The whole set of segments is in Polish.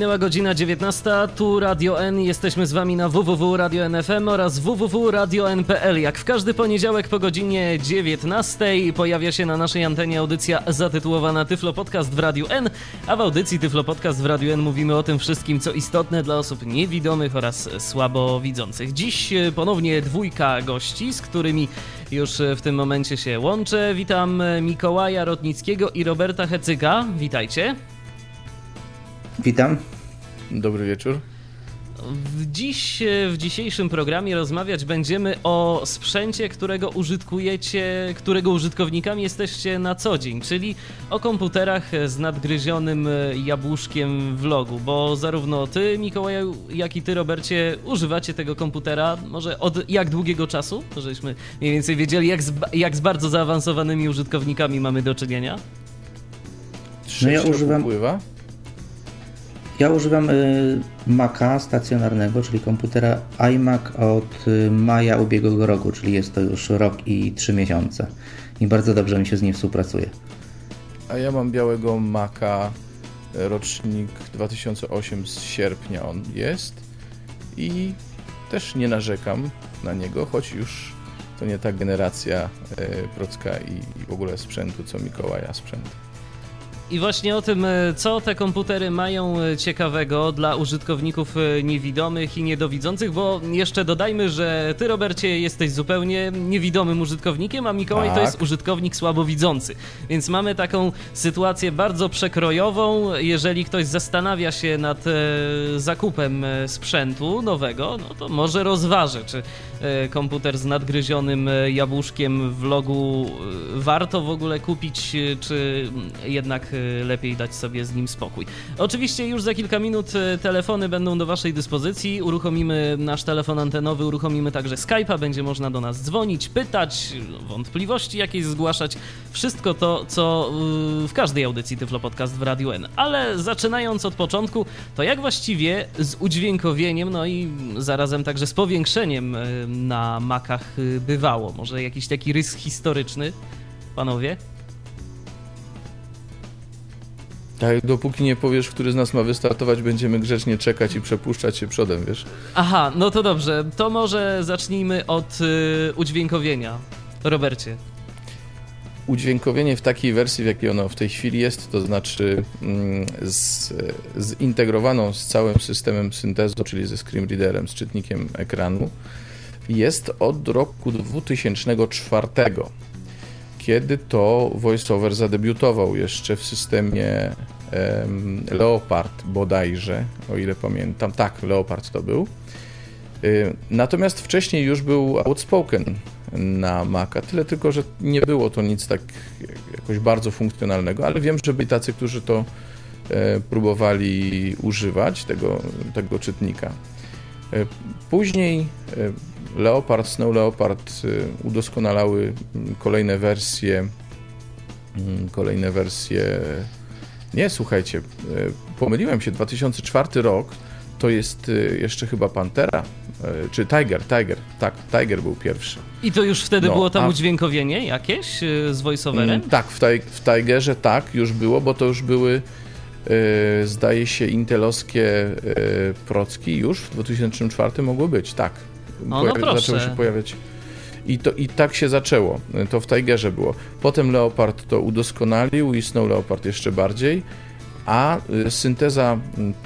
Minęła godzina 19, tu Radio N, jesteśmy z wami na www.radio.nfm oraz www.radio.n.pl. Jak w każdy poniedziałek po godzinie 19 pojawia się na naszej antenie audycja zatytułowana Tyflo Podcast w Radiu N, a w audycji Tyflo Podcast w Radiu N mówimy o tym wszystkim, co istotne dla osób niewidomych oraz słabowidzących. Dziś ponownie dwójka gości, z którymi już w tym momencie się łączę. Witam Mikołaja Rotnickiego i Roberta Hecyka. Witajcie. Witam. Dobry wieczór. Dziś w dzisiejszym programie rozmawiać będziemy o sprzęcie, którego użytkujecie, którego użytkownikami jesteście na co dzień, czyli o komputerach z nadgryzionym jabłuszkiem w logu, bo zarówno ty, Mikołaju, jak i ty, Robercie, używacie tego komputera może od jak długiego czasu? Żebyśmy mniej więcej wiedzieli, jak z, jak z bardzo zaawansowanymi użytkownikami mamy do czynienia. No ja używam... Pływa? Ja używam y, Maca stacjonarnego, czyli komputera iMac od y, maja ubiegłego roku, czyli jest to już rok i trzy miesiące. I bardzo dobrze mi się z nim współpracuje. A ja mam białego Maca, e, rocznik 2008 z sierpnia on jest i też nie narzekam na niego, choć już to nie ta generacja Procka i w ogóle sprzętu, co Mikołaja sprzęt. I właśnie o tym, e, co te komputery mają e, ciekawego dla użytkowników e, niewidomych i niedowidzących, bo jeszcze dodajmy, że ty, Robercie, jesteś zupełnie niewidomym użytkownikiem, a Mikołaj tak. to jest użytkownik słabowidzący. Więc mamy taką sytuację bardzo przekrojową. Jeżeli ktoś zastanawia się nad zakupem sprzętu nowego, no to może rozważy, czy komputer z nadgryzionym jabłuszkiem w logu warto w ogóle kupić, czy jednak lepiej dać sobie z nim spokój. Oczywiście już za kilka minut e, telefony będą do Waszej dyspozycji. Uruchomimy nasz telefon antenowy, uruchomimy także Skype'a, będzie można do nas dzwonić, pytać, wątpliwości jakieś zgłaszać. Wszystko to, co e, w każdej audycji Tyflo Podcast w Radiu N. Ale zaczynając od początku, to jak właściwie z udźwiękowieniem, no i zarazem także z powiększeniem na makach bywało? Może jakiś taki rys historyczny, panowie? Tak, dopóki nie powiesz, który z nas ma wystartować, będziemy grzecznie czekać i przepuszczać się przodem, wiesz? Aha, no to dobrze. To może zacznijmy od y, udźwiękowienia. Robercie. Udźwiękowienie w takiej wersji, w jakiej ono w tej chwili jest, to znaczy mm, z, zintegrowaną z całym systemem syntezu, czyli ze screen readerem, z czytnikiem ekranu, jest od roku 2004 kiedy to VoiceOver zadebiutował jeszcze w systemie um, Leopard bodajże, o ile pamiętam. Tak, Leopard to był. Y, natomiast wcześniej już był Outspoken na Maca, tyle tylko, że nie było to nic tak jakoś bardzo funkcjonalnego, ale wiem, że byli tacy, którzy to e, próbowali używać, tego, tego czytnika. E, później e, Leopard, Snow Leopard y, udoskonalały mm, kolejne wersje. Mm, kolejne wersje. Nie, słuchajcie, y, pomyliłem się. 2004 rok to jest y, jeszcze chyba Pantera, czy Tiger, Tiger, tak, Tiger był pierwszy. I to już wtedy no, było tam a... udźwiękowienie jakieś z voiceoverem? Mm, tak, w, w Tigerze tak, już było, bo to już były zdaje się intelowskie procki już w 2004 mogły być, tak. No, no proszę. zaczęły się pojawiać. I, to, I tak się zaczęło. To w Tigerze było. Potem Leopard to udoskonalił i Snow Leopard jeszcze bardziej, a y, synteza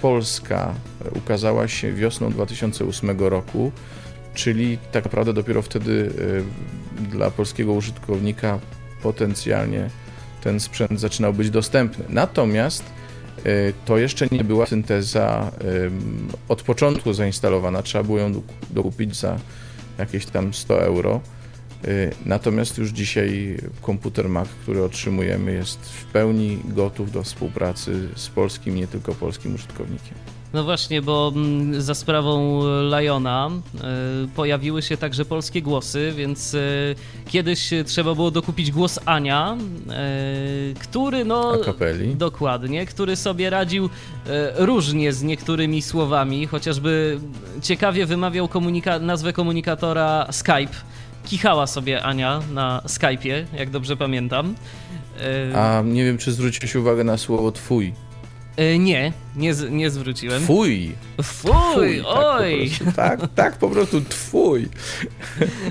polska ukazała się wiosną 2008 roku, czyli tak naprawdę dopiero wtedy y, dla polskiego użytkownika potencjalnie ten sprzęt zaczynał być dostępny. Natomiast to jeszcze nie była synteza od początku zainstalowana, trzeba było ją dokupić za jakieś tam 100 euro. Y, natomiast już dzisiaj komputer Mac, który otrzymujemy, jest w pełni gotów do współpracy z polskim, nie tylko polskim użytkownikiem. No właśnie, bo mm, za sprawą Liona y, pojawiły się także polskie głosy, więc y, kiedyś trzeba było dokupić głos Ania, który no... Akapeli. Dokładnie, który sobie radził różnie z niektórymi słowami, chociażby ciekawie wymawiał komunika nazwę komunikatora Skype. Kichała sobie Ania na Skype'ie, jak dobrze pamiętam. A nie wiem, czy zwróciłeś uwagę na słowo twój. E, nie, nie, nie zwróciłem. Twój. Twój, oj. Tak po, prostu, tak, tak, po prostu twój.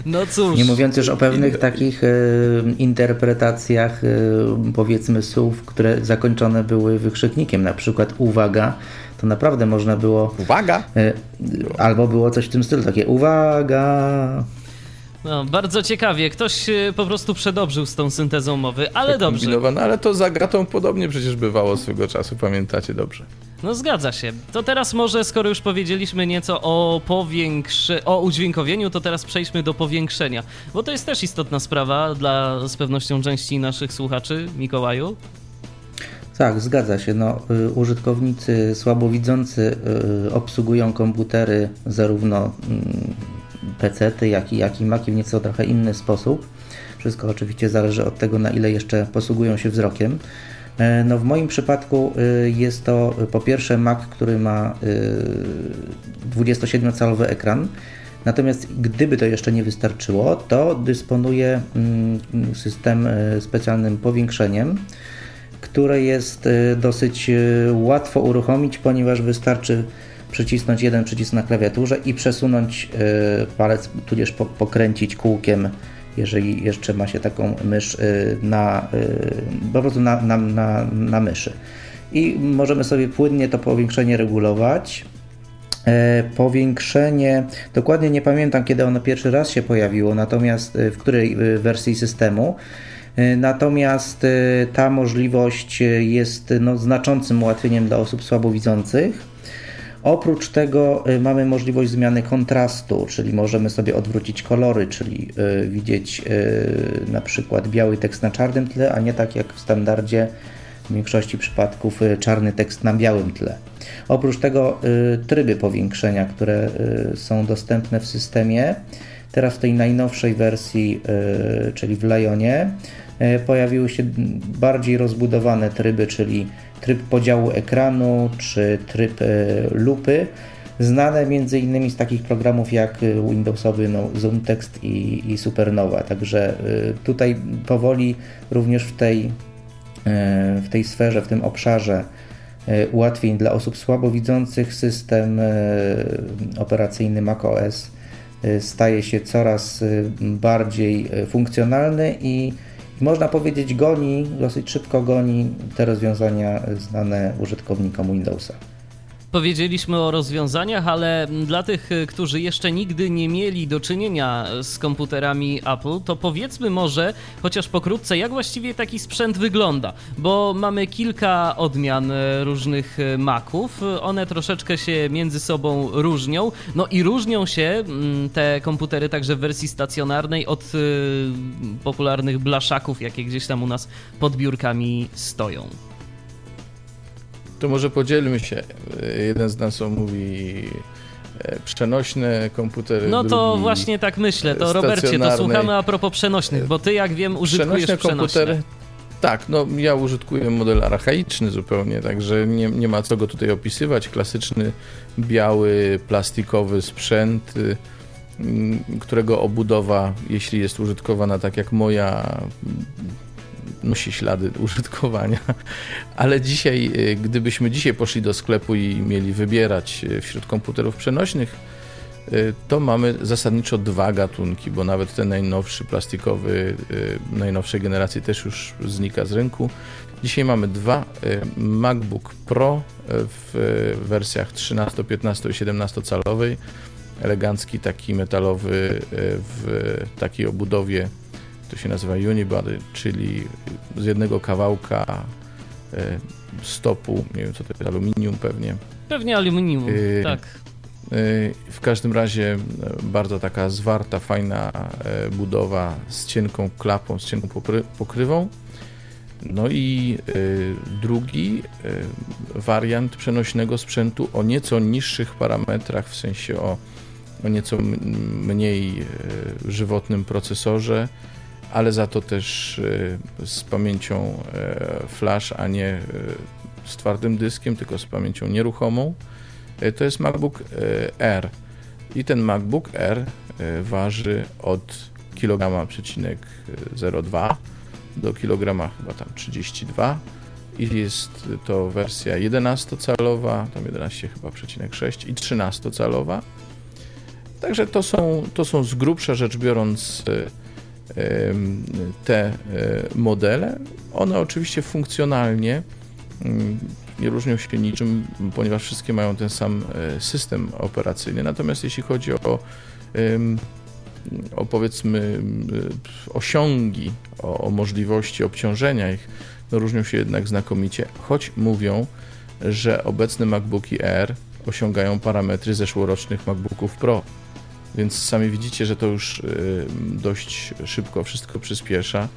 No cóż. Nie mówiąc już o pewnych takich e, interpretacjach, e, powiedzmy, słów, które zakończone były wykrzyknikiem, na przykład uwaga, to naprawdę można było. Uwaga! E, albo było coś w tym stylu, takie uwaga. No, bardzo ciekawie. Ktoś e, po prostu przedobrzył z tą syntezą mowy, ale dobrze. Ale to za gratą podobnie przecież bywało swego czasu, pamiętacie dobrze. No zgadza się. To teraz może, skoro już powiedzieliśmy nieco o powiększy... o udźwiękowieniu, to teraz przejdźmy do powiększenia. Bo to jest też istotna sprawa dla z pewnością części naszych słuchaczy, Mikołaju. Tak, zgadza się. No, y, użytkownicy słabowidzący y, obsługują komputery zarówno mm, PC-ty, jak i, jak i Maci w nieco trochę inny sposób. Wszystko oczywiście zależy od tego, na ile jeszcze posługują się wzrokiem. E, no w moim przypadku e, jest to po pierwsze Mac, który ma 27-calowy e, ekran. Natomiast gdyby to jeszcze nie wystarczyło, to dysponuje mm, system specjalnym powiększeniem, które jest dosyć łatwo uruchomić, ponieważ wystarczy przycisnąć jeden przycisk na klawiaturze i przesunąć e, palec, tudzież pokręcić kółkiem, jeżeli jeszcze ma się taką mysz e, na, e, po prostu na, na, na, na myszy. I możemy sobie płynnie to powiększenie regulować. Powiększenie, dokładnie nie pamiętam kiedy ono pierwszy raz się pojawiło, natomiast w której wersji systemu. Natomiast ta możliwość jest no, znaczącym ułatwieniem dla osób słabowidzących. Oprócz tego y, mamy możliwość zmiany kontrastu, czyli możemy sobie odwrócić kolory, czyli y, widzieć y, na przykład biały tekst na czarnym tle, a nie tak jak w standardzie w większości przypadków czarny tekst na białym tle. Oprócz tego tryby powiększenia, które są dostępne w systemie, teraz w tej najnowszej wersji, czyli w Lionie, pojawiły się bardziej rozbudowane tryby, czyli tryb podziału ekranu czy tryb e, lupy, znane m.in. z takich programów jak Windowsowy no, Zoom Text i, i Supernova. Także e, tutaj powoli również w tej, e, w tej sferze, w tym obszarze ułatwień dla osób słabowidzących system operacyjny macOS staje się coraz bardziej funkcjonalny i można powiedzieć, goni, dosyć szybko goni te rozwiązania znane użytkownikom Windowsa. Powiedzieliśmy o rozwiązaniach, ale dla tych, którzy jeszcze nigdy nie mieli do czynienia z komputerami Apple, to powiedzmy może, chociaż pokrótce, jak właściwie taki sprzęt wygląda, bo mamy kilka odmian różnych Maców, one troszeczkę się między sobą różnią, no i różnią się mm, te komputery także w wersji stacjonarnej od y, popularnych blaszaków, jakie gdzieś tam u nas pod biurkami stoją. To może podzielmy się. Jeden z nas mówi e, przenośne komputery. No to właśnie tak myślę. To Robercie, to słuchamy a propos przenośnych, bo ty jak wiem użytkujesz przenośne. komputery. Tak, no ja użytkuję model archaiczny zupełnie, także nie, nie ma co go tutaj opisywać. Klasyczny, biały, plastikowy sprzęt, y, którego obudowa, jeśli jest użytkowana tak jak moja, nosi ślady użytkowania. Ale dzisiaj, y, gdybyśmy dzisiaj poszli do sklepu i mieli wybierać y, wśród komputerów przenośnych, y, to mamy zasadniczo dwa gatunki, bo nawet ten najnowszy plastikowy, najnowszej generacji też już znika z rynku. Dzisiaj mamy dwa MacBook Pro w wersjach 13, 15 i 17 calowej. Elegancki, taki metalowy w takiej obudowie to się nazywa unibody, czyli z jednego kawałka e, stopu, nie wiem co to jest, aluminium pewnie. Pewnie aluminium, yy, tak. Yy, w każdym razie bardzo taka zwarta, fajna budowa z cienką klapą, z cienką pokrywą. No i drugi wariant przenośnego sprzętu o nieco niższych parametrach, w sensie o, o nieco mniej żywotnym procesorze, ale za to też z pamięcią flash, a nie z twardym dyskiem, tylko z pamięcią nieruchomą. To jest MacBook R. I ten MacBook R waży od kg przecinek 0,2 do kilograma chyba tam 32 i jest to wersja 11-calowa, tam 11 chyba przecinek 6 i 13-calowa. Także to są, to są z grubsza rzecz biorąc te e, modele. One oczywiście funkcjonalnie mm, nie różnią się niczym, ponieważ wszystkie mają ten sam e, system operacyjny. Natomiast jeśli chodzi o o powiedzmy osiągi, o, o możliwości obciążenia ich, no różnią się jednak znakomicie, choć mówią, że obecne MacBooki Air osiągają parametry zeszłorocznych MacBooków Pro. Więc sami widzicie, że to już dość szybko wszystko przyspiesza.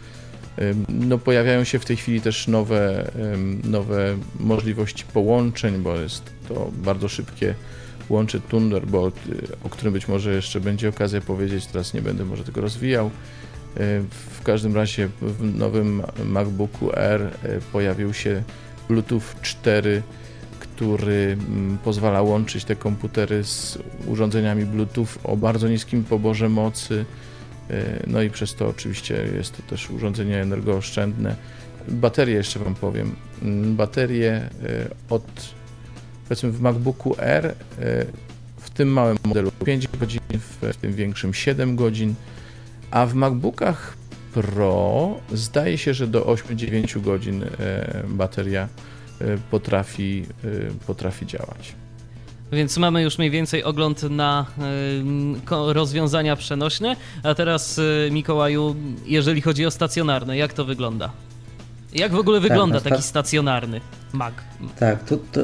No, pojawiają się w tej chwili też nowe, nowe możliwości połączeń, bo jest to bardzo szybkie łączy Thunderbolt, y, o którym być może jeszcze będzie okazja powiedzieć, teraz nie będę może tego rozwijał. Y, w każdym razie w nowym MacBooku R y, pojawił się Bluetooth 4, który mm, pozwala łączyć te komputery z urządzeniami Bluetooth o bardzo niskim poborze mocy. No i przez to oczywiście jest to też urządzenie energooszczędne. Baterie jeszcze Wam powiem. Mm, baterie od powiedzmy w MacBooku R e, w tym małym modelu 5 godzin, w tym większym 7 godzin, a w MacBookach Pro zdaje się, że do 8-9 godzin e, bateria e, potrafi, potrafi działać. Więc mamy już mniej więcej ogląd na rozwiązania przenośne. A teraz, Mikołaju, jeżeli chodzi o stacjonarne, jak to wygląda? Jak w ogóle tak, wygląda tak, taki stacjonarny Mac? Tak, to, to,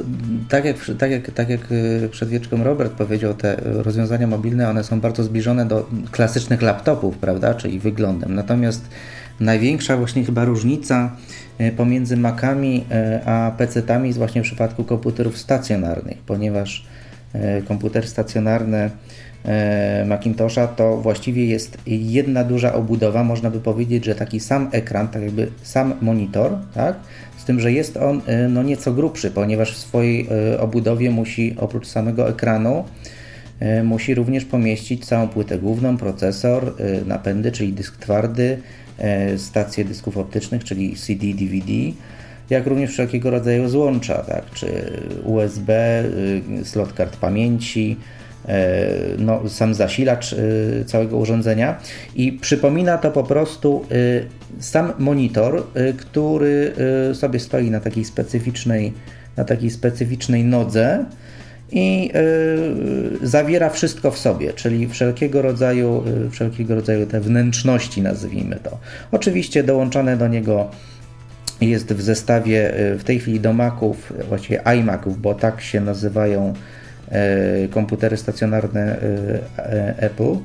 tak, jak, tak, jak, tak jak y, przed wieczką Robert powiedział, te rozwiązania mobilne, one są bardzo zbliżone do klasycznych laptopów, prawda, czyli wyglądem. Natomiast największa właśnie chyba różnica y, pomiędzy Macami y, a PC-tami jest właśnie w przypadku komputerów stacjonarnych, ponieważ komputer stacjonarny E, Macintosha to właściwie jest jedna duża obudowa, można by powiedzieć, że taki sam ekran, tak jakby sam monitor, tak? Z tym, że jest on e, no nieco grubszy, ponieważ w swojej e, obudowie musi oprócz samego ekranu musi również pomieścić całą płytę główną, procesor, napędy, czyli dysk twardy, stacje dysków optycznych, czyli CD, DVD, jak również wszelkiego rodzaju złącza, tak, czy USB, slot kart pamięci, E, no, sam zasilacz e, całego urządzenia. I przypomina to po prostu e, sam monitor, który sobie stoi na takiej specyficznej, na takiej specyficznej nodze i zawiera wszystko w sobie, czyli wszelkiego rodzaju, wszelkiego rodzaju te wnętrzności, nazwijmy to. Oczywiście dołączone do niego jest w zestawie w tej chwili do Maców, właściwie iMaców, bo tak się nazywają E, komputery stacjonarne e, Apple.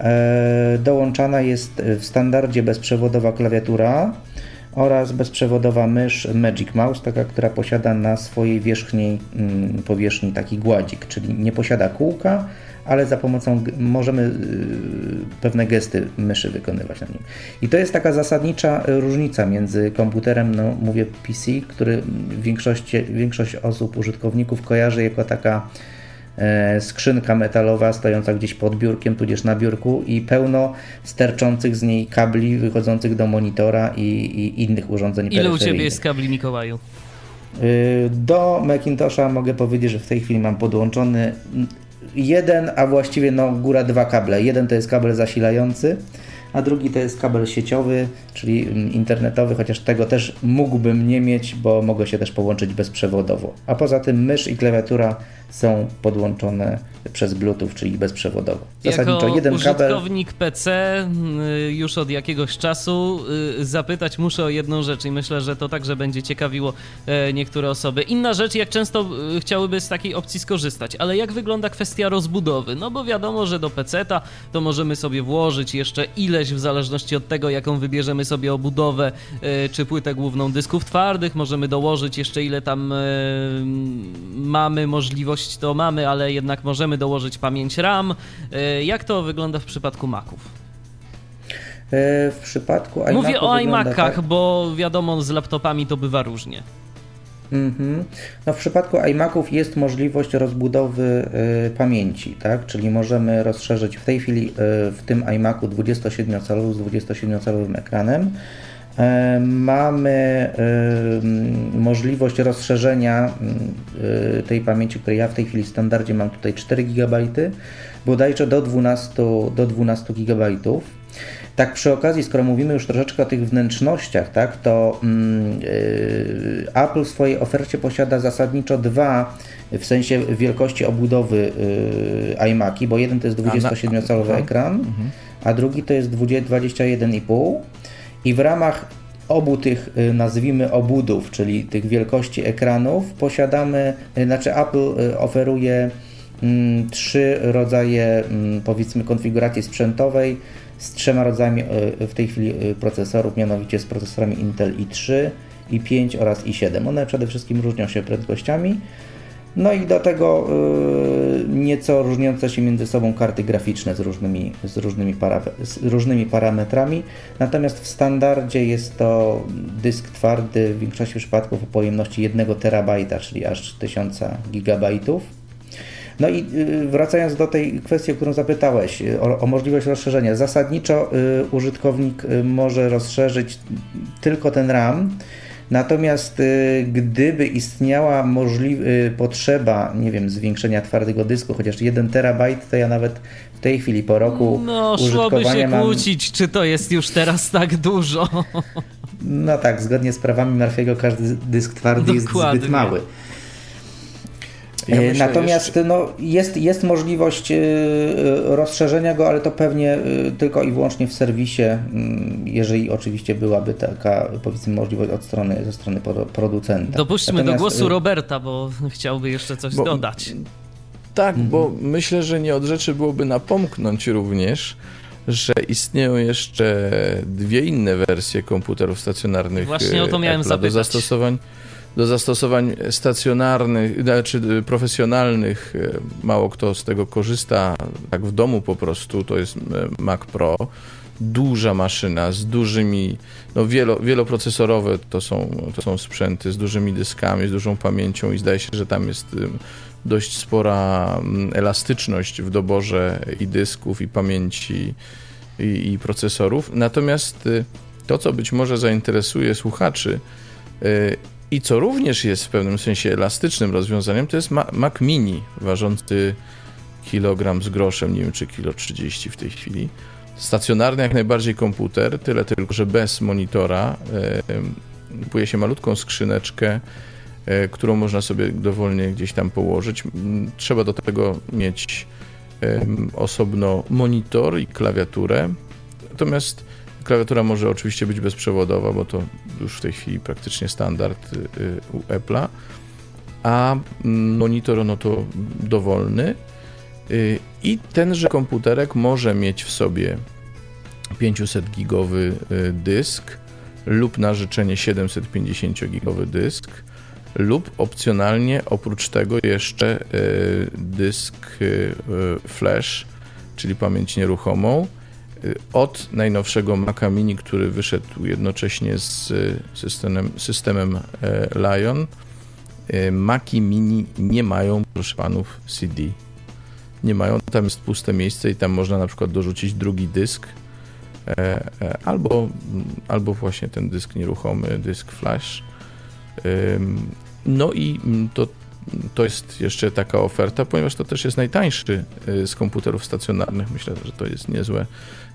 E, dołączana jest w standardzie bezprzewodowa klawiatura oraz bezprzewodowa mysz Magic Mouse, taka, która posiada na swojej wierzchniej mm, powierzchni taki gładzik, czyli nie posiada kółka, ale za pomocą możemy pewne gesty myszy wykonywać na nim. I to jest taka zasadnicza różnica między komputerem, no mówię PC, który większość, większość osób, użytkowników kojarzy jako taka skrzynka metalowa stojąca gdzieś pod biurkiem, tudzież na biurku i pełno sterczących z niej kabli wychodzących do monitora i, i innych urządzeń Ile u Ciebie jest kabli, Mikołaju? E, do Macintosha mogę powiedzieć, że w tej chwili mam podłączony jeden, a właściwie no góra dwa kable. Jeden to jest kabel zasilający, a drugi to jest kabel sieciowy, czyli internetowy, chociaż tego też mógłbym nie mieć, bo mogę się też połączyć bezprzewodowo. A poza tym mysz i klawiatura są podłączone przez Bluetooth, czyli bezprzewodowo. Zasadniczo jako jeden użytkownik kabel... PC y, już od jakiegoś czasu y, zapytać muszę o jedną rzecz i myślę, że to także będzie ciekawiło e, niektóre osoby. Inna rzecz, jak często y, chciałyby z takiej opcji skorzystać, ale jak wygląda kwestia rozbudowy? No bo wiadomo, że do PC-ta to możemy sobie włożyć jeszcze ileś w zależności od tego, jaką wybierzemy sobie obudowę e, czy płytę główną dysków twardych, możemy dołożyć jeszcze ile tam e, mamy możliwość, to mamy, ale jednak możemy dołożyć pamięć RAM. E, jak to wygląda w przypadku Maców? E, w przypadku iMaców Mówię o iMacach, tak... bo wiadomo, z laptopami to bywa różnie. Mm-hmm. No w przypadku iMaców jest możliwość rozbudowy y, pamięci, tak? Czyli możemy rozszerzyć w tej chwili y, w tym iMacu 27-calowy z 27-calowym ekranem. Y, mamy możliwość rozszerzenia tej pamięci, której ja w tej chwili w standardzie mam tutaj 4 GB, bodajże do 12, do 12 GB. Tak przy okazji, skoro mówimy już troszeczkę o tych wnętrznościach, tak, to yy, Apple w swojej ofercie posiada zasadniczo dwa w sensie wielkości obudowy iMaki, bo jeden to jest 27-calowy ekran, mhm. a drugi to jest 21,5 i w ramach obu tych, y, nazwijmy, obudów, czyli tych wielkości ekranów, posiadamy, y, znaczy Apple y, oferuje mm, trzy rodzaje, mm, powiedzmy, konfiguracji sprzętowej z trzema rodzajami w tej chwili procesorów, mianowicie z procesorami Intel i3, i5 oraz i7. One przede wszystkim różnią się prędkościami. No i do tego e, nieco różniące się między sobą karty graficzne z różnymi, z różnymi, z różnymi parametrami. Natomiast w standardzie jest to dysk twardy w większości przypadków o pojemności 1 terabajta, czyli aż 1000 gigabajtów no i y, wracając do tej kwestii, o którą zapytałeś, y, o, o możliwość rozszerzenia. Zasadniczo y, użytkownik może rozszerzyć tylko ten RAM, Natomiast gdyby istniała możliwa potrzeba, nie wiem, zwiększenia twardego dysku, chociaż 1 terabajt, to ja nawet w tej chwili po roku no, użytkowania szłoby się mam... kłócić, czy to jest już teraz tak dużo. No tak, zgodnie z prawami Murphy'ego każdy dysk twardy Dokładnie. jest zbyt mały. Ja e, Natomiast jeszcze... no, jest, jest możliwość e, rozszerzenia go, ale to pewnie e, tylko i wyłącznie w serwisie, mm, jeżeli oczywiście byłaby taka powiedzmy możliwość od strony, ze strony producenta. Dopuśćmy Natomiast... do głosu Roberta, bo chciałby jeszcze coś bo, dodać. Tak, mhm. bo myślę, że nie od rzeczy byłoby napomknąć również, że istnieją jeszcze dwie inne wersje komputerów stacjonarnych. Właśnie o to miałem zapytać. Do zastosowań do zastosowań stacjonarnych, znaczy profesjonalnych. E, mało kto z tego korzysta, tak w domu po prostu, to jest e, Mac Pro. Duża maszyna z dużymi, no wielo, wieloprocesorowe to są, to są sprzęty z dużymi dyskami, z dużą pamięcią i zdaje się, że tam jest dość spora elastyczność w doborze i dysków, i pamięci, i, i procesorów. Natomiast y, to, co być może zainteresuje słuchaczy, y, i co również jest w pewnym sensie elastycznym rozwiązaniem, to jest Mac Mini, ważący kilogram z groszem, nie wiem czy kilo 30 w tej chwili. Stacjonarny jak najbardziej komputer, tyle tylko, że bez monitora. E, kupuje się malutką skrzyneczkę, e, którą można sobie dowolnie gdzieś tam położyć. Trzeba do tego mieć osobno monitor i klawiaturę. Natomiast Klawiatura może oczywiście być bezprzewodowa, bo to już w tej chwili praktycznie standard y, y, u Apple'a, a monitor no to dowolny. Y, i tenże komputerek może mieć w sobie 500 gigowy dysk lub na życzenie 750 gigowy dysk lub opcjonalnie oprócz tego jeszcze dysk flash, czyli pamięć nieruchomą od najnowszego Maca Mini, który wyszedł jednocześnie z systemem, systemem e, Lion, e, Maci Mini nie mają, proszę panów, CD. Nie mają, tam jest puste miejsce i tam można na przykład dorzucić drugi dysk e, albo, albo właśnie ten dysk nieruchomy, dysk flash. No i to, to jest jeszcze taka oferta, ponieważ to też jest najtańszy z komputerów stacjonarnych. Myślę, że to jest niezłe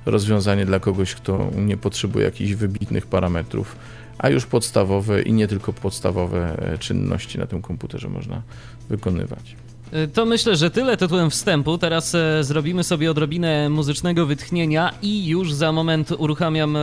rozwiązanie dla kogoś, kto nie potrzebuje jakichś wybitnych parametrów, a już podstawowe i nie tylko podstawowe e, czynności na tym komputerze można wykonywać. E, to myślę, że tyle tytułem wstępu. Teraz e, zrobimy sobie odrobinę muzycznego wytchnienia i już za moment uruchamiam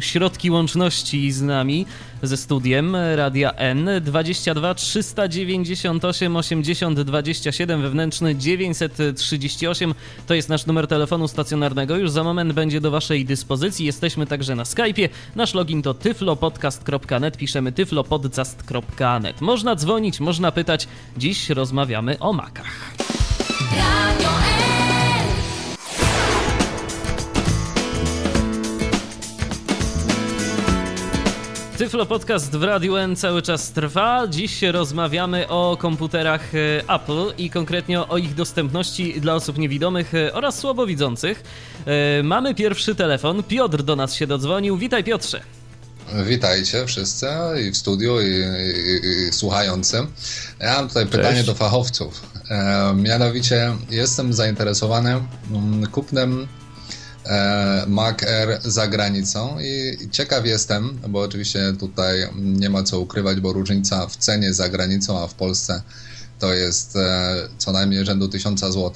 środki łączności z nami, ze studiem Radia N 22 398 80 27 wewnętrzny 938 to jest nasz numer telefonu stacjonarnego. Już za moment będzie do Waszej dyspozycji. Jesteśmy także na Skype'ie. Nasz login to tyflopodcast.net. Piszemy tyflopodcast.net. Można dzwonić, można pytać. Dziś rozmawiamy o makach. Radio Tyflo Podcast w Radiu N cały czas trwa. Dziś rozmawiamy o komputerach e, Apple i konkretnie o ich dostępności dla osób niewidomych e, oraz słabowidzących. E, mamy pierwszy telefon. Piotr do nas się dodzwonił. Witaj Piotrze. Witajcie wszyscy i w studiu, i, i, i słuchającym. Ja mam tutaj pytanie do fachowców. E, mianowicie jestem zainteresowany mm, kupnem Mac Air za granicą i ciekaw jestem, bo oczywiście tutaj nie ma co ukrywać, bo różnica w cenie za granicą, a w Polsce to jest e, co najmniej rzędu 1000 zł.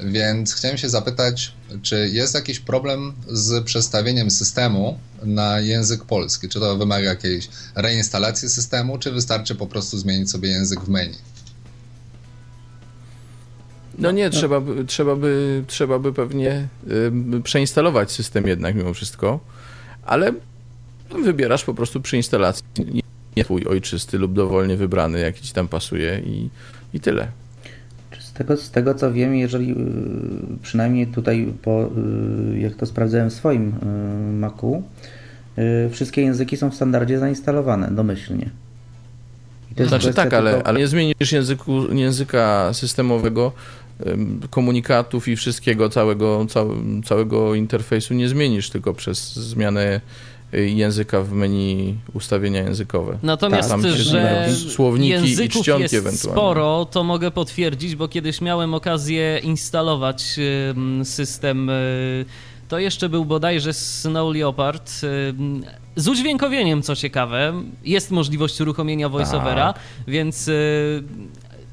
Więc chciałem się zapytać, czy jest jakiś problem z przestawieniem systemu na język polski? Czy to wymaga jakiejś reinstalacji systemu, czy wystarczy po prostu zmienić sobie język w menu? No nie, trzeba, by, trzeba, by, trzeba by pewnie y, przeinstalować system jednak mimo wszystko, ale wybierasz po prostu przy instalacji nie twój ojczysty lub dowolnie wybrany, jaki ci tam pasuje i, i tyle. Z tego, z tego co wiem, jeżeli y, przynajmniej tutaj, po, y, jak to sprawdzałem w swoim y, Macu, wszystkie języki są w standardzie zainstalowane domyślnie. Znaczy tak, ale, tylko... ale nie zmienisz języku, języka systemowego komunikatów i wszystkiego, całego, całego interfejsu nie zmienisz tylko przez zmianę y, języka w menu ustawienia językowe. Natomiast, tak, że słowniki i czcionki jest sporo, to mogę potwierdzić, bo kiedyś miałem okazję instalować system, y, to jeszcze był bodajże Snow Leopard, z udźwiękowieniem, co ciekawe. Jest możliwość uruchomienia voiceovera, tak. więc y,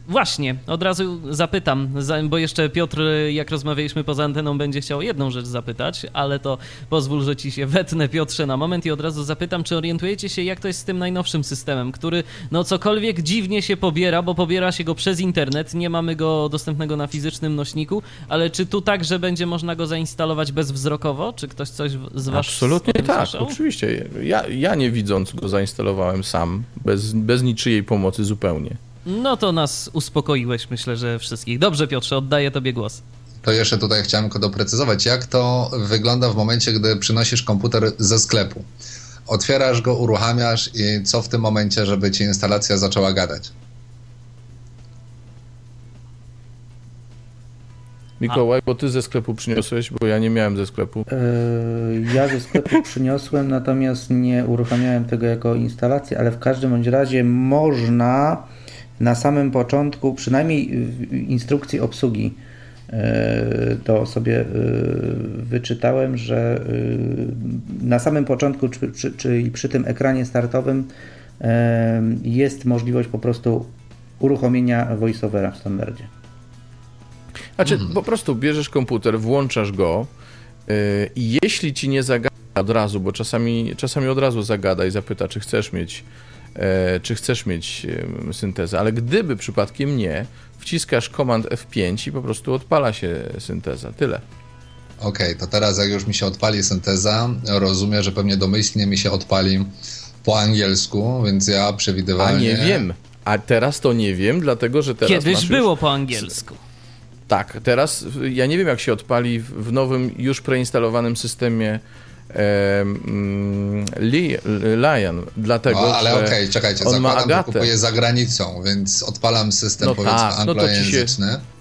Właśnie, od razu zapytam, bo jeszcze Piotr, jak rozmawialiśmy poza anteną, będzie chciał jedną rzecz zapytać, ale to pozwól, że ci się wetnę, Piotrze, na moment i od razu zapytam, czy orientujecie się, jak to jest z tym najnowszym systemem, który, no cokolwiek dziwnie się pobiera, bo pobiera się go przez internet, nie mamy go dostępnego na fizycznym nośniku, ale czy tu także będzie można go zainstalować bezwzrokowo? Czy ktoś coś z was Absolutnie tak, słyszał? oczywiście. Ja, ja nie widząc go zainstalowałem sam, bez, bez niczyjej pomocy zupełnie. No to nas uspokoiłeś, myślę, że wszystkich. Dobrze, Piotrze, oddaję Tobie głos. To jeszcze tutaj chciałem tylko doprecyzować, jak to wygląda w momencie, gdy przynosisz komputer ze sklepu. Otwierasz go, uruchamiasz i co w tym momencie, żeby ci instalacja zaczęła gadać? Mikołaj, bo ty ze sklepu przyniosłeś, bo ja nie miałem ze sklepu. Yy, ja ze sklepu przyniosłem, natomiast nie uruchamiałem tego jako instalację, ale w każdym bądź razie można na samym początku, przynajmniej w instrukcji obsługi, e, to sobie e, wyczytałem, że e, na samym początku, czyli przy tym ekranie startowym, jest możliwość po prostu uruchomienia voiceovera w standardzie. Znaczy, mhm. po prostu bierzesz komputer, włączasz go i jeśli ci nie zagada od razu, bo czasami, czasami od razu zagada i zapyta, czy chcesz mieć czy chcesz mieć syntezę, ale gdyby przypadkiem nie, wciskasz komand F5 i po prostu odpala się synteza. Tyle. Okej, okay, to teraz jak już mi się odpali synteza, rozumiem, że pewnie domyślnie mi się odpali po angielsku, więc ja przewidywalnie... A nie wiem, a teraz to nie wiem, dlatego że teraz Kiedyś było już... po angielsku. Tak, teraz ja nie wiem jak się odpali w nowym, już preinstalowanym systemie Mm, Lion, dlatego no, ale okej, okay, czekajcie, on zakładam, że kupuję za granicą, więc odpalam system no powiedzmy tak, anglojęzyczny. No się...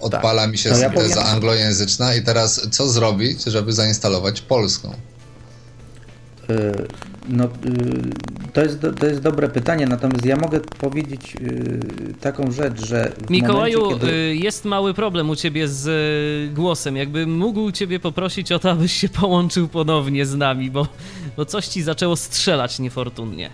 Odpala tak. mi się synteza ja anglojęzyczna i teraz co zrobić, żeby zainstalować polską? Y, no, y, to jest, to jest dobre pytanie, natomiast ja mogę powiedzieć y, taką rzecz, że. Mikołaju, momencie, kiedy... jest mały problem u ciebie z głosem. Jakby mógł ciebie poprosić o to, abyś się połączył ponownie z nami, bo, bo coś ci zaczęło strzelać niefortunnie.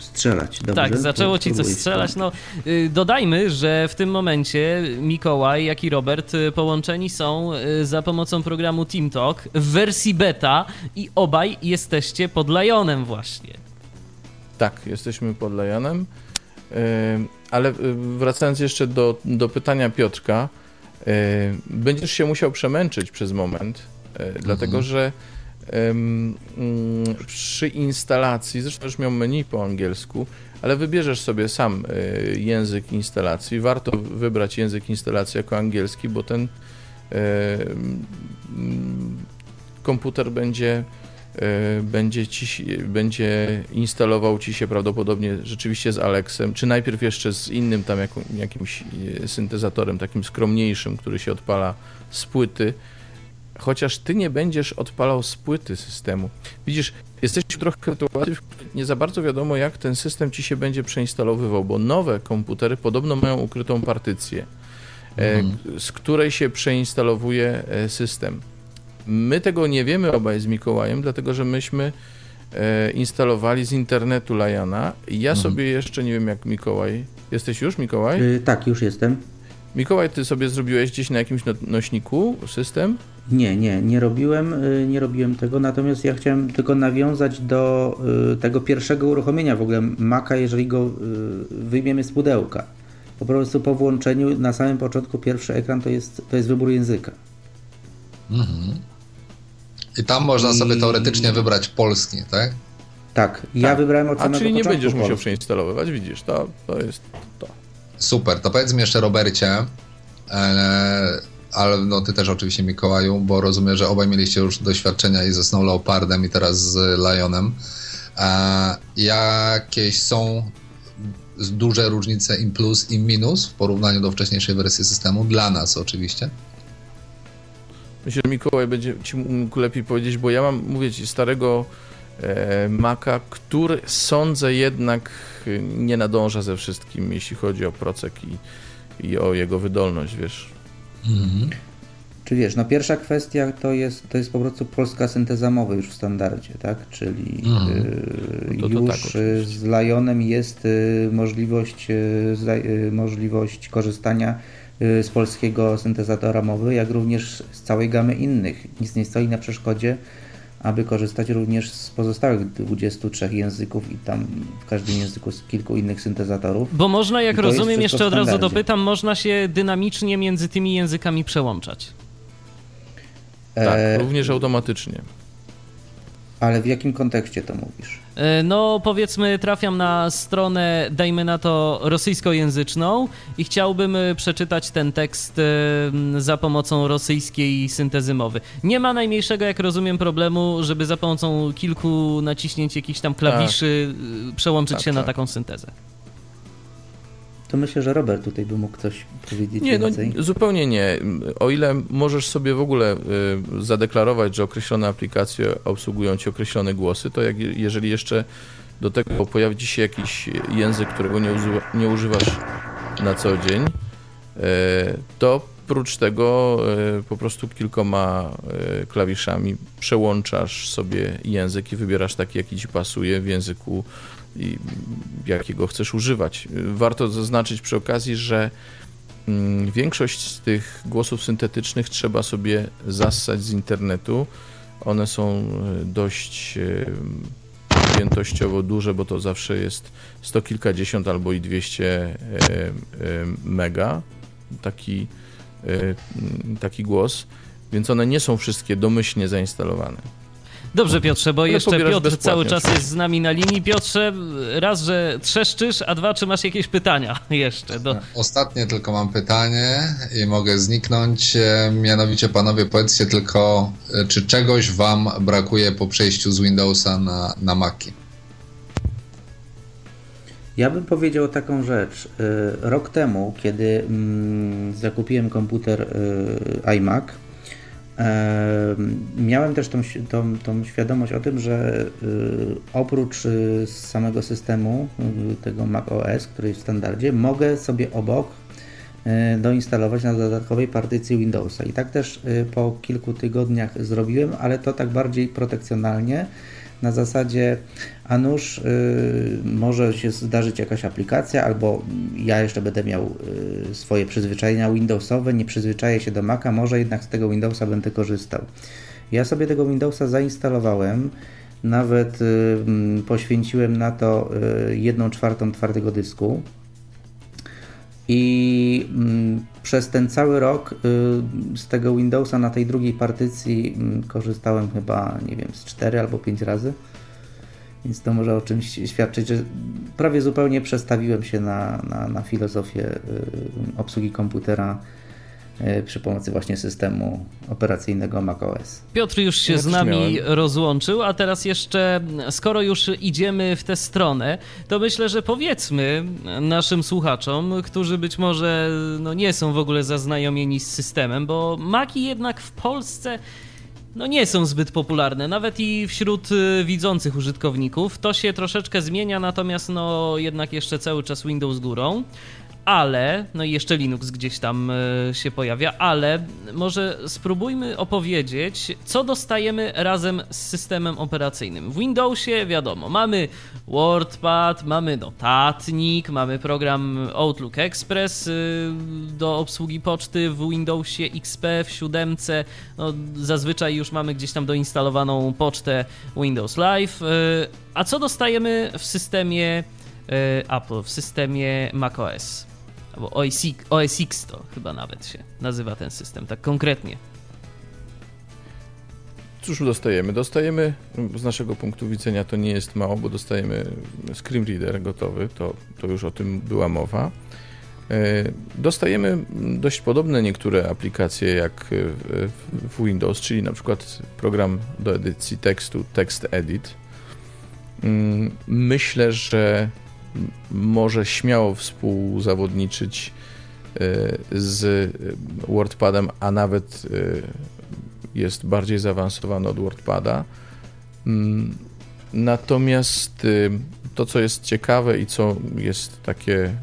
Strzelać. Dobrze? Tak, zaczęło ci coś strzelać. No, y, dodajmy, że w tym momencie Mikołaj, jak i Robert y, połączeni są y, za pomocą programu TeamTalk w wersji beta i obaj jesteście pod Lionem właśnie. Tak, jesteśmy pod Lionem. Ale wracając jeszcze do, do pytania Piotrka, będziesz się musiał przemęczyć przez moment, mhm. dlatego że przy instalacji, zresztą już miał menu po angielsku, ale wybierzesz sobie sam e, język instalacji. Warto wybrać język instalacji jako angielski, bo ten e, mm, komputer będzie e, będzie, ci, będzie instalował ci się prawdopodobnie rzeczywiście z Alexem, czy najpierw jeszcze z innym tam jakimś syntezatorem takim skromniejszym, który się odpala z płyty, chociaż ty nie będziesz odpalał z płyty systemu. Widzisz, jesteśmy trochę w sytuacji, w której nie za bardzo wiadomo, jak ten system ci się będzie przeinstalowywał, bo nowe komputery podobno mają ukrytą partycję, e, mhm. z której się przeinstalowuje e, system. My tego nie wiemy obaj z Mikołajem, dlatego że myśmy e, instalowali z internetu Lajana. Ja mhm. sobie jeszcze nie wiem jak Mikołaj. Jesteś już, Mikołaj? Yy, tak, już jestem. Mikołaj, ty sobie zrobiłeś gdzieś na jakimś no, nośniku system? Nie, nie, nie robiłem, y, nie robiłem tego, natomiast ja chciałem tylko nawiązać do y, tego pierwszego uruchomienia w ogóle Maca, jeżeli go y, wyjmiemy z pudełka. Po prostu po włączeniu na samym początku pierwszy ekran to jest, to jest wybór języka. Mhm. I tam można sobie teoretycznie wybrać polski, tak? Tak, ja tak. wybrałem od samego A czyli nie będziesz musiał przeinstalowywać, widzisz, to, to jest to. Super, to powiedz mi jeszcze Robercie, e, ale no ty też oczywiście Mikołaju, bo rozumiem, że obaj mieliście już doświadczenia i ze Snow Leopardem i teraz z Lionem. E, jakieś są duże różnice im plus i minus w porównaniu do wcześniejszej wersji systemu, dla nas oczywiście? Myślę, że Mikołaj będzie ci mógł lepiej powiedzieć, bo ja mam, mówię ci, starego e, Maca, który sądzę jednak nie nadąża ze wszystkim, jeśli chodzi o procek i, i o jego wydolność, wiesz. Mhm. Czy wiesz, no pierwsza kwestia to jest, to jest po prostu polska synteza mowy już w standardzie, tak? Czyli mhm. y, no to, to już tak, z Lionem jest y, możliwość, y, możliwość korzystania z polskiego syntezatora mowy, jak również z całej gamy innych. Nic nie stoi na przeszkodzie, aby korzystać również z pozostałych 23 języków i tam w każdym języku z kilku innych syntezatorów. Bo można, jak rozumiem, jeszcze od razu dopytam, można się dynamicznie między tymi językami przełączać. Tak, e... również automatycznie. Ale w jakim kontekście to mówisz? E, no, powiedzmy, trafiam na stronę, dajmy na to, rosyjskojęzyczną i chciałbym e, przeczytać ten tekst e, za pomocą rosyjskiej syntezy mowy. Nie ma najmniejszego, jak rozumiem, problemu, żeby za pomocą kilku naciśnięć jakichś tam klawiszy tak. przełączyć tak, się tak. na taką syntezę. To myślę, że Robert tutaj by mógł coś powiedzieć nie, no, więcej. No, zupełnie nie. O ile możesz sobie w ogóle y, zadeklarować, że określone aplikacje obsługują ci określone głosy, to jak, jeżeli jeszcze do tego pojawi ci się jakiś język, którego nie, używa, nie używasz na co dzień, y, to oprócz tego y, po prostu kilkoma klawiszami przełączasz sobie język i wybierasz taki, jaki ci pasuje w języku i jakiego chcesz używać. Warto zaznaczyć przy okazji, że mm, większość z tych głosów syntetycznych trzeba sobie zassać z internetu. One są e, dość e, objętościowo duże, bo to zawsze jest sto kilkadziesiąt albo i 200 e, mega taki, taki głos, więc one nie są wszystkie domyślnie zainstalowane. Dobrze, Piotrze, bo Ale jeszcze Piotr cały czas jest z nami na linii. Piotrze, raz, że trzeszczysz, a dwa, czy masz jakieś pytania jeszcze? Do... Ostatnie tylko mam pytanie i mogę zniknąć. E, mianowicie, panowie, powiedzcie tylko, e, czy czegoś wam brakuje po przejściu z Windowsa na, na Maci? Ja bym powiedział taką rzecz. E, rok temu, kiedy mm, zakupiłem komputer iMac, Miałem też tą, tą, tą, świadomość o tym, że y, oprócz y, samego systemu, y, tego Mac OS, który jest w standardzie, mogę sobie obok doinstalować na dodatkowej partycji Windowsa. I tak też po kilku tygodniach zrobiłem, ale to tak bardziej protekcjonalnie, na zasadzie, a nuż y, może się zdarzyć jakaś aplikacja, albo ja jeszcze będę miał y, swoje przyzwyczajenia Windowsowe, nie przyzwyczaję się do Maca, może jednak z tego Windowsa będę korzystał. Ja sobie tego Windowsa zainstalowałem, nawet y, poświęciłem na to jedną czwartą twardego dysku i mm, przez ten cały rok y, z tego Windowsa na tej drugiej partycji mm, korzystałem chyba, nie wiem, z 4 albo 5 razy. Więc to może o czymś świadczyć, że prawie zupełnie przestawiłem się na, na, na filozofię y, obsługi komputera przy pomocy właśnie systemu operacyjnego macOS. Piotr już się ja z nami miałem. rozłączył, a teraz jeszcze, skoro już idziemy w tę stronę, to myślę, że powiedzmy naszym słuchaczom, którzy być może no, nie są w ogóle zaznajomieni z systemem, bo Maki jednak w Polsce no nie są zbyt popularne, nawet i wśród y, widzących użytkowników. To się troszeczkę zmienia, natomiast no jednak jeszcze cały czas Windows górą ale, no i jeszcze Linux gdzieś tam e, się pojawia, ale może spróbujmy opowiedzieć, co dostajemy razem z systemem operacyjnym. W Windowsie, wiadomo, mamy WordPad, mamy notatnik, mamy program Outlook Express e, do obsługi poczty w Windowsie XP, w 7. No, zazwyczaj już mamy gdzieś tam doinstalowaną pocztę Windows Live. E, a co dostajemy w systemie Apple, w systemie macOS? Albo OS, X to chyba nawet się nazywa ten system, tak konkretnie. Cóż dostajemy? Dostajemy, z naszego punktu widzenia to nie jest mało, bo dostajemy Screen Reader gotowy, to, to już o tym była mowa. E, dostajemy dość podobne niektóre aplikacje jak w Windows, czyli na przykład program do edycji tekstu Text Edit. Mm, myślę, że może śmiało współzawodniczyć e, z WordPadem, a nawet e, jest bardziej zaawansowany od WordPada. Mm, natomiast e, to, co jest ciekawe i co jest takie,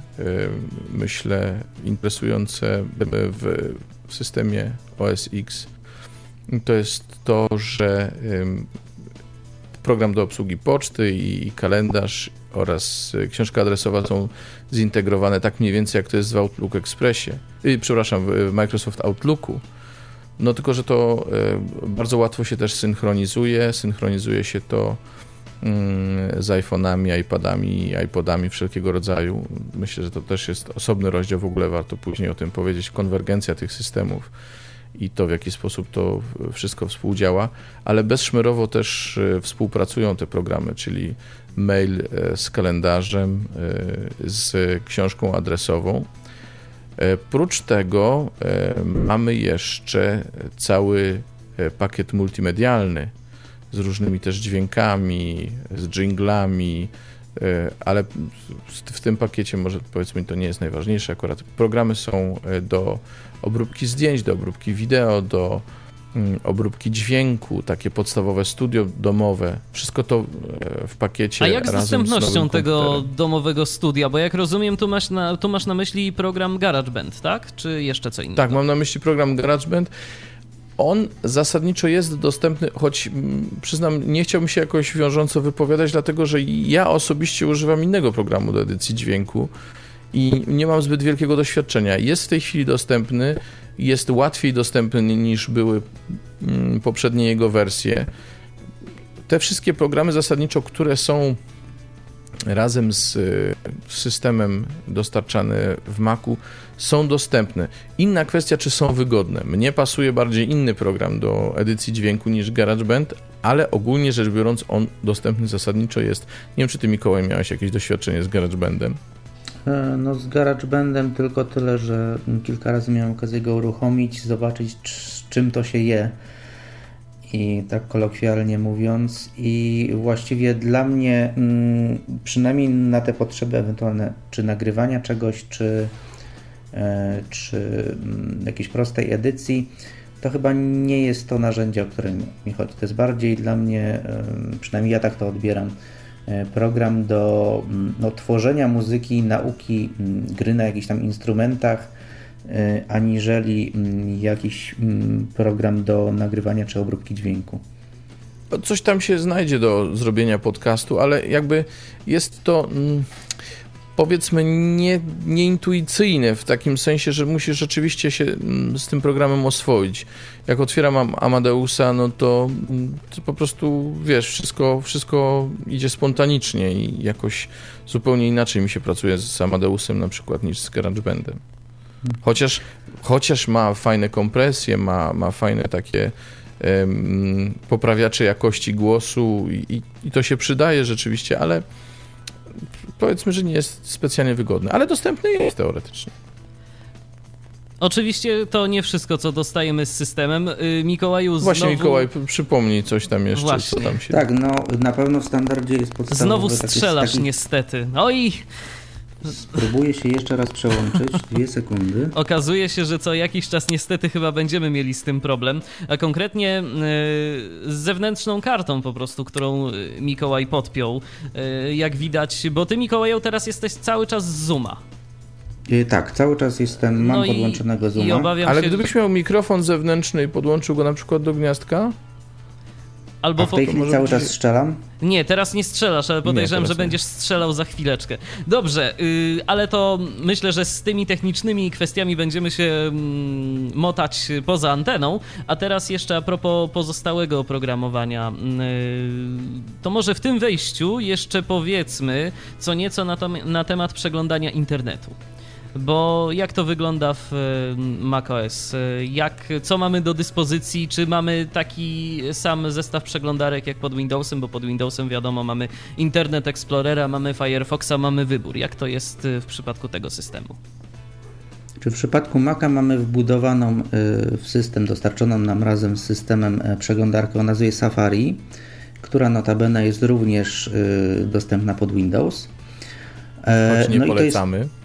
myślę, interesujące w, systemie OS X, to jest to, że program do obsługi poczty i kalendarz oraz y, książka adresowa są zintegrowane tak mniej więcej jak to jest w Outlook Expressie, yy, przepraszam, w Microsoft Outlooku. No tylko, że to y, bardzo łatwo się też synchronizuje, synchronizuje się to mm, z iPhone'ami, iPadami, iPodami wszelkiego rodzaju. Myślę, że to też jest osobny rozdział, w ogóle. Warto później o tym powiedzieć, konwergencja tych systemów i to, w jaki sposób to wszystko współdziała, ale bezszmerowo też e, współpracują te programy, czyli mail e, z kalendarzem, e, z książką adresową. Prócz tego mamy jeszcze cały pakiet multimedialny z różnymi też dźwiękami, z jinglami, ale w tym pakiecie może powiedzmy to nie jest najważniejsze akurat. Programy są do obróbki zdjęć, do obróbki wideo, do mm, obróbki dźwięku, takie podstawowe studio domowe, wszystko to e, w pakiecie. A jak z dostępnością z tego domowego studia? Bo jak rozumiem, tu masz, na, tu masz na myśli program GarageBand, tak? Czy jeszcze co innego? Tak, mam na myśli program GarageBand. On zasadniczo jest dostępny, choć mm, przyznam, nie chciałbym się jakoś wiążąco wypowiadać, dlatego że ja osobiście używam innego programu do edycji dźwięku i nie mam zbyt wielkiego doświadczenia. Jest w tej chwili dostępny, jest łatwiej dostępny niż były mm, poprzednie jego wersje. Te wszystkie programy zasadniczo, które są razem z y, systemem dostarczane w Macu są dostępne. Inna kwestia, czy są wygodne. Mnie pasuje bardziej inny program do edycji dźwięku niż GarageBand, ale ogólnie rzecz biorąc on dostępny zasadniczo jest. Nie wiem, czy ty Mikołaj miałeś jakieś doświadczenie z GarageBandem? E, no z GarageBandem tylko tyle, że kilka razy miałem okazję go uruchomić, zobaczyć czym to się je i tak kolokwialnie mówiąc i właściwie dla mnie mm, przynajmniej na te potrzeby ewentualne czy nagrywania czegoś, czy, e, czy mm, jakiejś prostej edycji to chyba nie jest to narzędzie, o które mi chodzi. To jest bardziej dla mnie, przynajmniej ja tak to odbieram, E, program do mm, no, tworzenia muzyki, nauki gry na jakichś tam instrumentach, aniżeli mm, jakiś program do nagrywania czy obróbki dźwięku. coś tam się znajdzie do zrobienia podcastu, ale jakby jest to mm, powiedzmy nie, nieintuicyjne w takim sensie, że musisz rzeczywiście się mm, z tym programem oswoić. Jak otwieram Amadeusa, no to, mm, to po prostu wiesz, wszystko, wszystko idzie spontanicznie i jakoś zupełnie inaczej mi się pracuje z Amadeusem na przykład niż z GarageBandem. Chociaż, chociaż ma fajne kompresje, ma, ma fajne takie um, poprawiacze jakości głosu i, i to się przydaje rzeczywiście, ale powiedzmy, że nie jest specjalnie wygodny, ale dostępny jest teoretycznie. Oczywiście to nie wszystko, co dostajemy z systemem. Y, Mikołaju znowu... Właśnie Mikołaj, przypomnij coś tam jeszcze, Właśnie. co tam się... Tak, no na pewno w standardzie jest podstawowy... Znowu strzelasz taki... niestety. Oj! Spróbuję się jeszcze raz przełączyć, dwie sekundy. Okazuje się, że co jakiś czas niestety chyba będziemy mieli z tym problem, a konkretnie yy, z zewnętrzną kartą po prostu, którą Mikołaj podpiął. Yy, jak widać, bo ty Mikołaju teraz jesteś cały czas z Zooma. Tak, cały czas jestem, mam no podłączonego Zooma. Ale się, gdybyś miał mikrofon zewnętrzny i podłączył go na przykład do gniazdka? Albo A w tej chwili cały być... czas strzelam? Nie, teraz nie strzelasz, ale podejrzewam, nie, że będziesz strzelał za chwileczkę. Dobrze, yy, ale to myślę, że z tymi technicznymi kwestiami będziemy się yy, motać poza anteną. A teraz jeszcze a propos pozostałego oprogramowania. Yy, to może w tym wejściu jeszcze powiedzmy co nieco na, to, na temat przeglądania internetu. Bo jak to wygląda w y, macOS? Y, jak, co mamy do dyspozycji? Czy mamy taki sam zestaw przeglądarek jak pod Windowsem? Bo pod Windowsem wiadomo, mamy Internet Explorera, mamy Firefoxa, mamy wybór. Jak to jest y, w przypadku tego systemu? Czy w przypadku Maca mamy wbudowaną w system, dostarczoną nam razem z systemem e, przeglądarkę o nazwie Safari, która notabene jest również dostępna pod Windows. E, Choć nie no polecamy. I to jest,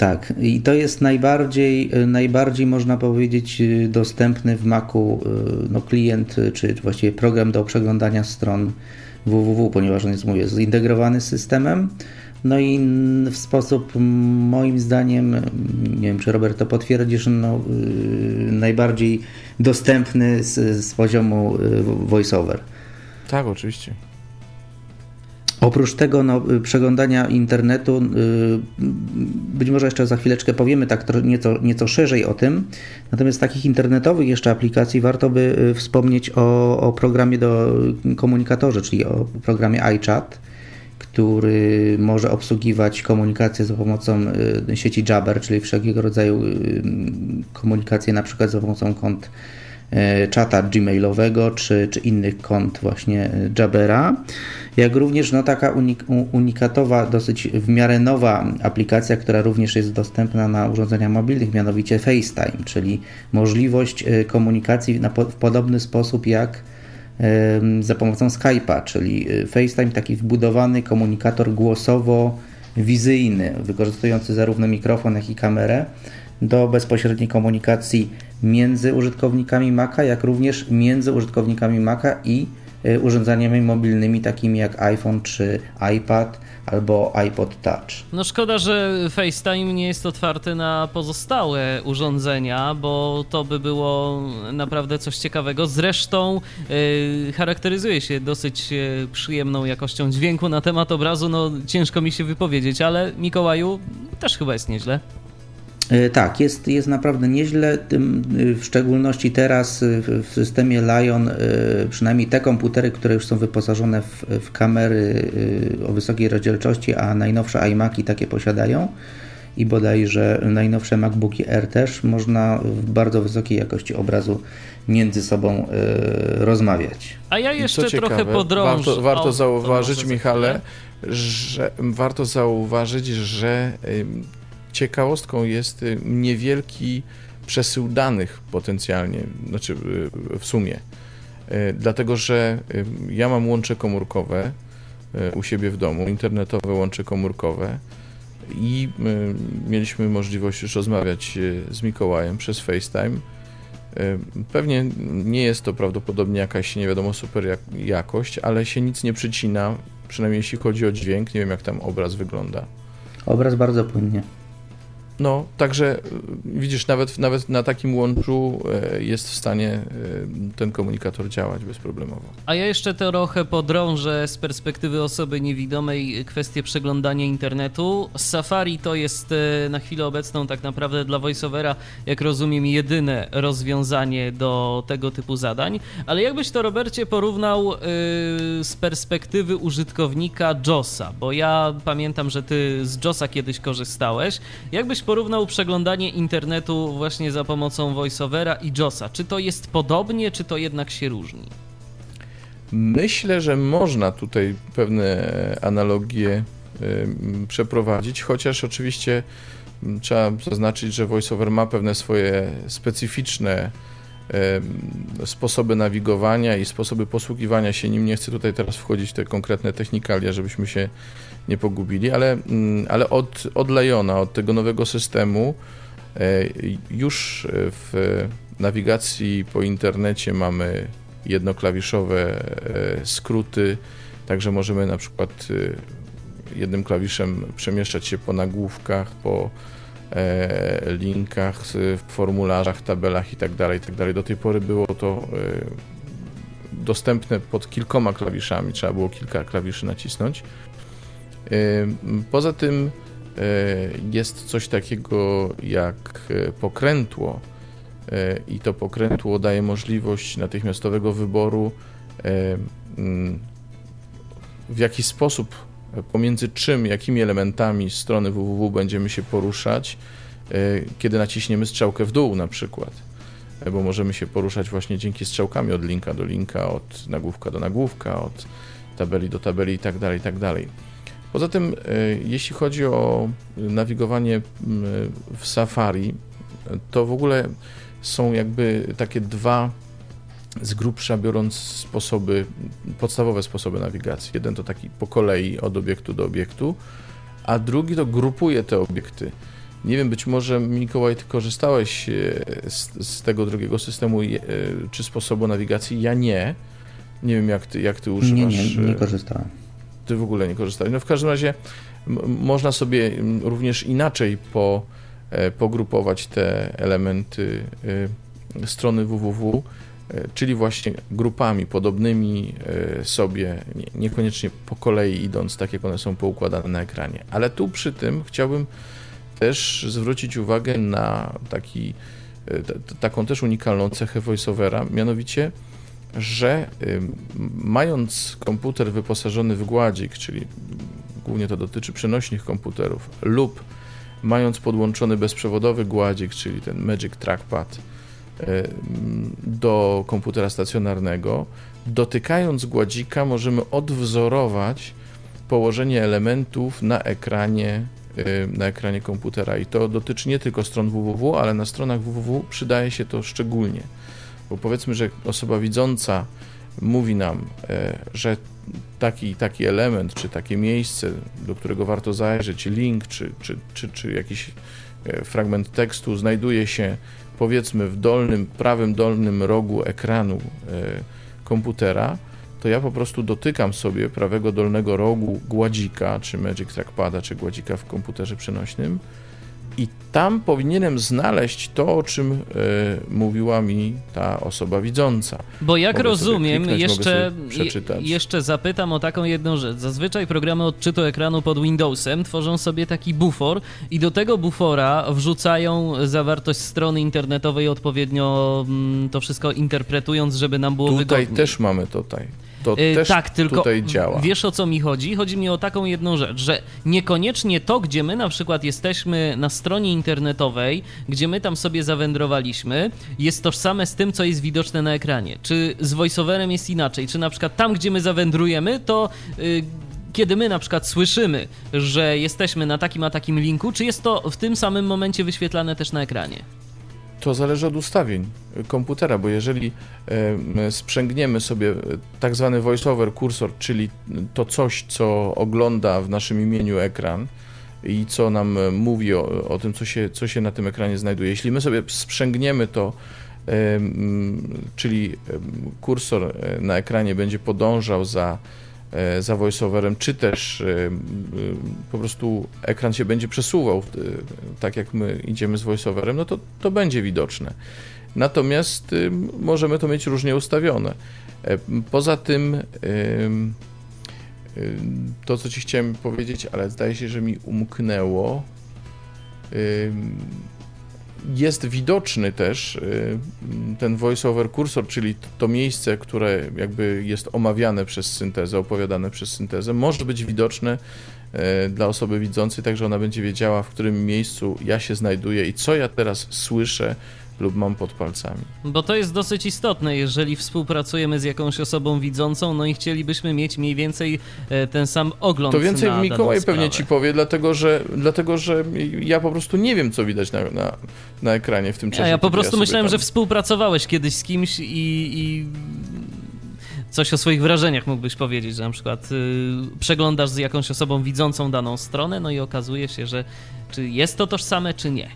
tak, i to jest najbardziej, y, najbardziej można powiedzieć y, dostępny w Macu y, no, klient, czy właściwie program do przeglądania stron www, ponieważ on jest, mówię, zintegrowany z systemem. No i w sposób moim zdaniem, nie wiem czy Robert to potwierdzisz, no, najbardziej dostępny z, z poziomu voiceover. Tak, oczywiście. Oprócz tego no, y, przeglądania internetu, y, być może jeszcze za chwileczkę powiemy tak nieco, nieco szerzej o tym, natomiast takich internetowych jeszcze aplikacji warto by y, wspomnieć o, o programie do komunikatorze, czyli o programie iChat, który może obsługiwać komunikację za pomocą sieci Jabber, czyli wszelkiego rodzaju komunikację na przykład za pomocą kont czata gmailowego czy, czy innych kont właśnie Jabbera jak również no, taka unik unikatowa, dosyć w miarę nowa aplikacja, która również jest dostępna na urządzeniach mobilnych, mianowicie FaceTime, czyli możliwość y, komunikacji po w podobny sposób jak za pomocą Skype'a, czyli y, FaceTime taki wbudowany komunikator głosowo-wizyjny, wykorzystujący zarówno mikrofon, jak i kamerę do bezpośredniej komunikacji między użytkownikami Maca, jak również między użytkownikami Maca i Y, urządzeniami mobilnymi takimi jak iPhone czy iPad albo iPod Touch. No szkoda, że FaceTime nie jest otwarty na pozostałe urządzenia, bo to by było naprawdę coś ciekawego. Zresztą yy, charakteryzuje się dosyć y, przyjemną jakością dźwięku na temat obrazu. No ciężko mi się wypowiedzieć, ale Mikołaju też chyba jest nieźle. E, tak, jest, jest naprawdę nieźle, tym, y, w szczególności teraz y, w systemie Lion, y, przynajmniej te komputery, które już są wyposażone w, w kamery o wysokiej rozdzielczości, a najnowsze iMaki takie posiadają i bodajże najnowsze MacBooki Air też, można w bardzo wysokiej jakości obrazu między sobą rozmawiać. A ja jeszcze trochę ciekawe, podrążę. Warto, warto zauważyć, Michale, że warto zauważyć, że ciekawostką jest y, niewielki przesył danych potencjalnie, znaczy y, w sumie. Y, dlatego, że ja mam łącze komórkowe u siebie w domu, internetowe łącze komórkowe i mieliśmy możliwość już rozmawiać z Mikołajem przez FaceTime. Pewnie nie jest to prawdopodobnie jakaś nie wiadomo super jakość, ale się nic nie przycina, przynajmniej jeśli chodzi o dźwięk. Nie wiem jak tam obraz wygląda. Obraz bardzo płynnie. No, także y, widzisz, nawet, nawet na takim łączu e, jest w stanie e, ten komunikator działać bezproblemowo. A ja jeszcze trochę podrążę z perspektywy osoby niewidomej kwestię przeglądania internetu. Safari to jest na chwilę obecną tak naprawdę dla VoiceOvera, jak rozumiem, jedyne rozwiązanie do tego typu zadań. Ale jakbyś to, Robercie, porównał z perspektywy użytkownika JOSa? Bo ja pamiętam, że ty z JOSa kiedyś korzystałeś. Jakbyś porównał przeglądanie internetu właśnie za pomocą VoiceOvera i JOSa. Czy to jest podobnie, czy to jednak się różni? Myślę, że można tutaj pewne analogie przeprowadzić, chociaż oczywiście trzeba zaznaczyć, że VoiceOver ma pewne swoje specyficzne sposoby nawigowania i sposoby posługiwania się nim. Nie chcę tutaj teraz wchodzić w te konkretne technikalia, żebyśmy się nie pogubili, ale, mm, ale od, od Liona, od tego nowego systemu e, już w nawigacji po internecie mamy jednoklawiszowe e, skróty, także możemy na przykład e, jednym klawiszem przemieszczać się po nagłówkach, po linkach, formularzach, tabelach itd., tak itd. Tak Do tej pory było to dostępne pod kilkoma klawiszami, trzeba było kilka klawiszy nacisnąć. Poza tym e, jest coś takiego jak e, pokrętło e, i to pokrętło daje możliwość natychmiastowego wyboru w jaki sposób pomiędzy czym, jakimi elementami strony www będziemy się poruszać, kiedy naciśniemy strzałkę w dół na przykład, bo możemy się poruszać właśnie dzięki strzałkami od linka do linka, od nagłówka do nagłówka, od tabeli do tabeli itd., tak itd. Tak Poza tym, e, jeśli chodzi o nawigowanie w Safari, to w ogóle są jakby takie dwa z grubsza biorąc sposoby, podstawowe sposoby nawigacji. Jeden to taki po kolei od obiektu do obiektu, a drugi to grupuje te obiekty. Nie wiem, być może Mikołaj, ty korzystałeś e, z, z tego drugiego systemu e, czy sposobu nawigacji. Ja nie. Nie wiem, jak ty, jak ty używasz. Nie, nie, nie korzystałem w ogóle nie korzystałeś. No w każdym razie można sobie również inaczej po, e, pogrupować te elementy e, strony www, e, czyli właśnie grupami podobnymi sobie, niekoniecznie po kolei idąc, tak jak one są poukładane na ekranie. Ale tu przy tym chciałbym też zwrócić uwagę na taki, taką też unikalną cechę voiceovera, mianowicie że mając komputer wyposażony w gładzik, czyli głównie to dotyczy przenośnych komputerów, lub mając podłączony bezprzewodowy gładzik, czyli ten Magic Trackpad do komputera stacjonarnego, dotykając gładzika możemy odwzorować położenie elementów na ekranie, na ekranie komputera. I to dotyczy nie tylko stron www, ale na stronach www przydaje się to szczególnie. Bo powiedzmy, że osoba widząca mówi nam, e, że taki taki element, czy takie miejsce, do którego warto zajrzeć, link, czy, czy, czy, czy jakiś e, fragment tekstu znajduje się powiedzmy w dolnym, prawym dolnym rogu ekranu e, komputera, to ja po prostu dotykam sobie prawego dolnego rogu gładzika, czy Magic Trackpada, czy gładzika w komputerze przenośnym i tam powinienem znaleźć to, o czym y, mówiła mi ta osoba widząca. Bo jak mogę rozumiem, jeszcze, jeszcze zapytam o taką jedną rzecz. Zazwyczaj programy odczytu ekranu pod Windowsem tworzą sobie taki bufor i do tego bufora wrzucają zawartość strony internetowej odpowiednio mm, to wszystko interpretując, żeby nam było tutaj wygodniej. Tutaj też mamy tutaj to y, też tak, tylko tutaj działa. Wiesz o co mi chodzi? Chodzi mi o taką jedną rzecz, że niekoniecznie to, gdzie my na przykład jesteśmy na stronie internetowej, gdzie my tam sobie zawędrowaliśmy, jest tożsame z tym, co jest widoczne na ekranie. Czy z voiceoverem jest inaczej? Czy na przykład tam, gdzie my zawędrujemy, to. Yy, kiedy my na przykład słyszymy, że jesteśmy na takim a takim linku, czy jest to w tym samym momencie wyświetlane też na ekranie? To zależy od ustawień komputera, bo jeżeli sprzęgniemy sobie tak zwany voiceover kursor, czyli to coś, co ogląda w naszym imieniu ekran i co nam mówi o, o tym, co się, co się na tym ekranie znajduje. Jeśli my sobie sprzęgniemy to, czyli kursor e, na ekranie będzie podążał za e, za voiceoverem, czy też e, po prostu ekran się będzie przesuwał tak jak my idziemy z voiceoverem, no to, to będzie widoczne. Natomiast możemy to mieć różnie ustawione. Poza tym to, co ci chciałem powiedzieć, ale zdaje się, że mi umknęło jest widoczny też y, ten voice-over kursor, czyli to miejsce, które jakby jest omawiane przez syntezę, opowiadane przez syntezę, może być widoczne y, dla osoby widzącej, tak że ona będzie wiedziała, w którym miejscu ja się znajduję i co ja teraz słyszę lub mam pod palcami. Bo to jest dosyć istotne, jeżeli współpracujemy z jakąś osobą widzącą, no i chcielibyśmy mieć mniej więcej e, ten sam ogląd. To więcej Mikołaj pewnie ci powie, dlatego że, dlatego że ja po prostu nie wiem, co widać na, na, na ekranie w tym czasie. A ja po prostu ja myślałem, tam... że współpracowałeś kiedyś z kimś i, i coś o swoich wrażeniach mógłbyś powiedzieć, że na przykład y, przeglądasz z jakąś osobą widzącą daną stronę, no i okazuje się, że czy jest to tożsame, czy nie.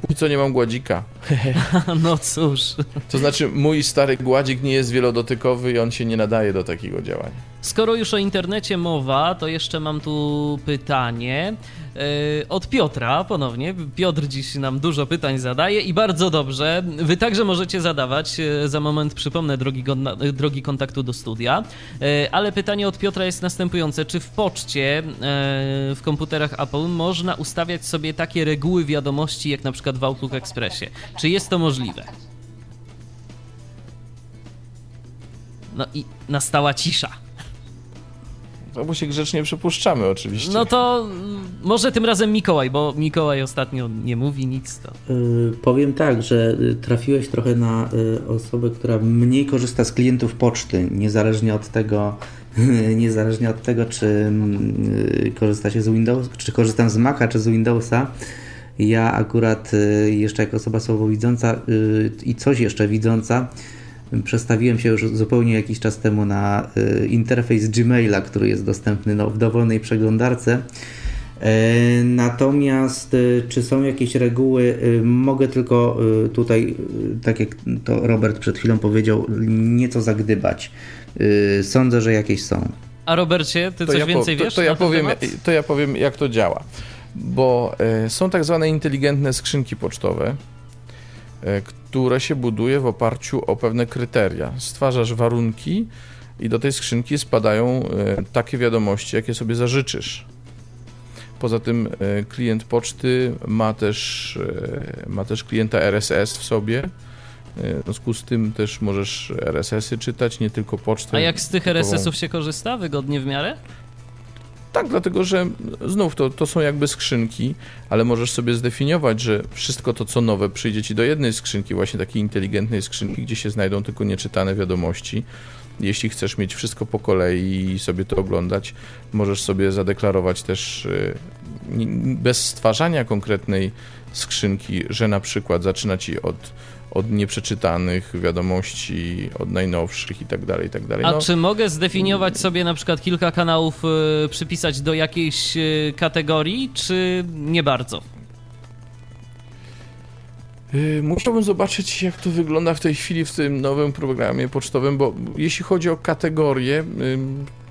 Póki co nie mam gładzika. no cóż. To znaczy, mój stary gładzik nie jest wielodotykowy i on się nie nadaje do takiego działania. Skoro już o internecie mowa, to jeszcze mam tu pytanie yy, od Piotra ponownie. Piotr dziś nam dużo pytań zadaje i bardzo dobrze. Wy także możecie zadawać. Yy, za moment przypomnę drogi, drogi kontaktu do studia. Ale pytanie od Piotra jest następujące. Czy w poczcie w komputerach Apple można ustawiać sobie takie reguły wiadomości, jak na przykład w Outlook Expressie? Czy jest to możliwe? No i nastała cisza. No bo się grzecznie przepuszczamy oczywiście. No to mm, może tym razem Mikołaj, bo Mikołaj ostatnio nie mówi nic. To... Yy, powiem tak, że y, trafiłeś trochę na y, osobę, która mniej korzysta z klientów poczty, niezależnie od tego, niezależnie od tego, czy y, korzysta się z Windows, czy korzystam z Maca, czy z Windowsa. Ja akurat jeszcze jako osoba słabowidząca i coś jeszcze widząca, Przestawiłem się już zupełnie jakiś czas temu na y, interfejs Gmaila, który jest dostępny no, w dowolnej przeglądarce. E, natomiast y, czy są jakieś reguły? Y, mogę tylko tutaj, tak jak to Robert przed chwilą powiedział, nieco zagdybać. Sądzę, że jakieś są. A Robercie, ty to coś ja więcej po, wiesz? To, to ja powiem, to ja powiem, jak to działa. Bo są tak zwane inteligentne skrzynki pocztowe, E, które się buduje w oparciu o pewne kryteria. Stwarzasz warunki i do tej skrzynki spadają e, takie wiadomości, jakie sobie zażyczysz. Poza tym e, klient poczty ma też, ma też klienta RSS w sobie. W związku z tym też możesz RSS-y czytać, nie tylko pocztę. A jak z tych RSS-ów się korzysta? Wygodnie w miarę? Tak, dlatego że znów to, to są jakby skrzynki, ale możesz sobie zdefiniować, że wszystko to, co nowe, przyjdzie ci do jednej skrzynki, właśnie takiej inteligentnej skrzynki, gdzie się znajdą tylko nieczytane wiadomości. Jeśli chcesz mieć wszystko po kolei i sobie to oglądać, możesz sobie zadeklarować też y, bez stwarzania konkretnej skrzynki, że na przykład zaczyna ci od od nieprzeczytanych wiadomości, od najnowszych i tak dalej, i tak dalej. A no. czy mogę zdefiniować sobie na przykład kilka kanałów, y, przypisać do jakiejś y, kategorii, czy nie bardzo? Y, musiałbym zobaczyć, jak to wygląda w tej chwili w tym nowym programie pocztowym, bo jeśli chodzi o kategorie,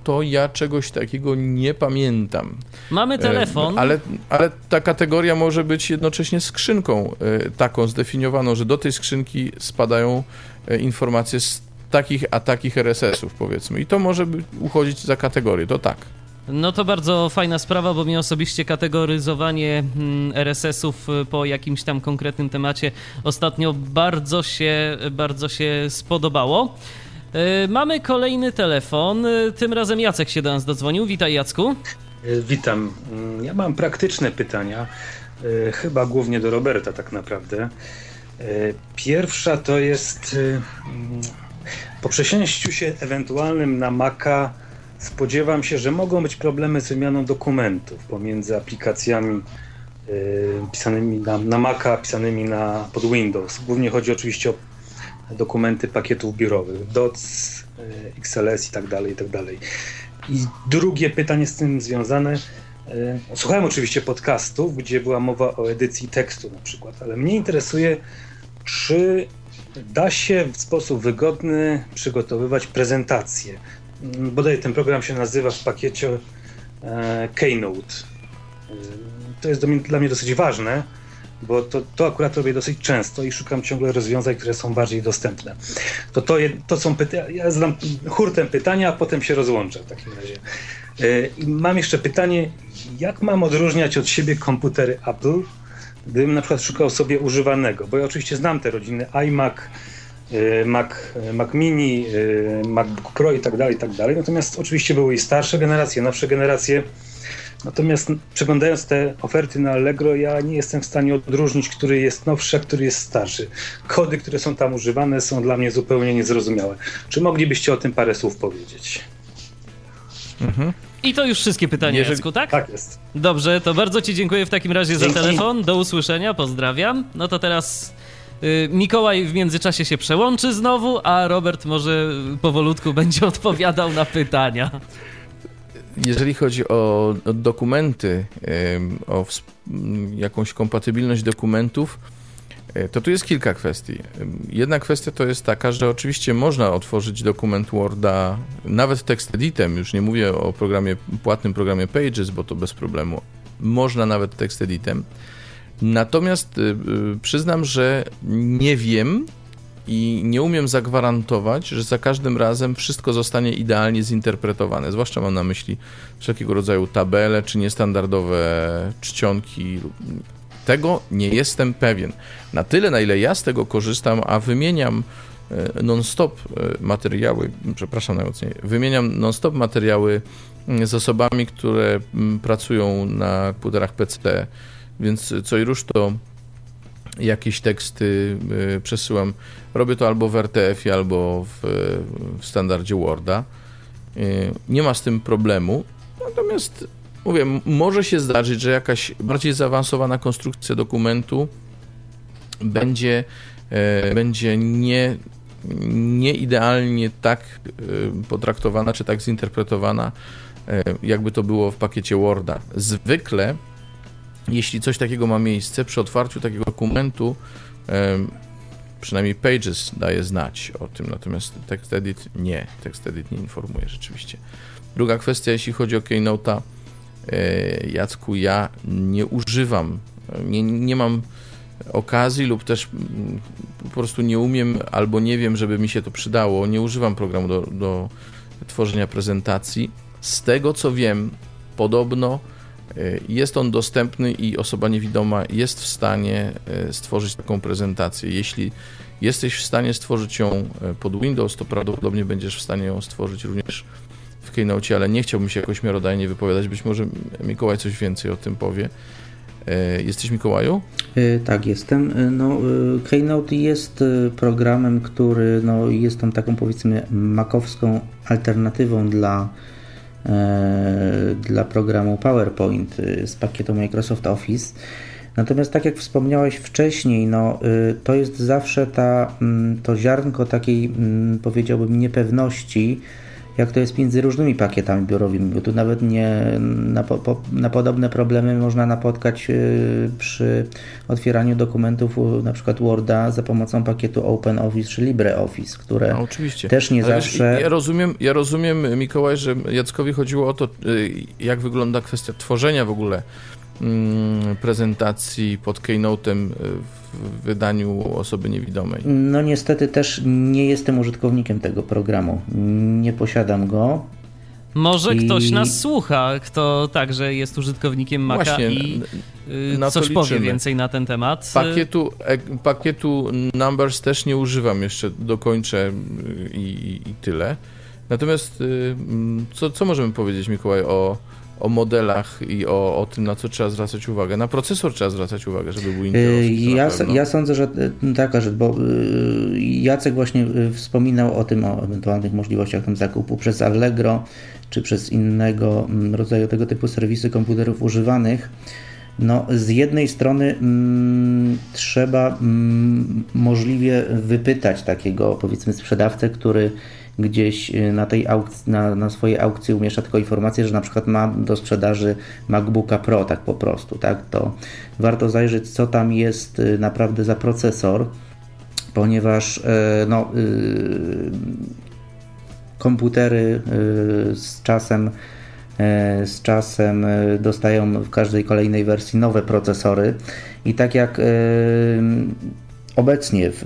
to ja czegoś takiego nie pamiętam. Mamy e, telefon. Ale, ale ta kategoria może być jednocześnie skrzynką e, taką zdefiniowaną, że do tej skrzynki spadają e, informacje z takich a takich RSS-ów, powiedzmy. I to może uchodzić za kategorię, to tak. No to bardzo fajna sprawa, bo mi osobiście kategoryzowanie mm, RSS-ów po jakimś tam konkretnym temacie ostatnio bardzo się, bardzo się spodobało. E, mamy kolejny telefon. E, tym razem Jacek się do nas dodzwonił. Witaj, Jacku. E, witam. Mm, ja mam praktyczne pytania, chyba głównie do Roberta, tak naprawdę. Pierwsza to jest mm, po przesięściu się ewentualnym na Maca spodziewam się, że mogą być problemy z wymianą dokumentów pomiędzy aplikacjami pisanymi na, na Maca, pisanymi na, pod Windows. Głównie chodzi oczywiście o dokumenty pakietów biurowych, DOC, e, XLS i tak dalej, i tak dalej. I drugie pytanie z tym związane. E, słuchałem oczywiście podcastów, gdzie była mowa o edycji tekstu na przykład, ale mnie interesuje, czy da się w sposób wygodny przygotowywać prezentację bodaj ten program się nazywa w pakiecie Keynote. To jest dla mnie dosyć ważne, bo to, to akurat robię dosyć często i szukam ciągle rozwiązań, które są bardziej dostępne. To, to, to są pytania, ja zadam hurtem pytania, a potem się rozłączę w takim razie. E, I mam jeszcze pytanie, jak mam odróżniać od siebie komputery Apple, gdybym na przykład szukał sobie używanego, bo ja oczywiście znam te rodziny iMac, e, Mac, Mac Mini, e, MacBook Pro i tak dalej, i tak dalej. Natomiast oczywiście były i starsze generacje, nowsze generacje. Natomiast przeglądając te oferty na Allegro, ja nie jestem w stanie odróżnić, który jest nowszy, a który jest starszy. Kody, które są tam używane, są dla mnie zupełnie niezrozumiałe. Czy moglibyście o tym parę słów powiedzieć? Mhm. I to już wszystkie pytania, Jeżeli... Jacku, tak? Tak jest. Dobrze, to bardzo Ci dziękuję w takim razie Dzięki. za telefon. Do usłyszenia, pozdrawiam. No to teraz y, Mikołaj w międzyczasie się przełączy znowu, a Robert może powolutku będzie odpowiadał na pytania. Jeżeli chodzi o, dokumenty, o jakąś kompatybilność dokumentów, e, to tu jest kilka kwestii. Jedna kwestia to jest taka, że oczywiście można otworzyć dokument Worda nawet tekst editem, już nie mówię o programie płatnym programie Pages, bo to bez problemu. Można nawet tekst editem. Natomiast y, y, przyznam, że nie wiem, i nie umiem zagwarantować, że za każdym razem wszystko zostanie idealnie zinterpretowane. Zwłaszcza mam na myśli wszelkiego rodzaju tabele czy niestandardowe czcionki. Tego nie jestem pewien. Na tyle, na ile ja z tego korzystam, a wymieniam e, non-stop e, materiały, przepraszam najmocniej, wymieniam non-stop materiały z osobami, które pracują na komputerach PC, więc co i rusz to jakieś teksty y, przesyłam. Robię to albo w RTF, albo w, w standardzie Worda. Y, nie ma z tym problemu. Natomiast mówię, może się zdarzyć, że jakaś bardziej zaawansowana konstrukcja dokumentu będzie, e, będzie nie, nie idealnie tak potraktowana, czy tak zinterpretowana, jakby to było w pakiecie Worda. Zwykle jeśli coś takiego ma miejsce, przy otwarciu takiego dokumentu, przynajmniej Pages daje znać o tym, natomiast TextEdit nie. TextEdit nie informuje rzeczywiście. Druga kwestia, jeśli chodzi o Keynote'a, e, Jacku, ja nie używam, nie, nie mam okazji lub też mm, po prostu nie umiem albo nie wiem, żeby mi się to przydało. Nie używam programu do, do tworzenia prezentacji. Z tego co wiem, podobno jest on dostępny i osoba niewidoma jest w stanie e, stworzyć taką prezentację. Jeśli jesteś w stanie stworzyć ją e, pod Windows, to prawdopodobnie będziesz w stanie ją stworzyć również w Keynote, ale nie chciałbym się jakoś miarodajnie wypowiadać. Być może Mikołaj coś więcej o tym powie. Jesteś Mikołaju? Tak, jestem. No, Keynote jest programem, który no, jest tą taką powiedzmy makowską alternatywą dla E, dla programu PowerPoint y, z pakietu Microsoft Office. Natomiast tak jak wspomniałeś wcześniej, no, y, to jest zawsze ta, mm, to ziarnko takiej, mm, powiedziałbym, niepewności, jak to jest między różnymi pakietami biurowymi, bo tu nawet nie na, po, na podobne problemy można napotkać y, przy otwieraniu dokumentów na przykład Worda za pomocą pakietu OpenOffice czy LibreOffice, które no, oczywiście. też nie Ale zawsze... Ja rozumiem, ja rozumiem, Mikołaj, że Jackowi chodziło o to, y, jak wygląda kwestia tworzenia w ogóle mm, prezentacji pod Keynote'em w w wydaniu osoby niewidomej. No niestety też nie jestem użytkownikiem tego programu. Nie posiadam go. Może I... ktoś nas słucha, kto także jest użytkownikiem Maca Właśnie, i y, coś powie więcej na ten temat. Pakietu, e, pakietu Numbers też nie używam jeszcze, dokończę i, i tyle. Natomiast y, co, co możemy powiedzieć, Mikołaj, o, o modelach i o, o tym, na co trzeba zwracać uwagę. Na procesor trzeba zwracać uwagę, żeby był Intel. Ja, ja sądzę, że y, taka rzecz, bo y, Jacek właśnie wspominał o tym, o ewentualnych możliwościach tam zakupu przez Allegro czy przez innego mm, rodzaju tego typu serwisy komputerów używanych. No, z jednej strony mm, trzeba mm, możliwie wypytać takiego powiedzmy sprzedawcę, który gdzieś y, na, tej aukcji, na, na swojej aukcji umieszcza tylko informację, że na przykład ma do sprzedaży MacBooka Pro, tak po prostu, tak, to warto zajrzeć, co tam jest y, naprawdę za procesor, ponieważ y, no, komputery z czasem z czasem dostają w każdej kolejnej wersji nowe procesory. I tak jak obecnie w,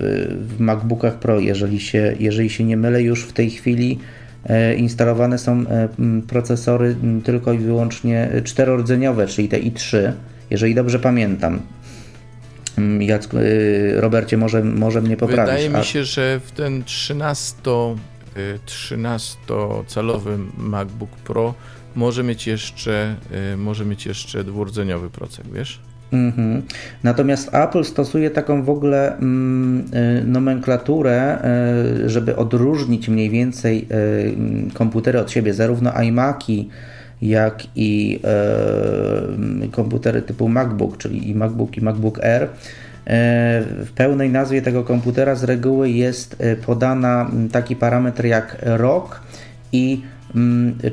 w MacBookach Pro, jeżeli się, jeżeli się nie mylę, już w tej chwili e, instalowane są e, procesory tylko i wyłącznie czterordzeniowe, czyli te i3, jeżeli dobrze pamiętam. Jacku, e, Robercie, może, może mnie poprawić. Wydaje mi się, że w ten 13, 13-calowy MacBook Pro może mieć jeszcze, może mieć jeszcze dwurdzeniowy procek, wiesz? Mhm. Natomiast Apple stosuje taką w ogóle mm, y, nomenklaturę, y, żeby odróżnić mniej więcej y, komputery od siebie, zarówno iMaki, jak i komputery typu MacBook, czyli i MacBook i MacBook Air. W pełnej nazwie tego komputera z reguły jest podana taki parametr jak rok i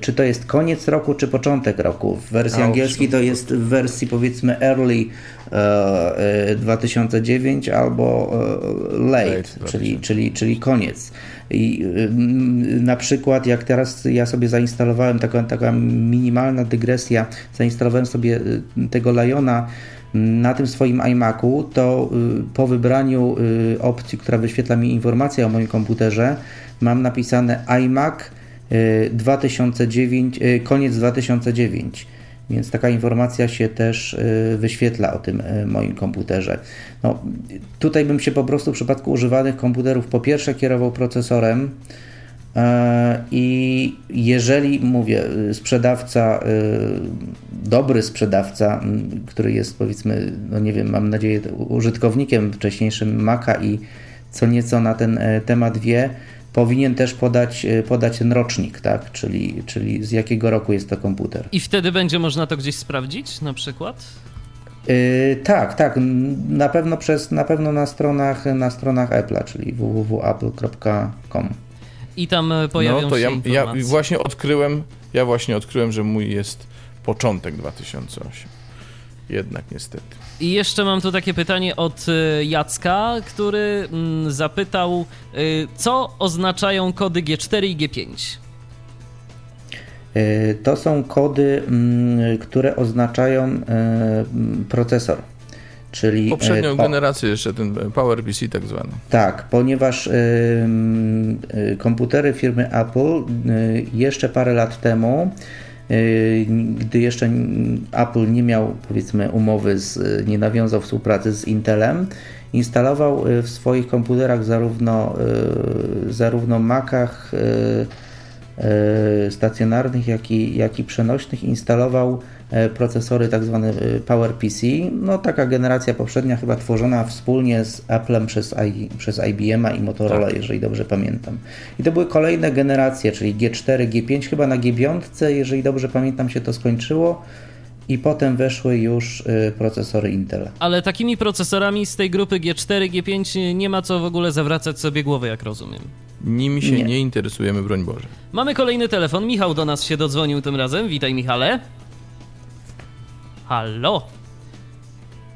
czy to jest koniec roku, czy początek roku. W wersji angielskiej to jest w wersji powiedzmy early e, 2009 e, albo e, late, late czyli, czyli, czyli koniec. I mm, na przykład jak teraz ja sobie zainstalowałem taka, taka minimalna dygresja, zainstalowałem sobie e, tego Liona na tym swoim iMacu, to po wybraniu opcji, która wyświetla mi informacje o moim komputerze, mam napisane iMac 2009, y, koniec 2009. Więc taka informacja się też y, wyświetla o tym y, moim komputerze. No, tutaj bym się po prostu w przypadku używanych komputerów po pierwsze kierował procesorem i jeżeli mówię, sprzedawca, dobry sprzedawca, który jest powiedzmy, no nie wiem, mam nadzieję, użytkownikiem wcześniejszym Maca i co nieco na ten temat wie, powinien też podać, e, podać ten rocznik, tak? czyli, czyli z jakiego roku jest to komputer. I wtedy będzie można to gdzieś sprawdzić na przykład? Yy, tak, tak. Na pewno przez na pewno na stronach na stronach Apple'a, czyli www.apple.com. I tam e, pojawią no, to się ja, informacje. ja właśnie odkryłem, ja właśnie odkryłem, że mój jest początek 2008. Jednak niestety. I jeszcze mam tu takie pytanie od y, Jacka, który mm, zapytał, y, co oznaczają kody G4 i G5? Y, to są kody, mm, które oznaczają procesor. Czyli poprzednią generację jeszcze ten PowerPC tak zwany. Tak, ponieważ komputery firmy Apple jeszcze parę lat temu gdy jeszcze Apple nie miał powiedzmy umowy, z, nie nawiązał współpracy z Intelem, instalował yy, w swoich komputerach zarówno, yy, zarówno Macach stacjonarnych, jak i, jak i przenośnych, instalował procesory tak zwane e, PowerPC. No taka generacja poprzednia chyba tworzona wspólnie z Applem przez, I, przez IBM i Motorola, tak. jeżeli dobrze pamiętam. I to były kolejne generacje, czyli G4, G5, chyba na G5, jeżeli dobrze pamiętam się to skończyło i potem weszły już e, procesory Intel. Ale takimi procesorami z tej grupy G4, G5 nie ma co w ogóle zawracać sobie głowy, jak rozumiem. Nimi się nie, nie interesujemy, broń Boże. Mamy kolejny telefon. Michał do nas się dodzwonił tym razem. Witaj, Michale. Halo?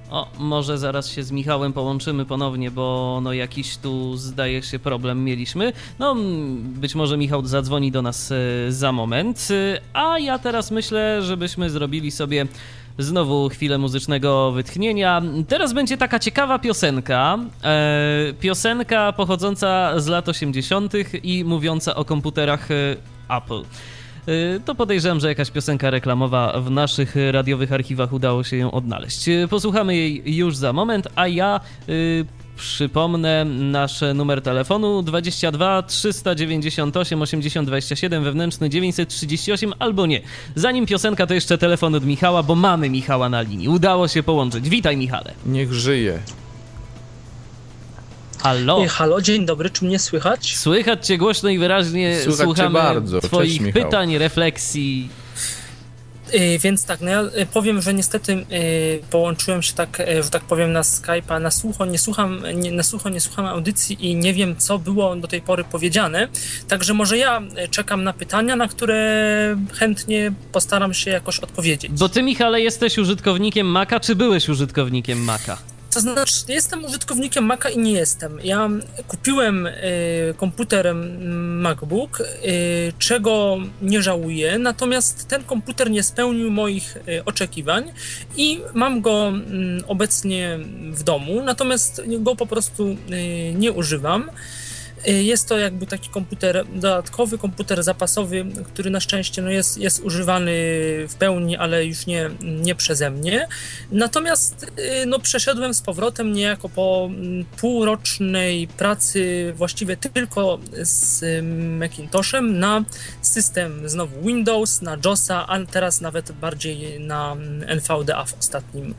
O, może zaraz się z Michałem połączymy ponownie, bo no jakiś tu zdaje się problem mieliśmy. No, być może Michał zadzwoni do nas e, za moment, e, a ja teraz myślę, żebyśmy zrobili sobie znowu chwilę muzycznego wytchnienia. Teraz będzie taka ciekawa piosenka. E, piosenka pochodząca z lat 80. i mówiąca o komputerach Apple. Y, to podejrzewam, że jakaś piosenka reklamowa w naszych radiowych archiwach udało się ją odnaleźć. Y, posłuchamy jej już za moment, a ja y, Przypomnę nasz numer telefonu 22 398 80 27 wewnętrzny 938 albo nie. Zanim piosenka to jeszcze telefon od Michała, bo mamy Michała na linii. Udało się połączyć. Witaj Michale. Niech żyje. Halo. Halo, dzień dobry, czy mnie słychać? Słychać cię głośno i wyraźnie. Słychać Słuchamy bardzo. twoich Cześć, pytań, refleksji. Yy, więc tak, no ja y, powiem, że niestety yy, połączyłem się tak, yy, że tak powiem na Skype'a, na słucho nie słucham, nie, na słucho nie słucham audycji i nie wiem, co było do tej pory powiedziane. Także może ja y, czekam na pytania, na które chętnie postaram się jakoś odpowiedzieć. Bo ty, Michale, jesteś użytkownikiem Maca, czy byłeś użytkownikiem Maca? To znaczy, jestem użytkownikiem Maca i nie jestem. Ja kupiłem y, komputer MacBook, y, czego nie żałuję, natomiast ten komputer nie spełnił moich y, oczekiwań i mam go y, obecnie w domu, natomiast go po prostu y, nie używam. Y, jest to jakby taki komputer dodatkowy, komputer zapasowy, który na szczęście no jest, jest używany w pełni, ale już nie, nie przeze mnie. Natomiast y, no, przeszedłem z powrotem niejako po mm, półrocznej pracy właściwie tylko z Macintoshem na system znowu Windows, na JOSa, a teraz nawet bardziej na NVDA w ostatnim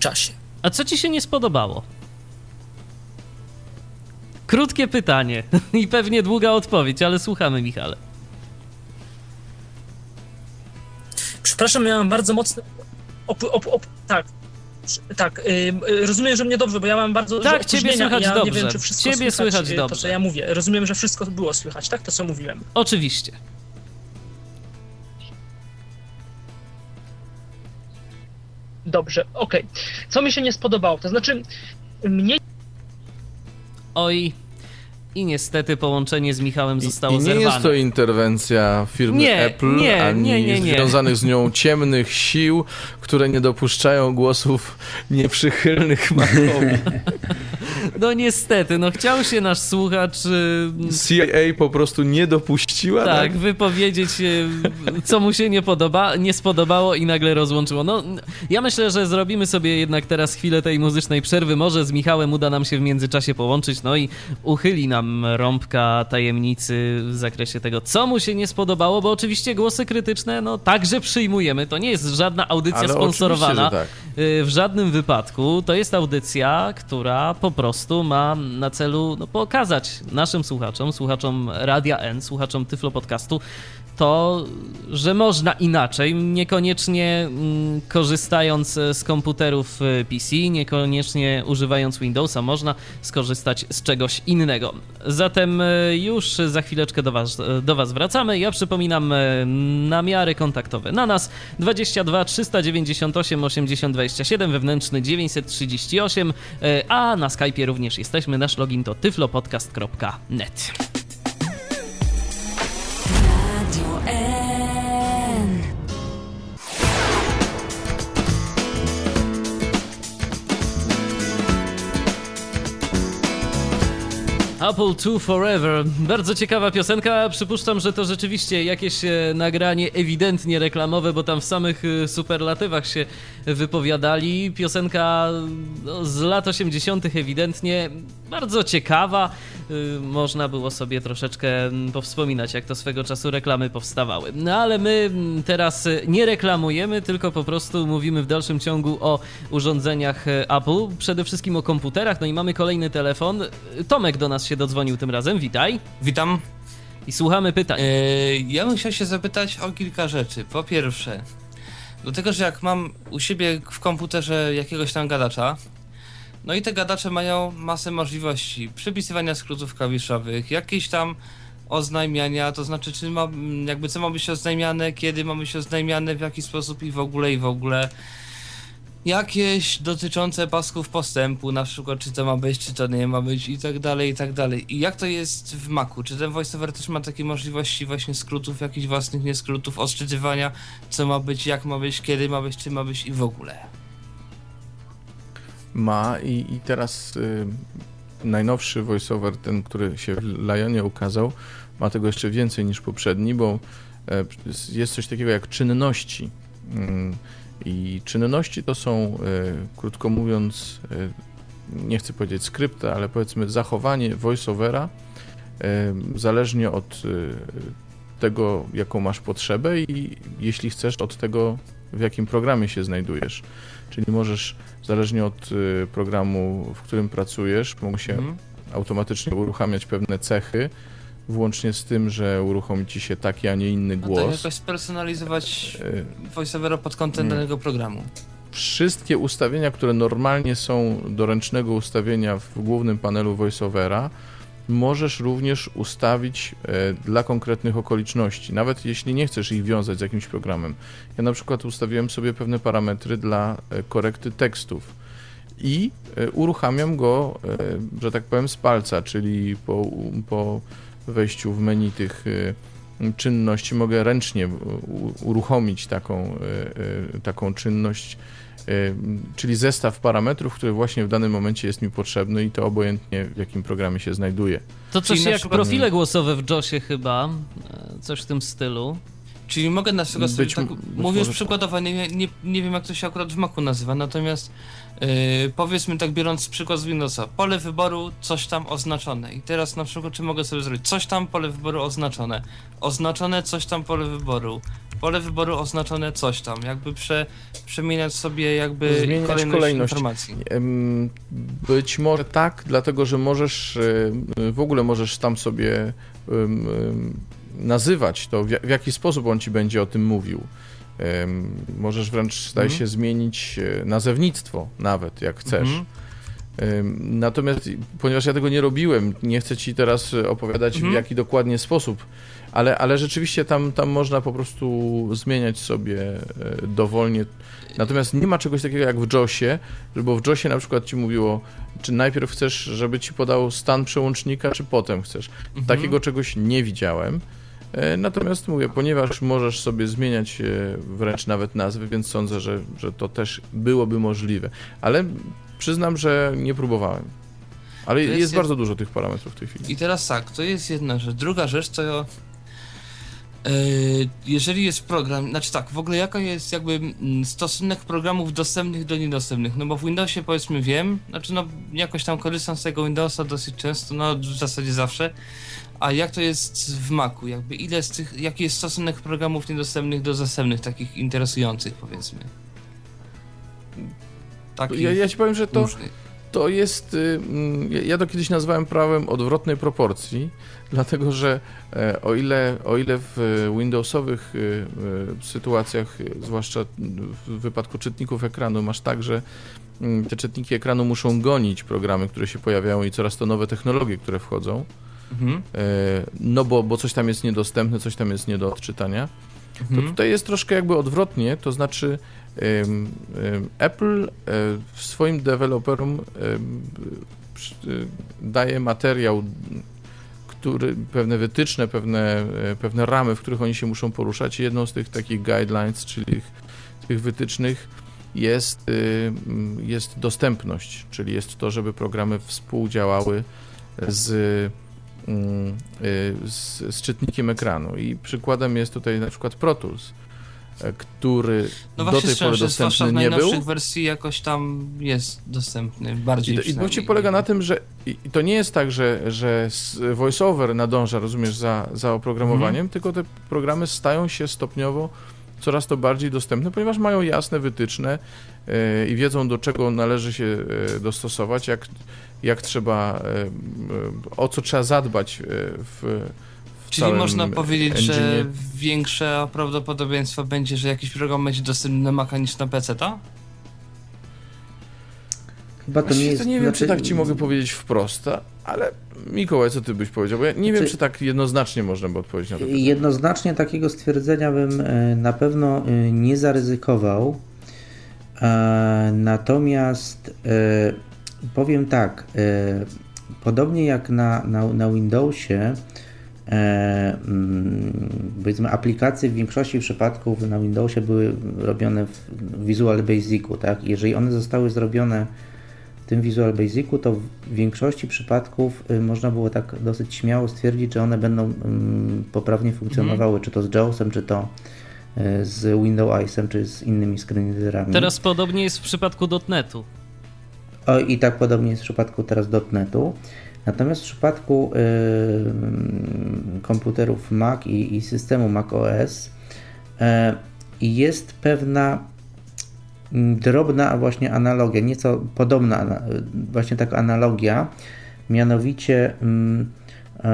czasie. A co ci się nie spodobało? Krótkie pytanie i pewnie długa odpowiedź, ale słuchamy, Michale. Przepraszam, miałem bardzo mocny. Op, op, op, tak. Tak, yy, rozumiem, że mnie dobrze, bo ja mam bardzo dużo Tak, ciebie słychać ja dobrze. Nie wiem, czy wszystko ciebie słychać, słychać to, dobrze. co ja mówię. Rozumiem, że wszystko było słychać, tak? To, co mówiłem. Oczywiście. Dobrze, okej. Okay. Co mi się nie spodobało? To znaczy, mnie Oj, i niestety połączenie z Michałem zostało I, i nie zerwane. jest to interwencja firmy nie, Apple, nie, ani nie, nie, nie. związanych z nią ciemnych sił, które nie dopuszczają głosów nieprzychylnych Macowi. No niestety, no chciał się nasz słuchacz... y, CIA po prostu nie dopuściła. Tak, wypowiedzieć, y, co mu się nie podoba, nie spodobało i nagle rozłączyło. No, ja myślę, że zrobimy sobie jednak teraz chwilę tej muzycznej przerwy. Może z Michałem uda nam się w międzyczasie połączyć, no i uchyli nam rąbka tajemnicy w zakresie tego, co mu się nie spodobało, bo oczywiście głosy krytyczne, no także przyjmujemy. To nie jest żadna audycja Ale sponsorowana. tak. Y, W żadnym wypadku. To jest audycja, która po prostu ma na celu no, pokazać naszym słuchaczom, słuchaczom Radia N, słuchaczom Tyflo Podcastu, to, że można inaczej, niekoniecznie mm, korzystając z komputerów y, PC, niekoniecznie używając Windowsa, można skorzystać z czegoś innego. Zatem y, już za chwileczkę do was, do was wracamy. Ja przypominam namiary kontaktowe na nas 22 398 80 27 wewnętrzny 938, y, a na Skype'ie również jesteśmy. Nasz login to tyflopodcast.net. Apple 2 Forever. Bardzo ciekawa piosenka. Przypuszczam, że to rzeczywiście jakieś e, nagranie ewidentnie reklamowe, bo tam w samych e, superlatywach się wypowiadali. Piosenka no, z lat 80. ewidentnie bardzo ciekawa. Można było sobie troszeczkę powspominać, jak to swego czasu reklamy powstawały. No ale my teraz e, nie reklamujemy, tylko po prostu mówimy w dalszym ciągu o urządzeniach e, Apple, przede wszystkim o komputerach. No i mamy kolejny telefon. Tomek do nas się dodzwonił tym razem. Witaj. Witam. I słuchamy pytań. E, ja bym chciał się zapytać o kilka rzeczy. Po pierwsze, dlatego, że jak mam u siebie w komputerze jakiegoś tam gadacza, no i te gadacze mają masę możliwości przypisywania skrótów klawiszowych, jakieś tam oznajmiania, to znaczy czy ma, jakby co ma być oznajmiane, kiedy ma być oznajmiane, w jaki sposób i w ogóle i w ogóle. Jakieś dotyczące pasków postępu, na przykład czy to ma być, czy to nie ma być i tak dalej, i tak dalej. I jak to jest w Macu? Czy ten VoiceOver też ma takie możliwości właśnie skrótów, jakichś własnych nie skrótów, odczytywania, co ma być, jak ma być, kiedy ma być, czy ma być i w ogóle? Ma i, i teraz y, najnowszy voiceover, ten, który się w Lionie ukazał, ma tego jeszcze więcej niż poprzedni, bo e, jest coś takiego jak czynności. Mm, I czynności to są, e, krótko mówiąc, e, nie chcę powiedzieć skrypty, ale powiedzmy zachowanie voiceovera e, zależnie od tego, jaką masz potrzebę i jeśli chcesz, od tego, w jakim programie się znajdujesz. Czyli możesz, zależnie od programu, w którym pracujesz, mogą się Mhm. automatycznie uruchamiać pewne cechy, włącznie z tym, że uruchomi ci się taki, a nie inny No tak głos. jakoś spersonalizować Y, VoiceOvera pod kątem danego programu. Wszystkie ustawienia, które normalnie są do ręcznego ustawienia w głównym panelu VoiceOvera, możesz również ustawić e, dla konkretnych okoliczności, nawet jeśli nie chcesz ich wiązać z jakimś programem. Ja na przykład ustawiłem sobie pewne parametry dla e, korekty tekstów i e, uruchamiam go, e, że tak powiem, z palca, czyli po, po wejściu w menu tych e, czynności mogę ręcznie uruchomić taką, taką czynność, czyli zestaw parametrów, który właśnie w danym momencie jest mi potrzebny i to obojętnie w jakim programie się znajduje. To coś jak przykład... profile głosowe w JOSie chyba, coś w tym stylu. Czyli mogę na przykład sobie tak, mówię już przykładowo, nie, nie, nie wiem jak to się akurat w Macu nazywa, natomiast yy, powiedzmy tak biorąc przykład z Windowsa, pole wyboru coś tam oznaczone. I teraz na przykład czy mogę sobie zrobić coś tam pole wyboru oznaczone, oznaczone coś tam pole wyboru, pole wyboru oznaczone coś tam, jakby prze, przemieniać sobie jakby Zmieniać kolejność, kolejność. informacji. Być może tak, dlatego że możesz, w ogóle możesz tam sobie nazywać to, w jaki sposób on ci będzie o tym mówił. Możesz wręcz, zdaje mhm. się, zmienić e, nazewnictwo nawet, jak chcesz. Mhm. Natomiast, ponieważ ja tego nie robiłem, nie chcę ci teraz opowiadać mhm. w jaki dokładnie sposób, ale, ale rzeczywiście tam, tam można po prostu zmieniać sobie e, dowolnie. Natomiast nie ma czegoś takiego jak w JOSie, bo w JOSie na przykład ci mówiło, czy najpierw chcesz, żeby ci podał stan przełącznika, czy potem chcesz. Mhm. Takiego czegoś nie widziałem. E, natomiast mówię, ponieważ możesz sobie zmieniać e, wręcz nawet nazwy, więc sądzę, że, że to też byłoby możliwe. Ale przyznam, że nie próbowałem. Ale jest, jest, bardzo dużo tych parametrów w tej chwili. I teraz tak, to jest jedna rzecz. Druga rzecz to jeżeli jest program, znaczy tak, w ogóle jaka jest jakby mm, stosunek programów dostępnych do niedostępnych, no bo w Windowsie powiedzmy wiem, znaczy no jakoś tam korzystam z tego Windowsa dosyć często, no w zasadzie zawsze, a jak to jest w Macu? Jakby ile z tych, jaki jest stosunek programów niedostępnych do dostępnych, takich interesujących powiedzmy? Takich ja, ja ci powiem, że to, to jest, y, mm, ja to kiedyś nazwałem prawem odwrotnej proporcji, dlatego że e, o ile, o ile w Windowsowych y, y, sytuacjach, zwłaszcza w wypadku czytników ekranu, masz tak, że mm, te czytniki ekranu muszą gonić programy, które się pojawiają i coraz to nowe technologie, które wchodzą, Mhm. No bo, bo coś tam jest niedostępne, coś tam jest nie do odczytania. Mhm. To tutaj jest troszkę jakby odwrotnie, to znaczy Apple w swoim deweloperom um, daje materiał, który, pewne wytyczne, pewne, e, pewne ramy, w których oni się muszą poruszać. Jedną z tych takich guidelines, czyli tych, wytycznych jest, jest dostępność, czyli jest to, żeby programy współdziałały z Mm, y, z, z czytnikiem ekranu. I przykładem jest tutaj na przykład Pro Tools, e, który no do tej pory dostępny nie był. W wersji jakoś tam jest dostępny, bardziej I, i ci polega na tym, że i to nie jest tak, że, że VoiceOver nadąża, rozumiesz, za, za oprogramowaniem, hmm. tylko te programy stają się stopniowo coraz to bardziej dostępne, ponieważ mają jasne wytyczne yy, i wiedzą, do czego należy się yy, dostosować, jak jak trzeba, e, e, o co trzeba zadbać e, w Czyli można powiedzieć, engine. że większe prawdopodobieństwo będzie, że jakiś program będzie dostępny na Maca niż na PC, to? Chyba to nie jest... To nie wiem, znaczy... czy tak ci mogę powiedzieć wprost, ale Mikołaj, co ty byś powiedział? Bo ja nie znaczy... wiem, czy tak jednoznacznie można by odpowiedzieć na to pytanie. Jednoznacznie takiego stwierdzenia bym na pewno nie zaryzykował. Natomiast Powiem tak, e, podobnie jak na, na, na Windowsie, e, powiedzmy aplikacje w większości przypadków na Windowsie były robione w Visual Basicu, tak? Jeżeli one zostały zrobione w tym Visual Basicu, to w większości przypadków y, można było tak dosyć śmiało stwierdzić, że one będą mm, poprawnie funkcjonowały, mm. czy to z JAWSem, czy to y, z Windows Eyesem, czy z innymi screenreaderami. Teraz podobnie jest w przypadku .NETu. O, I tak podobnie jest w przypadku teraz .NETu. Natomiast w przypadku y, komputerów Mac i, i, systemu Mac OS y, jest pewna mm, drobna właśnie analogia, nieco podobna właśnie taka analogia, mianowicie y,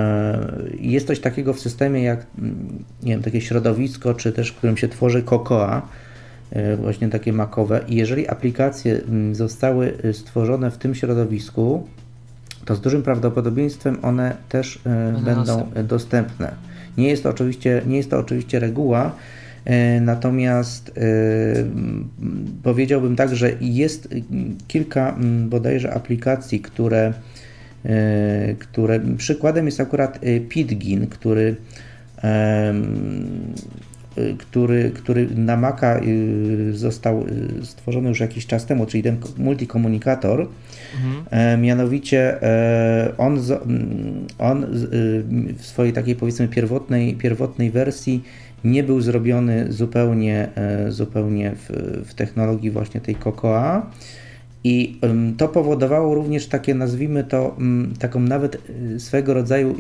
jest coś takiego w systemie jak mm, nie wiem, takie środowisko, czy też w którym się tworzy Cocoa, E, właśnie takie makowe i jeżeli aplikacje mm, zostały y, stworzone w tym środowisku, to z dużym prawdopodobieństwem one też e, będą dostępne. Nie jest to oczywiście, nie jest to oczywiście reguła, E, natomiast e, powiedziałbym tak, że jest kilka bodajże aplikacji, które, które przykładem jest akurat Pidgin, który który, który na Maca został stworzony już jakiś czas temu, czyli ten multikomunikator. Mhm. Mianowicie on, on w swojej takiej powiedzmy pierwotnej, pierwotnej wersji nie był zrobiony zupełnie, e, zupełnie w, w technologii właśnie tej Cocoa. I to powodowało również takie, nazwijmy to, taką nawet e, swego rodzaju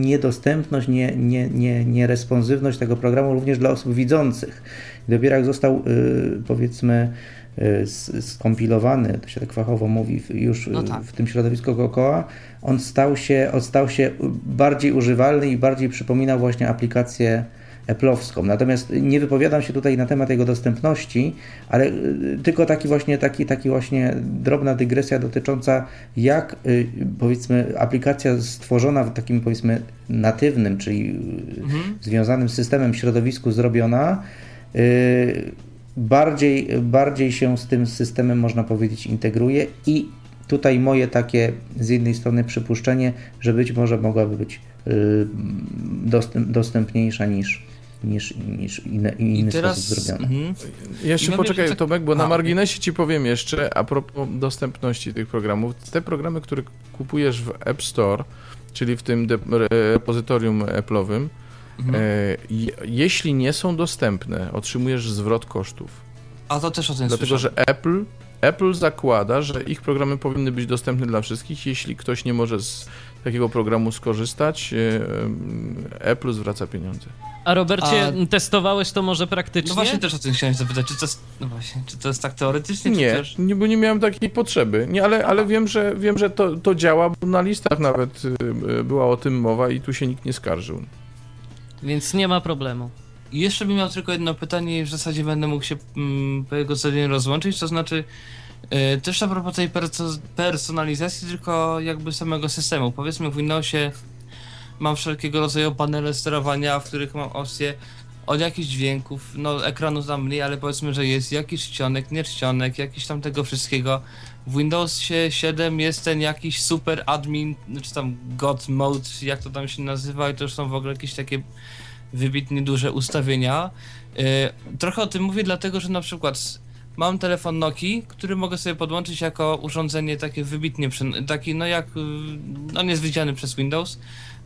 niedostępność, nie, nie, nie, nieresponsywność tego programu również dla osób widzących. Dopiero jak został, e, powiedzmy, skompilowany, to się tak fachowo mówi, już no tak. w tym środowisku Cocoa, on stał się, on stał się bardziej używalny i bardziej przypominał właśnie aplikację Apple'owską. Natomiast nie wypowiadam się tutaj na temat jego dostępności, ale y, tylko taki właśnie, taki, taki właśnie drobna dygresja dotycząca jak y, powiedzmy aplikacja stworzona w takim powiedzmy natywnym, czyli y, mhm. związanym z systemem środowisku zrobiona, bardziej, bardziej się z tym systemem można powiedzieć integruje i tutaj moje takie z jednej strony przypuszczenie, że być może mogłaby być dostęp, dostępniejsza niż, niż, niż inne, inny teraz, sposób zrobione. Mm, jeszcze poczekaj, tak... Tomek, bo A, na marginesie ci powiem jeszcze a propos dostępności tych programów. Te programy, które kupujesz w App Store, czyli w tym repozytorium Apple'owym, mhm. e, jeśli nie są dostępne, otrzymujesz zwrot kosztów. A to też o tym Dlatego, że Apple Apple zakłada, że ich programy powinny być dostępne dla wszystkich. Jeśli ktoś nie może z takiego programu skorzystać, e, Apple zwraca pieniądze. A Robercie, A... testowałeś to może praktycznie? No właśnie też o tym chciałem zapytać, czy to jest, no właśnie, czy to jest tak teoretycznie? Nie, też... nie, bo nie miałem takiej potrzeby, nie, ale, ale wiem, że, wiem, że to, to działa, bo na listach nawet y, była o tym mowa i tu się nikt nie skarżył. Więc nie ma problemu. Jeszcze bym miał tylko jedno pytanie i w zasadzie będę mógł się mm, po jego zadaniu rozłączyć, to znaczy też a propos tej perso personalizacji, tylko jakby samego systemu. Powiedzmy w Windowsie mam wszelkiego rodzaju panele sterowania, w których mam opcję od jakichś dźwięków, no ekranu tam mniej, ale powiedzmy, że jest jakiś czcionek, nie czcionek, jakiś tam tego wszystkiego. W Windowsie 7 jest ten jakiś super admin, czy tam God Mode, jak to tam się nazywa i to już są w ogóle jakieś takie wybitnie duże ustawienia. Yy, trochę o tym mówię dlatego, że na przykład mam telefon Nokia, który mogę sobie podłączyć jako urządzenie takie wybitnie, taki no jak, no niezwidziany przez Windows,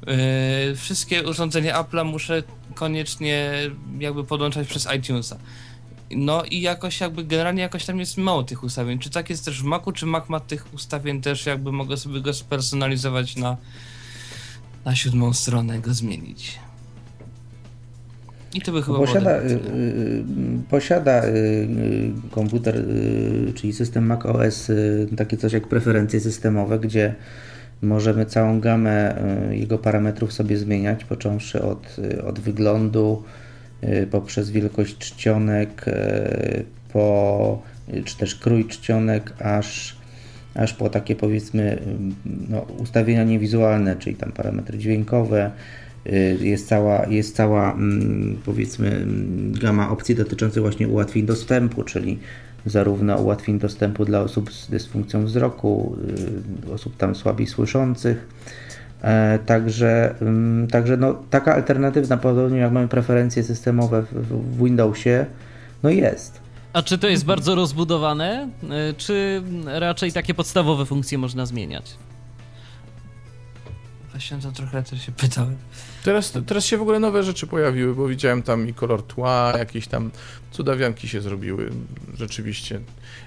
Yy, wszystkie urządzenia Apple'a muszę koniecznie jakby podłączać przez iTunesa. No i jakoś jakby generalnie jakoś tam jest mało tych ustawień. Czy tak jest też w Macu, czy Mac ma tych ustawień też jakby mogę sobie go spersonalizować na, na siódmą stronę, go zmienić. I to by chyba posiada, y, y, posiada y, komputer, czyli system Mac OS, takie coś jak preferencje systemowe, gdzie Możemy całą gamę y, jego parametrów sobie zmieniać, począwszy od, y, od wyglądu, y, poprzez wielkość czcionek, po, czy też krój czcionek, aż, aż po takie powiedzmy no, ustawienia niewizualne, czyli tam parametry dźwiękowe. Jest cała, jest cała mm, powiedzmy mm, gama opcji dotyczących właśnie ułatwień dostępu, czyli zarówno ułatwień dostępu dla osób z dysfunkcją wzroku, y, osób tam słabiej słyszących. E, także, mm, także no, taka alternatywna, podobnie jak mamy preferencje systemowe w Windowsie, no jest. A czy to jest bardzo rozbudowane, y, czy raczej takie podstawowe funkcje można zmieniać? Właśnie to trochę też się pytałem. Teraz, teraz się w ogóle nowe rzeczy pojawiły, bo widziałem tam i kolor tła, jakieś tam cudawianki się zrobiły, rzeczywiście.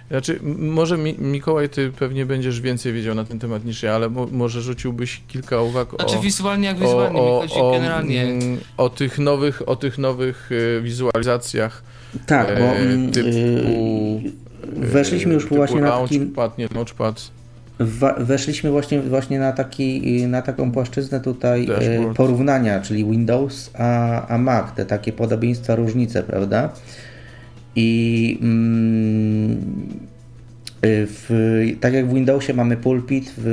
Znaczy, może Mi Mikołaj, ty pewnie będziesz więcej wiedział na ten temat niż ja, ale mo może rzuciłbyś kilka uwag znaczy, o... wizualnie jak wizualnie, o, chodzi o, generalnie. Mm, o tych nowych, o tych nowych y, wizualizacjach. Tak, bo e, mm, typu, y, weszliśmy już właśnie na taki... Launchpad, nie launchpad weszliśmy właśnie, właśnie na, taki, na taką płaszczyznę tutaj e, Dashboard. porównania, czyli Windows a, a Mac, te takie podobieństwa, różnice, prawda? I mm, e, w, tak jak w Windowsie mamy pulpit, w,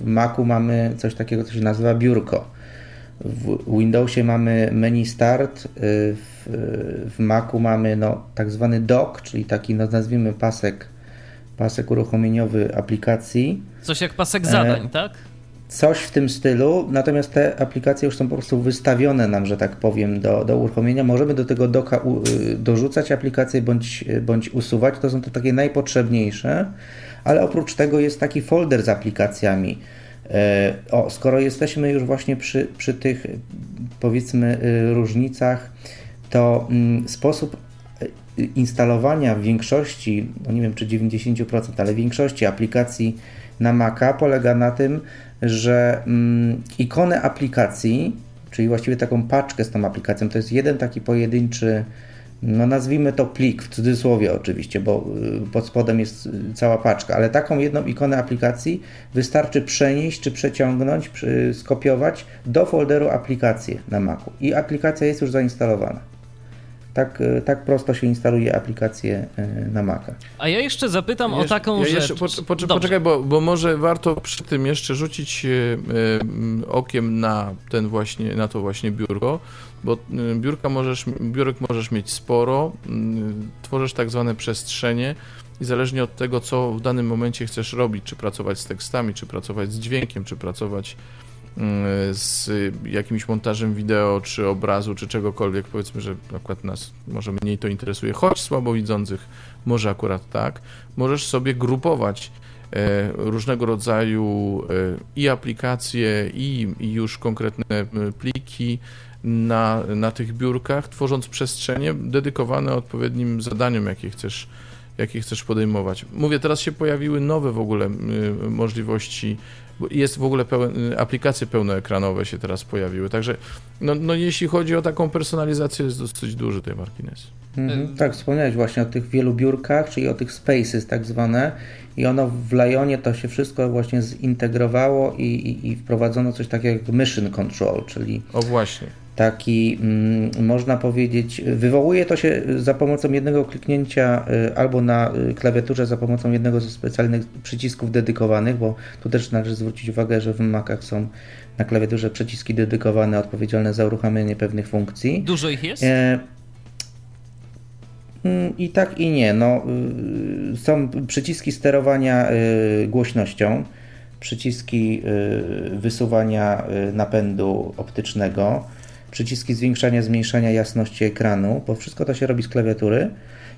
w Macu mamy coś takiego, co się nazywa biurko. W Windowsie mamy menu start, y, w, w Macu mamy no, tak zwany dock, czyli taki no, nazwijmy pasek, pasek uruchomieniowy aplikacji. Coś jak pasek zadań, E, tak? Coś w tym stylu, natomiast te aplikacje już są po prostu wystawione nam, że tak powiem, do, do uruchomienia. Możemy do tego doka u, y, dorzucać aplikacje bądź, bądź usuwać. To są te takie najpotrzebniejsze, ale oprócz tego jest taki folder z aplikacjami. E, O, skoro jesteśmy już właśnie przy, przy tych powiedzmy y, różnicach, to mm, sposób instalowania większości, no nie wiem czy 90%, ale większości aplikacji na Maca polega na tym, że mm, ikonę aplikacji, czyli właściwie taką paczkę z tą aplikacją, to jest jeden taki pojedynczy, no nazwijmy to plik, w cudzysłowie oczywiście, bo y, pod spodem jest y, cała paczka, ale taką jedną ikonę aplikacji wystarczy przenieść czy przeciągnąć, skopiować do folderu aplikacje na Macu i aplikacja jest już zainstalowana. Tak, y, tak prosto się instaluje aplikację y, na Maca. A ja jeszcze zapytam o Jeszcze- taką ja rzecz. Pocz- Dobrze. poczekaj, bo, bo może warto przy tym jeszcze rzucić e, e, okiem na ten właśnie, na to właśnie biurko, bo e, biurka możesz, biurek możesz mieć sporo, mm, tworzysz tak zwane przestrzenie i zależnie od tego, co w danym momencie chcesz robić, czy pracować z tekstami, czy pracować z dźwiękiem, czy pracować z jakimś montażem wideo, czy obrazu, czy czegokolwiek, powiedzmy, że akurat nas może mniej to interesuje, choć słabowidzących może akurat tak, możesz sobie grupować e, różnego rodzaju e, i aplikacje, i, już konkretne pliki na, na tych biurkach, tworząc przestrzenie dedykowane odpowiednim zadaniom, jakie chcesz, jakie chcesz podejmować. Mówię, teraz się pojawiły nowe w ogóle możliwości, jest w ogóle pełen, y, aplikacje pełnoekranowe się teraz pojawiły, także no, no jeśli chodzi o taką personalizację jest dosyć duży tej Markines. Mhm. Tak, wspomniałeś właśnie o tych wielu biurkach, czyli o tych spaces tak zwane i ono w Lionie to się wszystko właśnie zintegrowało i, i, i wprowadzono coś takiego jak mission control, czyli O właśnie. Taki, mm, można powiedzieć, wywołuje to się za pomocą jednego kliknięcia y, albo na y, klawiaturze za pomocą jednego ze specjalnych przycisków dedykowanych, bo tu też należy zwrócić uwagę, że w Macach są na klawiaturze przyciski dedykowane odpowiedzialne za uruchamianie pewnych funkcji. Dużo ich jest? E, mm, I tak i nie. No, y, są przyciski sterowania głośnością, przyciski wysuwania napędu optycznego, przyciski zwiększania, zmniejszania jasności ekranu, bo wszystko to się robi z klawiatury,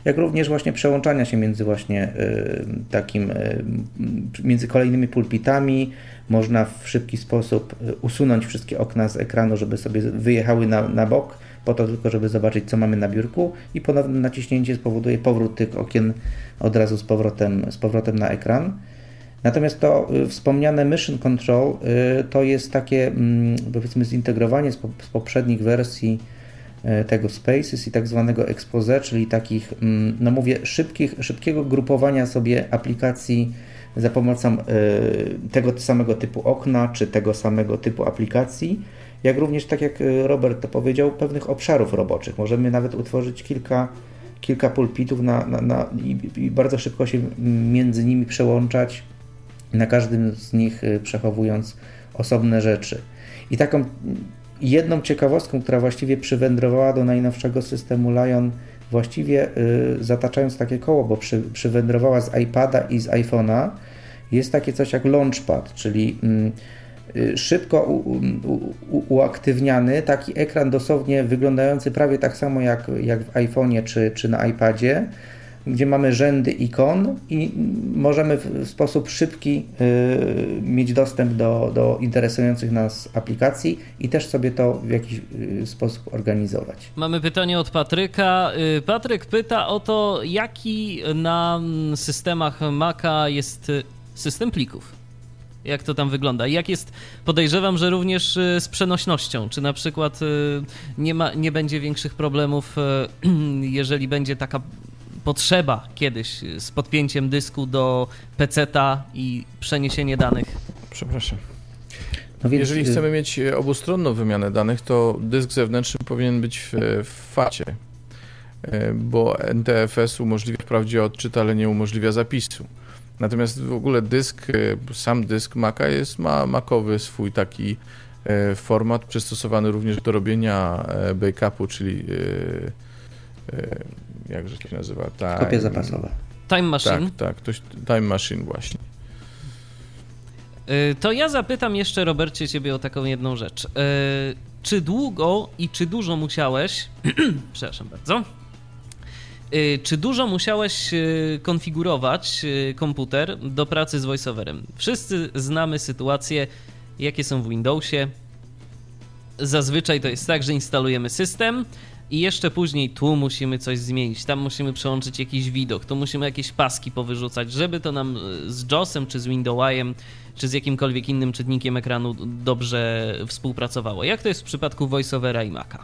jak również właśnie przełączania się między właśnie y, takim, y, między kolejnymi pulpitami. Można w szybki sposób y, usunąć wszystkie okna z ekranu, żeby sobie wyjechały na, na bok, po to tylko, żeby zobaczyć, co mamy na biurku i ponowne naciśnięcie spowoduje powrót tych okien od razu z powrotem, z powrotem na ekran. Natomiast to y, wspomniane Mission Control y, to jest takie, mm, powiedzmy, zintegrowanie z, po, z poprzednich wersji y, tego Spaces i tak zwanego expose, czyli takich, mm, no mówię, szybkich, szybkiego grupowania sobie aplikacji za pomocą tego samego typu okna, czy tego samego typu aplikacji, jak również, tak jak Robert to powiedział, pewnych obszarów roboczych. Możemy nawet utworzyć kilka, kilka pulpitów na, na, na, i, i bardzo szybko się między nimi przełączać, na każdym z nich y, przechowując osobne rzeczy. I taką jedną ciekawostką, która właściwie przywędrowała do najnowszego systemu Lion, właściwie y, zataczając takie koło, bo przy, przywędrowała z iPada i z iPhone'a, jest takie coś jak Launchpad, czyli mm, y, szybko u, u, u, uaktywniany taki ekran dosłownie wyglądający prawie tak samo jak, jak w iPhone'ie czy, czy na iPadzie, gdzie mamy rzędy ikon i możemy w sposób szybki y, mieć dostęp do, do interesujących nas aplikacji i też sobie to w jakiś y, sposób organizować. Mamy pytanie od Patryka. Y, Patryk pyta o to, jaki na mm, systemach Maca jest system plików. Jak to tam wygląda? Jak jest, podejrzewam, że również z przenośnością. Czy na przykład nie, ma, nie będzie większych problemów, jeżeli będzie taka potrzeba kiedyś y, z podpięciem dysku do PC-ta i przeniesienie danych? Przepraszam. No więc, Jeżeli y, chcemy mieć e, obustronną wymianę danych, to dysk zewnętrzny powinien być w, w facie, bo NTFS umożliwia wprawdzie odczyt, ale nie umożliwia zapisu. Natomiast w ogóle dysk, sam dysk Maca jest, ma makowy swój taki format przystosowany również do robienia backupu, czyli e, jakże się nazywa? Time... Kopie zapasowe. Time Machine. Tak, tak, to, Time Machine właśnie. To ja zapytam jeszcze, Robercie, ciebie o taką jedną rzecz. Czy długo i czy dużo musiałeś, przepraszam bardzo, Y, czy dużo musiałeś y, konfigurować y, komputer do pracy z VoiceOverem? Wszyscy znamy sytuacje, jakie są w Windowsie. Zazwyczaj to jest tak, że instalujemy system i jeszcze później tu musimy coś zmienić, tam musimy przełączyć jakiś widok, tu musimy jakieś paski powyrzucać, żeby to nam z JOSem, czy z Windowsem, czy z jakimkolwiek innym czytnikiem ekranu dobrze współpracowało. Jak to jest w przypadku VoiceOvera i Maca?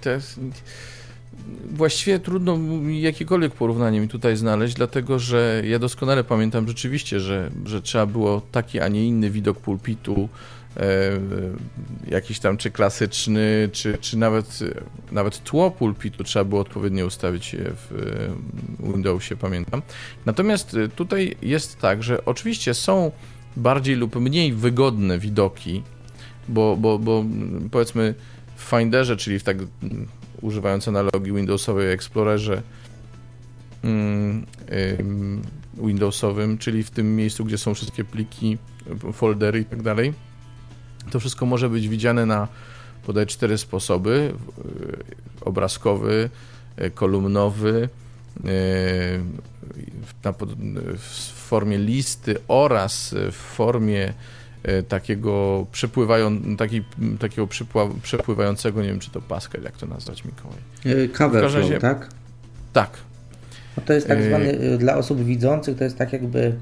To jest właściwie trudno jakiekolwiek porównanie mi tutaj znaleźć, dlatego że ja doskonale pamiętam rzeczywiście, że, że trzeba było taki, a nie inny widok pulpitu, e, jakiś tam czy klasyczny, czy, czy nawet, nawet tło pulpitu trzeba było odpowiednio ustawić w Windowsie, pamiętam. Natomiast tutaj jest tak, że oczywiście są bardziej lub mniej wygodne widoki, bo, bo, bo powiedzmy w Finderze, czyli w tak używając analogii Windowsowej Explorerze mm, Windowsowym, czyli w tym miejscu, gdzie są wszystkie pliki, foldery i tak dalej. To wszystko może być widziane na podaj cztery sposoby: y, obrazkowy, y, kolumnowy, y, w formie listy oraz w formie takiego przepływają, taki, takiego przepływającego, nie wiem czy to Pascal, jak to nazwać Mikołaj? Cover flow, tak? Tak. No to jest tak zwany, dla osób widzących, to jest tak jakby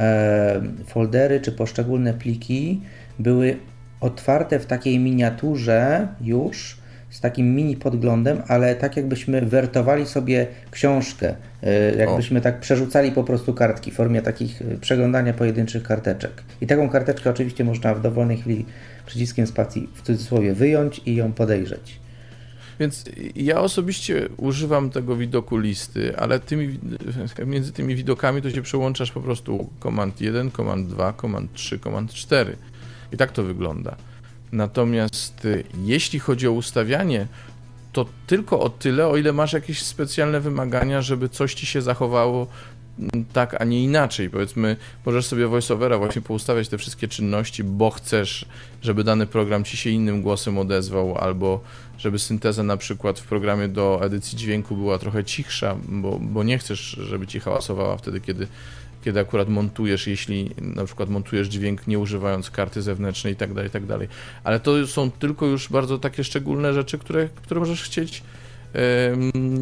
e, foldery czy poszczególne pliki były otwarte w takiej miniaturze już, z takim mini podglądem, ale tak jakbyśmy wertowali sobie książkę, e, jakbyśmy o. tak przerzucali po prostu kartki w formie takich e, przeglądania pojedynczych karteczek. I taką karteczkę oczywiście można w dowolnej chwili przyciskiem spacji w cudzysłowie wyjąć i ją podejrzeć. Więc ja osobiście używam tego widoku listy, ale tymi, między tymi widokami to się przełączasz po prostu komand 1, komand 2, komand 3, komand 4. I tak to wygląda. Natomiast y, jeśli chodzi o ustawianie, to tylko o tyle, o ile masz jakieś specjalne wymagania, żeby coś ci się zachowało mm, tak, a nie inaczej. Powiedzmy, możesz sobie voiceovera właśnie poustawiać te wszystkie czynności, bo chcesz, żeby dany program ci się innym głosem odezwał, albo żeby synteza na przykład w programie do edycji dźwięku była trochę cichsza, bo, bo nie chcesz, żeby ci hałasowała wtedy, kiedy kiedy akurat montujesz, jeśli na przykład montujesz dźwięk nie używając karty zewnętrznej i tak dalej, i tak. Ale to są tylko już bardzo takie szczególne rzeczy, które, które możesz chcieć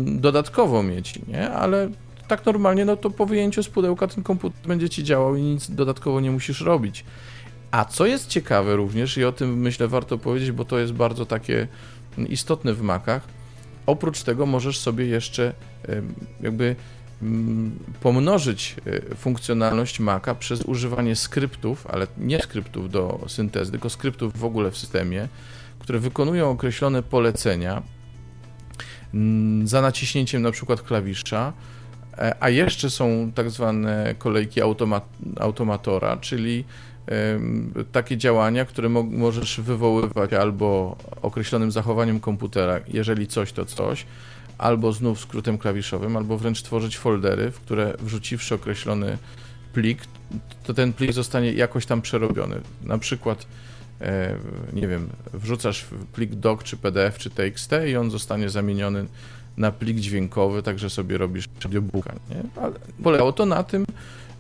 dodatkowo mieć, nie? Ale tak normalnie, no to po wyjęciu z pudełka ten komputer będzie ci działał i nic dodatkowo nie musisz robić. A co jest ciekawe również, i o tym myślę warto powiedzieć, bo to jest bardzo takie istotne w Macach, oprócz tego możesz sobie jeszcze jakby pomnożyć e, funkcjonalność Maca przez używanie skryptów, ale nie skryptów do syntezy, tylko skryptów w ogóle w systemie, które wykonują określone polecenia mm, za naciśnięciem na przykład klawisza, e, a jeszcze są tak zwane kolejki automat automatora, czyli takie działania, które mo możesz wywoływać albo określonym zachowaniem komputera, jeżeli coś to coś, albo znów skrótem klawiszowym, albo wręcz tworzyć foldery, w które wrzuciwszy określony plik, to ten plik zostanie jakoś tam przerobiony. Na przykład, e, nie wiem, wrzucasz plik doc, czy PDF, czy TXT i on zostanie zamieniony na plik dźwiękowy, także sobie robisz audiobooka. Nie? Ale polegało to na tym,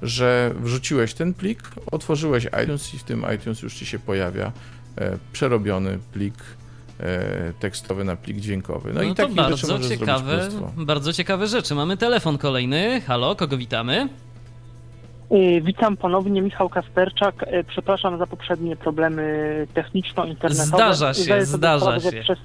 że wrzuciłeś ten plik, otworzyłeś iTunes i w tym iTunes już ci się pojawia e, przerobiony plik tekstowy na plik dźwiękowy. No, no i to bardzo ciekawe, bardzo ciekawe rzeczy. Mamy telefon kolejny. Halo, kogo witamy? Y, witam ponownie, Michał Kasperczak. Y, przepraszam za poprzednie problemy techniczno-internetowe. Zdarza się, zdarza się. Przez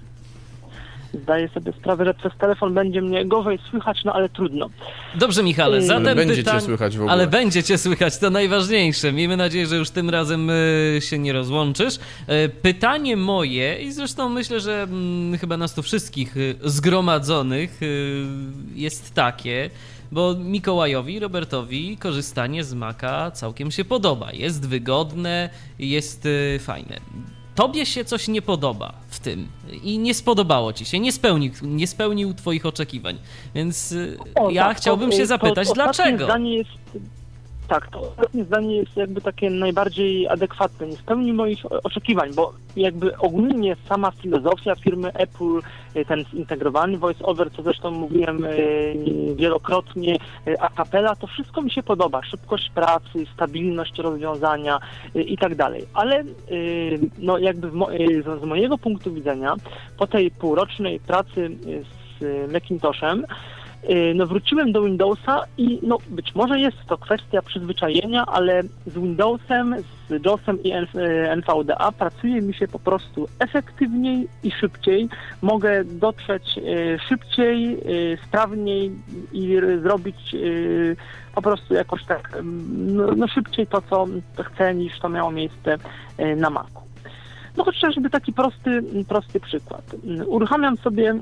Zdaję sobie sprawę, że przez telefon będzie mnie gorzej słychać, no ale trudno. Dobrze, Michale, zatem ale będzie pytań... cię słychać w ogóle. Ale będzie cię słychać, to najważniejsze. Miejmy nadzieję, że już tym razem y, się nie rozłączysz. Y, pytanie moje, i zresztą myślę, że mm, chyba nas tu wszystkich y, zgromadzonych jest takie, bo Mikołajowi, Robertowi korzystanie z Maca całkiem się podoba. Jest wygodne, jest fajne. Tobie się coś nie podoba w tym i nie spodobało ci się, nie spełnił, nie spełnił twoich oczekiwań. Więc y, O, ja tak, chciałbym to, się to zapytać, ostatnie dlaczego? Zdanie jest, tak, to ostatnie zdanie jest jakby takie najbardziej adekwatne. Nie spełni moich oczekiwań, bo jakby ogólnie sama filozofia firmy Apple, y, ten zintegrowany voice-over, co zresztą mówiłem y, wielokrotnie, y, a capella, to wszystko mi się podoba. Szybkość pracy, stabilność rozwiązania i tak dalej. Ale no jakby z, mojego punktu widzenia, po tej półrocznej pracy z Macintoshem, no wróciłem do Windowsa i no być może jest to kwestia przyzwyczajenia, ale z Windowsem, z JOSem i N- y, NVDA pracuje mi się po prostu efektywniej i szybciej. Mogę dotrzeć y, szybciej, y, sprawniej i zrobić y, po prostu jakoś tak mm, no, no szybciej to, co chcę, niż to miało miejsce y, na Macu. No chociażby taki prosty, prosty przykład. Uruchamiam sobie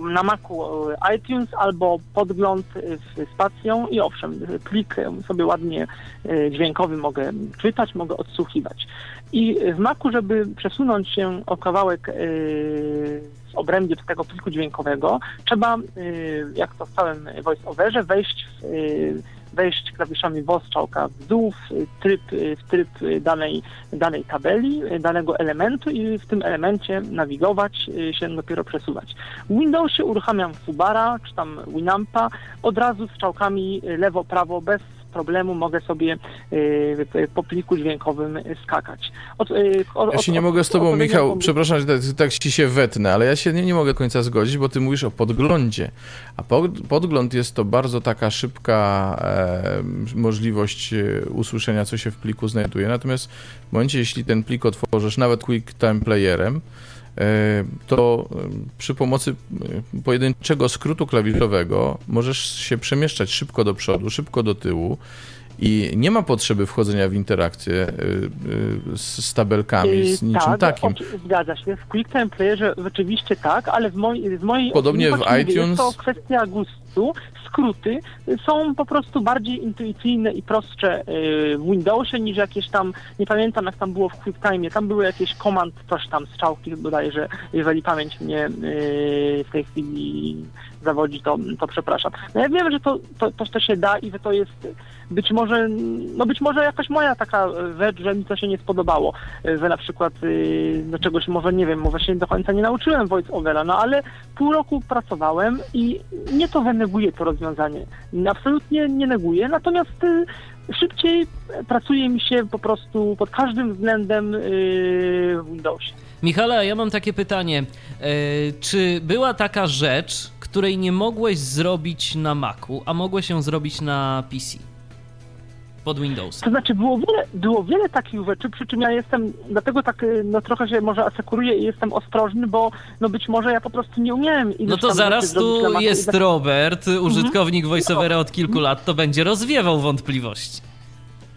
na Macu iTunes albo podgląd z spacją i owszem, plik sobie ładnie dźwiękowy mogę czytać, mogę odsłuchiwać. I w Macu, żeby przesunąć się o kawałek z obrębie tego pliku dźwiękowego, trzeba, jak to w całym voice-overze, wejść w wejść klawiszami WOS strzałka w dół w tryb, w tryb danej, danej tabeli, danego elementu i w tym elemencie nawigować, się dopiero przesuwać. W Windowsie uruchamiam Fubara czy tam Winampa od razu strzałkami lewo-prawo bez problemu mogę sobie y, po pliku dźwiękowym skakać. Od, y, od, Ja się nie od- mogę z tobą, Michał, przepraszam, że tak, tak ci się wetnę, ale ja się nie, nie mogę do końca zgodzić, bo ty mówisz o podglądzie. A pod, podgląd jest to bardzo taka szybka e, możliwość e, usłyszenia, co się w pliku znajduje. Natomiast w momencie, jeśli ten plik otworzysz nawet QuickTime Playerem, to e, przy pomocy e, pojedynczego skrótu klawiszowego możesz się przemieszczać szybko do przodu, szybko do tyłu. I nie ma potrzeby wchodzenia w interakcję y, y, z, z tabelkami, z Y, niczym tak, takim. Zgadza się. W QuickTime Playerze rzeczywiście tak, ale w mojej, z mojej Podobnie opinii w iTunes- Jest to kwestia gustu. Skróty są po prostu bardziej intuicyjne i prostsze y, w Windowsie niż jakieś tam, nie pamiętam jak tam było w QuickTime, tam były jakieś komand, coś tam, strzałki bodajże, jeżeli pamięć mnie y, w tej chwili zawodzi, to, to przepraszam. No ja wiem, że to, to, to, to się da i że to jest być może, no być może jakaś moja taka rzecz, że mi to się nie spodobało, że na przykład y, no czegoś może nie wiem, może się do końca nie nauczyłem voice overa, no ale pół roku pracowałem i nie to wyneguje to rozwiązanie. Absolutnie nie neguję, natomiast y, szybciej pracuje mi się po prostu pod każdym względem y, w Windowsie. Michale, ja mam takie pytanie. E, czy była taka rzecz, której nie mogłeś zrobić na Macu, a mogłeś ją zrobić na PC? Pod Windowsem. To znaczy było wiele, było wiele takich rzeczy, przy czym ja jestem, dlatego tak y, no trochę się może asekuruję i jestem ostrożny, bo no być może ja po prostu nie umiałem No to zaraz tu i jest Robert, użytkownik VoiceOvera od kilku lat, to będzie rozwiewał wątpliwości.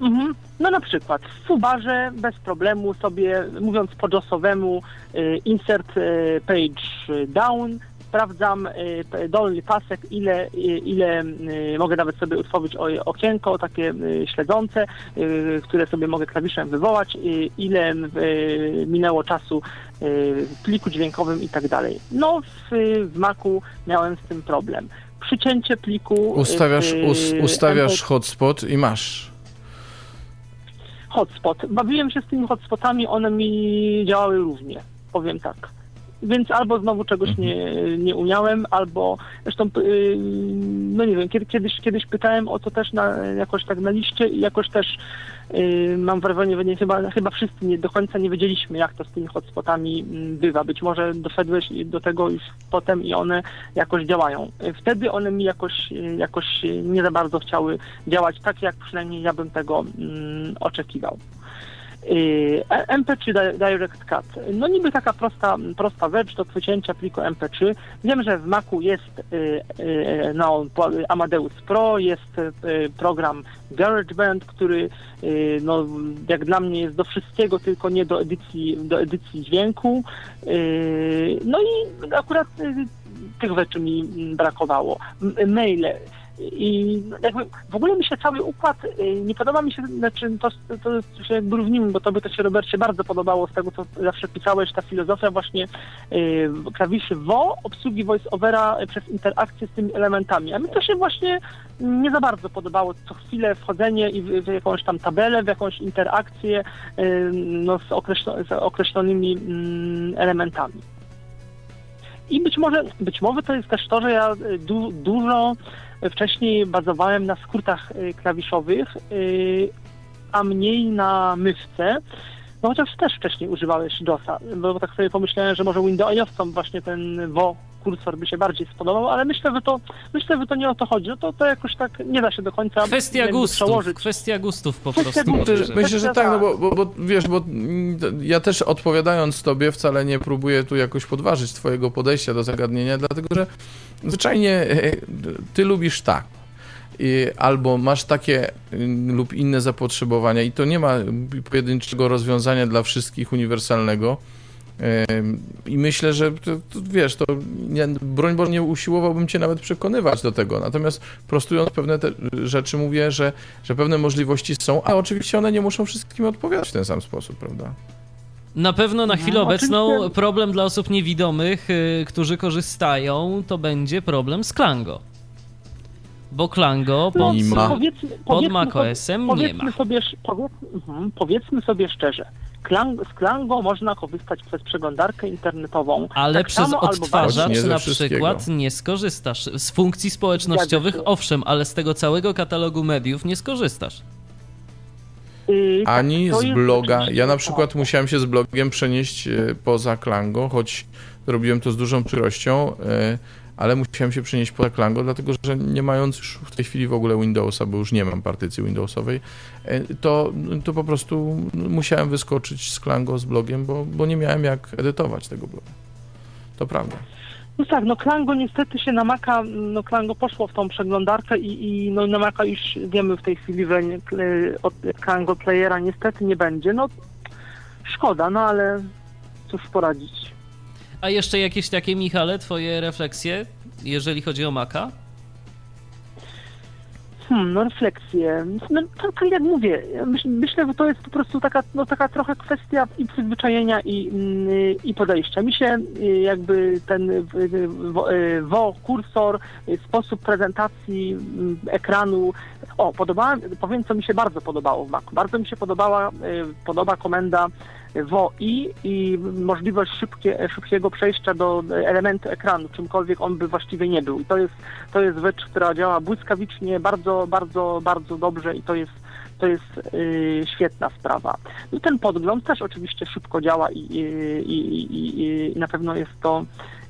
Mhm. No na przykład w Fubarze bez problemu sobie, mówiąc po JOSowemu, y, insert y, page down, sprawdzam y, dolny pasek, ile, y, ile y, mogę nawet sobie utworzyć okienko takie śledzące, które sobie mogę klawiszem wywołać, ile minęło czasu w pliku dźwiękowym i tak dalej. No w, w Macu miałem z tym problem. Przycięcie pliku. Ustawiasz, us, ustawiasz hotspot i masz. hotspot. Bawiłem się z tymi hotspotami, one mi działały równie, powiem tak. Więc albo znowu czegoś nie, nie umiałem, albo zresztą, yy, no nie wiem, kiedy, kiedyś, kiedyś pytałem o to też na, jakoś tak na liście i jakoś też yy, mam wrażenie, że chyba, chyba wszyscy nie, do końca nie wiedzieliśmy, jak to z tymi hotspotami mm, bywa. Być może doszedłeś do tego już potem i one jakoś działają. Yy, Wtedy one mi jakoś, jakoś nie za bardzo chciały działać tak, jak przynajmniej ja bym tego mm, oczekiwał. Yy, MP3 Di- Direct Cut. No niby taka prosta, prosta rzecz do wycięcia pliku MP3. Wiem, że w Macu jest yy, yy, no, Amadeus Pro, jest program GarageBand, który no, jak dla mnie jest do wszystkiego, tylko nie do edycji, do edycji dźwięku. No i akurat tych rzeczy mi mm, brakowało. Maile. I jakby w ogóle mi się cały układ, y, nie podoba mi się, znaczy to, to się jakby równimy, bo tobie to się Robercie bardzo podobało z tego, co zawsze pisałeś, ta filozofia właśnie y, klawiszy WO, obsługi voice-overa przez interakcję z tymi elementami. A mi to się właśnie nie za bardzo podobało co chwilę wchodzenie i w, w jakąś tam tabelę, w jakąś interakcję y, no, z, określo, z określonymi mm, elementami. I być może, być może to jest też to, że ja y, du, dużo wcześniej bazowałem na skrótach y, klawiszowych, y, a mniej na myszce. No chociaż też wcześniej używałeś DOSa, bo tak sobie pomyślałem, że może Windowsom właśnie ten WO kursor by się bardziej spodobał, ale myślę, że to myślę, że to nie o to chodzi. No to, to jakoś tak nie da się do końca Kwestia gustów, przełożyć. kwestia gustów po Kwestia prostu. gustów. Myślę, że- tak, no bo, bo, bo wiesz, bo ja też odpowiadając tobie wcale nie próbuję tu jakoś podważyć twojego podejścia do zagadnienia, dlatego że zwyczajnie e, ty lubisz tak. I albo masz takie mm, lub inne zapotrzebowania i to nie ma pojedynczego rozwiązania dla wszystkich uniwersalnego. I myślę, że to, to, wiesz, to nie, broń Boże nie usiłowałbym cię nawet przekonywać do tego. Natomiast prostując pewne te rzeczy mówię, że, że pewne możliwości są, a oczywiście one nie muszą wszystkim odpowiadać w ten sam sposób, prawda? Na pewno na chwilę No, obecną oczywiście. problem dla osób niewidomych, y, którzy korzystają, to będzie problem z Klango. Bo Klango No, pod, Nie ma. Powiedzmy, pod macOS-em nie ma. Sobie, powiedzmy, mhm, powiedzmy sobie szczerze, Klang, z Klango można korzystać przez przeglądarkę internetową. Ale tak przez samo odtwarzacz na przykład nie skorzystasz. Z funkcji społecznościowych owszem, ale z tego całego katalogu mediów nie skorzystasz. Yy, tak, Ani to z bloga. Ja na tak. przykład musiałem się z blogiem przenieść e, poza Klango, choć robiłem to z dużą przykrością, e, ale musiałem się przenieść poza Klango, dlatego że nie mając już w tej chwili w ogóle Windowsa, bo już nie mam partycji Windowsowej, e, to, to po prostu musiałem wyskoczyć z Klango z blogiem, bo, bo nie miałem jak edytować tego bloga. To prawda. No tak, no Klango niestety się na Maca, no Klango poszło w tą przeglądarkę i, i no na Maca już wiemy w tej chwili, że nie, od Klango Playera niestety nie będzie. No szkoda, no ale cóż poradzić. A jeszcze jakieś takie, Michale, twoje refleksje, jeżeli chodzi o Maca? Hmm, no refleksje. No tak, jak mówię, myślę, że to jest po prostu taka, no, taka trochę kwestia i przyzwyczajenia i, mm, i podejścia. Mi się y, jakby ten y, y, wo- kursor, sposób prezentacji mm, ekranu, o, podobała, powiem co mi się bardzo podobało w Macu. Bardzo mi się podobała, podoba komenda WOI i możliwość szybkie, szybkiego przejścia do elementu ekranu, czymkolwiek on by właściwie nie był. I to jest, to jest rzecz, która działa błyskawicznie, bardzo, bardzo, bardzo dobrze i to jest, to jest y, świetna sprawa. I ten podgląd też oczywiście szybko działa i, i, i, i na pewno jest to,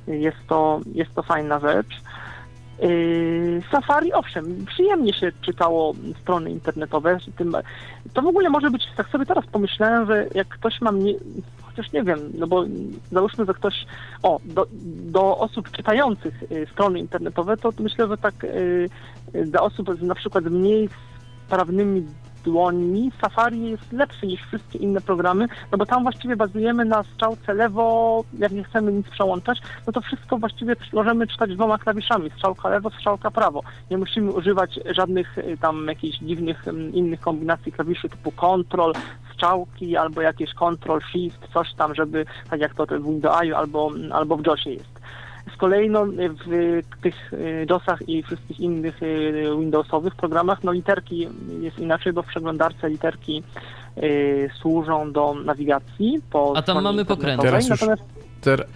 jest to, jest to fajna rzecz. Yy, Safari, owszem, przyjemnie się czytało strony internetowe. To w ogóle może być, tak sobie teraz pomyślałem, że jak ktoś ma mnie, chociaż nie wiem, no bo załóżmy, że ktoś, o, do, do osób czytających y, strony internetowe, to myślę, że tak y, y, dla osób na przykład mniej sprawnymi dłońmi Safari jest lepszy niż wszystkie inne programy, no bo tam właściwie bazujemy na strzałce lewo, jak nie chcemy nic przełączać, no to wszystko właściwie możemy czytać dwoma klawiszami, strzałka lewo, strzałka prawo. Nie musimy używać żadnych y, tam jakichś dziwnych ym, innych kombinacji klawiszy typu control, strzałki albo jakieś control, shift, coś tam, żeby tak jak to w Windowsie albo, albo w JOSie jest. Z kolei no, w tych y, DOSach i wszystkich innych y, Windowsowych programach no, literki jest inaczej, bo w przeglądarce literki y, służą do nawigacji po A tam mamy pokrętło. Teraz już- Ter,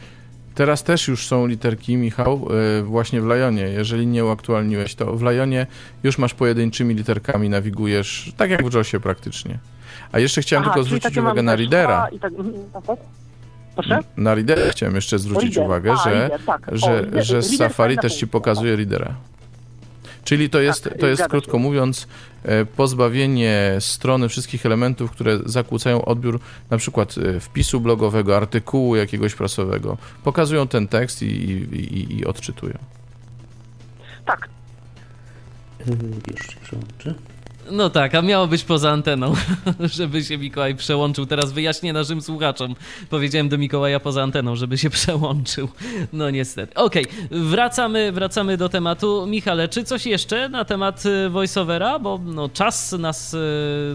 teraz też już są literki, Michał, y, właśnie w Lionie. Jeżeli nie uaktualniłeś, to w Lionie już masz pojedynczymi literkami, nawigujesz, tak jak w JOSie praktycznie. A jeszcze chciałem Aha, tylko zwrócić uwagę na Readera. Tak, mhm, tak, tak? Proszę? Na Readera chciałem jeszcze zwrócić Reader. uwagę, A, że, Reader, tak. O, że, Reader- że Reader Safari fajna też ci funkcja, pokazuje Readera. Czyli to jest, Tak, to jest zgadza krótko się. mówiąc, e, pozbawienie strony wszystkich elementów, które zakłócają odbiór na przykład e, wpisu blogowego, artykułu jakiegoś prasowego. Pokazują ten tekst i, i, i, i odczytują. Tak, Yy, Już się przełączy. No tak, a miało być poza anteną, żeby się Mikołaj przełączył. Teraz wyjaśnię naszym słuchaczom. Powiedziałem do Mikołaja poza anteną, żeby się przełączył. No niestety. Okej, wracamy, wracamy do tematu. Michale, czy coś jeszcze na temat y, voiceovera? Bo no, czas nas y,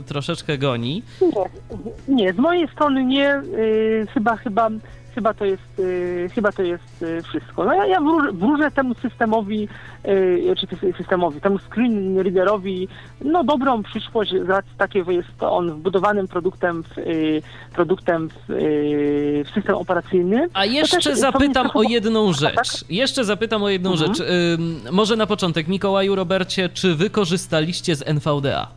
troszeczkę goni. Nie, nie, z mojej strony nie. y, chyba, chyba, chyba to jest, y, chyba to jest y, wszystko. No ja, ja wróżę, wróżę temu systemowi, y, czy sy- systemowi, temu screen readerowi, no dobrą przyszłość z racji takiej, że jest to on wbudowanym produktem w, produktem w, w system operacyjny. A jeszcze też zapytam o jedną tak? rzecz. Jeszcze zapytam o jedną Mhm. rzecz. Może na początek, Mikołaju, Robercie, czy wy korzystaliście z NVDA?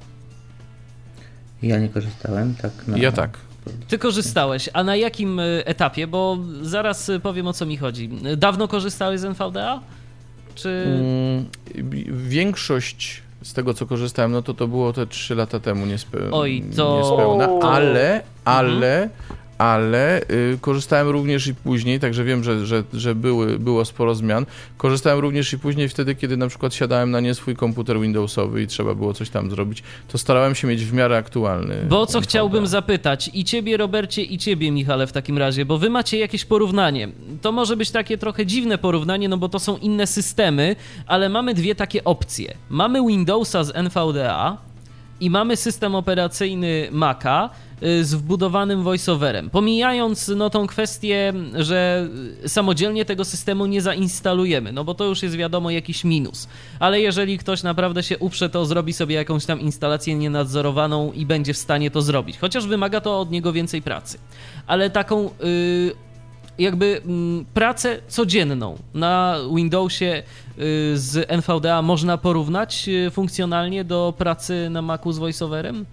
Ja nie korzystałem, tak. Na... Ja tak. Ty korzystałeś, a na jakim y, etapie? Bo zaraz y, powiem o co mi chodzi. Dawno korzystałeś z NVDA? Czy. Mm, Większość z tego, co korzystałem, no to to było te 3 lata temu niespe... Oj, to- niespełna, ale, ale, Mhm. Ale y, korzystałem również i później, także wiem, że, że, że były, było sporo zmian. Korzystałem również i później wtedy, kiedy na przykład siadałem na nie swój komputer Windowsowy i trzeba było coś tam zrobić, to starałem się mieć w miarę aktualny. Bo co chciałbym zapytać i ciebie, Robercie, i ciebie, Michale, w takim razie, bo wy macie jakieś porównanie. To może być takie trochę dziwne porównanie, no bo to są inne systemy, ale mamy dwie takie opcje. Mamy Windowsa z NVDA i mamy system operacyjny Maca z wbudowanym voiceoverem. Pomijając no tą kwestię, że y, samodzielnie tego systemu nie zainstalujemy, no bo to już jest wiadomo jakiś minus. Ale jeżeli ktoś naprawdę się uprze, to zrobi sobie jakąś tam instalację nienadzorowaną i będzie w stanie to zrobić. Chociaż wymaga to od niego więcej pracy. Ale taką y, jakby mm, pracę codzienną na Windowsie y, z NVDA można porównać y, funkcjonalnie do pracy na Macu z VoiceOverem?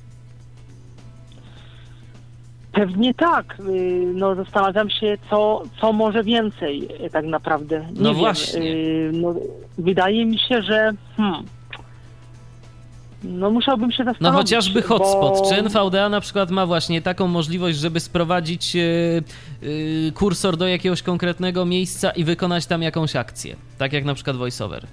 Pewnie tak. Y, No zastanawiam się, co, co może więcej y, tak naprawdę. Nie No wiem. właśnie. Y, No, wydaje mi się, że hmm, no musiałbym się No zastanowić. chociażby hotspot. bo- Czy NVDA na przykład ma właśnie taką możliwość, żeby sprowadzić y, y, kursor do jakiegoś konkretnego miejsca i wykonać tam jakąś akcję? Tak jak na przykład VoiceOver.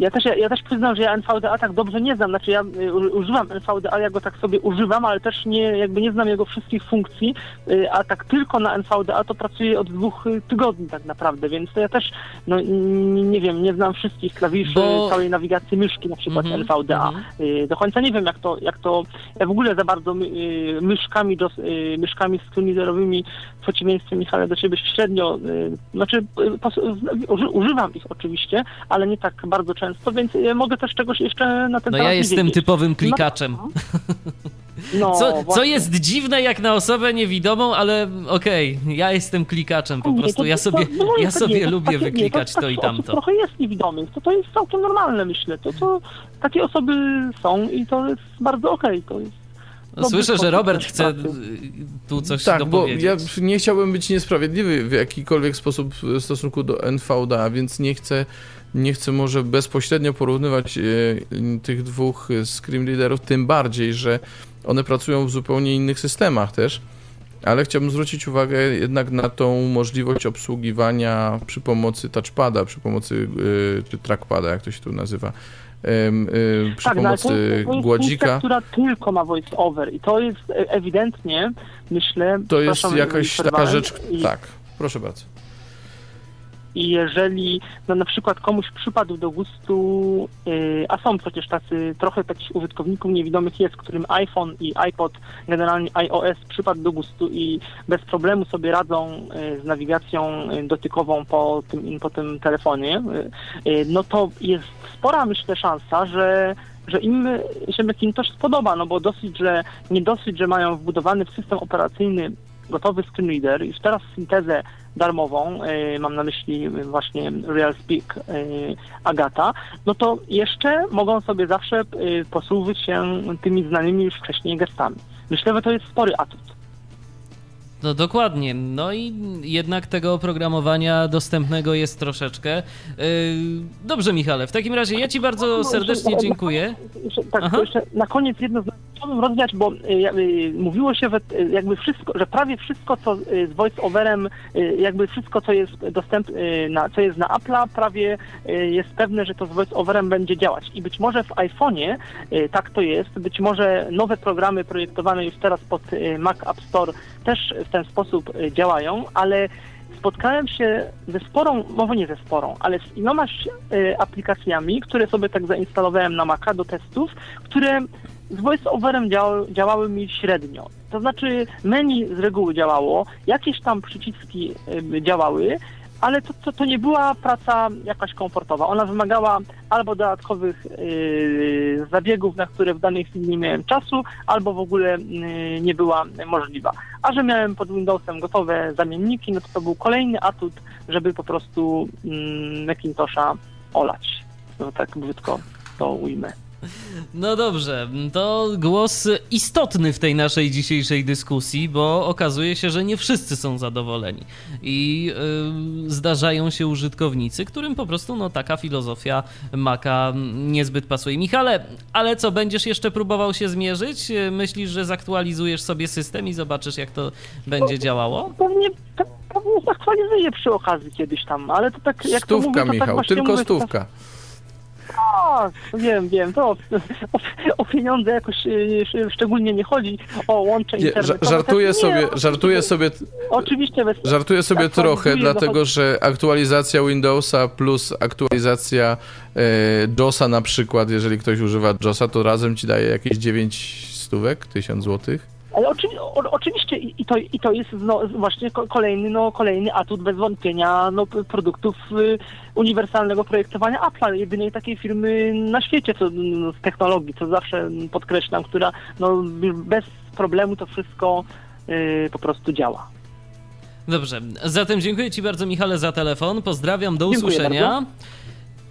Ja też, ja też przyznam, że ja NVDA tak dobrze nie znam. Znaczy ja y, używam NVDA, ja go tak sobie używam, ale też nie, jakby nie znam jego wszystkich funkcji, y, a tak tylko na NVDA to pracuję od dwóch y, tygodni tak naprawdę, więc to ja też, no n- nie wiem, nie znam wszystkich klawiszy, Bo- całej nawigacji myszki na przykład Mhm, NVDA. mhm. Y, Do końca nie wiem jak to, jak to, ja w ogóle za bardzo y, myszkami, dos, y, myszkami screenreaderowymi w przeciwieństwie Michale do ciebie średnio, znaczy pos- uży, używam ich oczywiście, ale nie tak bardzo często, więc y, mogę też czegoś jeszcze na ten No temat ja nie jestem wiedzieć. typowym klikaczem. No, Co, co właśnie. jest dziwne jak na osobę niewidomą, ale okej, ja jestem klikaczem po Nie, prostu. to- Ja to- sobie, no moim ja sobie to lubię nie, wyklikać to i tamto. Trochę jest niewidomych, to, to jest całkiem normalne myślę, to, to takie osoby są i to jest bardzo okej, to jest No, słyszę, że Robert chce y, tu coś Tak, bo dopowiedzieć. ja nie chciałbym być niesprawiedliwy w jakikolwiek sposób w stosunku do NVDA, więc nie chcę, nie chcę może bezpośrednio porównywać e, tych dwóch e, screen readerów, tym bardziej, że one pracują w zupełnie innych systemach też. Ale chciałbym zwrócić uwagę jednak na tą możliwość obsługiwania przy pomocy touchpada, przy pomocy e, czy trackpada, jak to się tu nazywa, przy tak, no, pomocy to, to jest funkcja, głodzika. która tylko ma voice over i to jest ewidentnie, myślę... To jest jakaś taka rzecz. i- Tak, proszę bardzo. I jeżeli no, na przykład komuś przypadł do gustu, yy, a są przecież tacy, trochę takich użytkowników niewidomych jest, którym iPhone i iPod, generalnie iOS przypadł do gustu i bez problemu sobie radzą yy, z nawigacją yy, dotykową po tym, po tym telefonie, yy, no to jest spora, myślę, szansa, że że im się Macintosh spodoba, no bo dosyć, że nie dosyć, że mają wbudowany w system operacyjny gotowy screen reader, już teraz syntezę darmową, y, mam na myśli właśnie RealSpeak y, Agata, no to jeszcze mogą sobie zawsze y, posłużyć się tymi znanymi już wcześniej gestami. Myślę, że to jest spory atut. No dokładnie. No i jednak tego oprogramowania dostępnego jest troszeczkę. Yy, Dobrze, Michale, w takim razie ja Ci bardzo No, serdecznie dziękuję. Tak, Aha. jeszcze na koniec jedno chciałbym rozwiać, bo y, y, mówiło się, że y, jakby wszystko, że prawie wszystko, co y, z voice-overem, y, jakby wszystko, co jest dostępne, co jest na Apple'a, prawie y, jest pewne, że to z voice-overem będzie działać. I być może w iPhone'ie y, tak to jest, być może nowe programy projektowane już teraz pod y, Mac App Store też w ten sposób y, działają, ale spotkałem się ze sporą, może nie ze sporą, ale z ilomaś y, aplikacjami, które sobie tak zainstalowałem na Maca do testów, które z voice-overem działały, działały mi średnio. To znaczy menu z reguły działało, jakieś tam przyciski y, działały, ale to, to, to nie była praca jakaś komfortowa. Ona wymagała albo dodatkowych yy, zabiegów, na które w danej chwili nie miałem czasu, albo w ogóle yy, nie była możliwa. A że miałem pod Windowsem gotowe zamienniki, no to to był kolejny atut, żeby po prostu yy, Macintosha olać. No tak brzydko to ujmę. No dobrze, to głos istotny w tej naszej dzisiejszej dyskusji, bo okazuje się, że nie wszyscy są zadowoleni. I yy, zdarzają się użytkownicy, którym po prostu no, taka filozofia Maca niezbyt pasuje. Michale, ale co, będziesz jeszcze próbował się zmierzyć? Myślisz, że zaktualizujesz sobie system i zobaczysz, jak to będzie działało? Pewnie, pe- pewnie zaktualizuję przy okazji kiedyś tam, ale to tak jak to Stówka, mówię, to tak Michał, właśnie tylko mówię, to- stówka. A, wiem, wiem, to o, o, pieniądze jakoś y, sz- szczególnie nie chodzi, o łącze Nie, internetowe. ża- żartuję Nie, sobie, oczywiście- żartuję sobie, Oczywiście bez... żartuję sobie aktualizuję, trochę, dlatego zachodzę- że aktualizacja Windowsa plus aktualizacja e, JOSa na przykład, jeżeli ktoś używa JOSa, to razem ci daje jakieś 9 stówek, 1000 złotych. Ale oczywi- o, oczywiście i, to, i to jest no, właśnie ko- kolejny, no, kolejny atut bez wątpienia no, produktów y, uniwersalnego projektowania Apple'a, jedynej takiej firmy na świecie co, no, z technologii, co zawsze podkreślam, która no, bez problemu to wszystko y, po prostu działa. Dobrze, zatem dziękuję Ci bardzo, Michale, za telefon. Pozdrawiam, do Dziękuję usłyszenia. bardzo.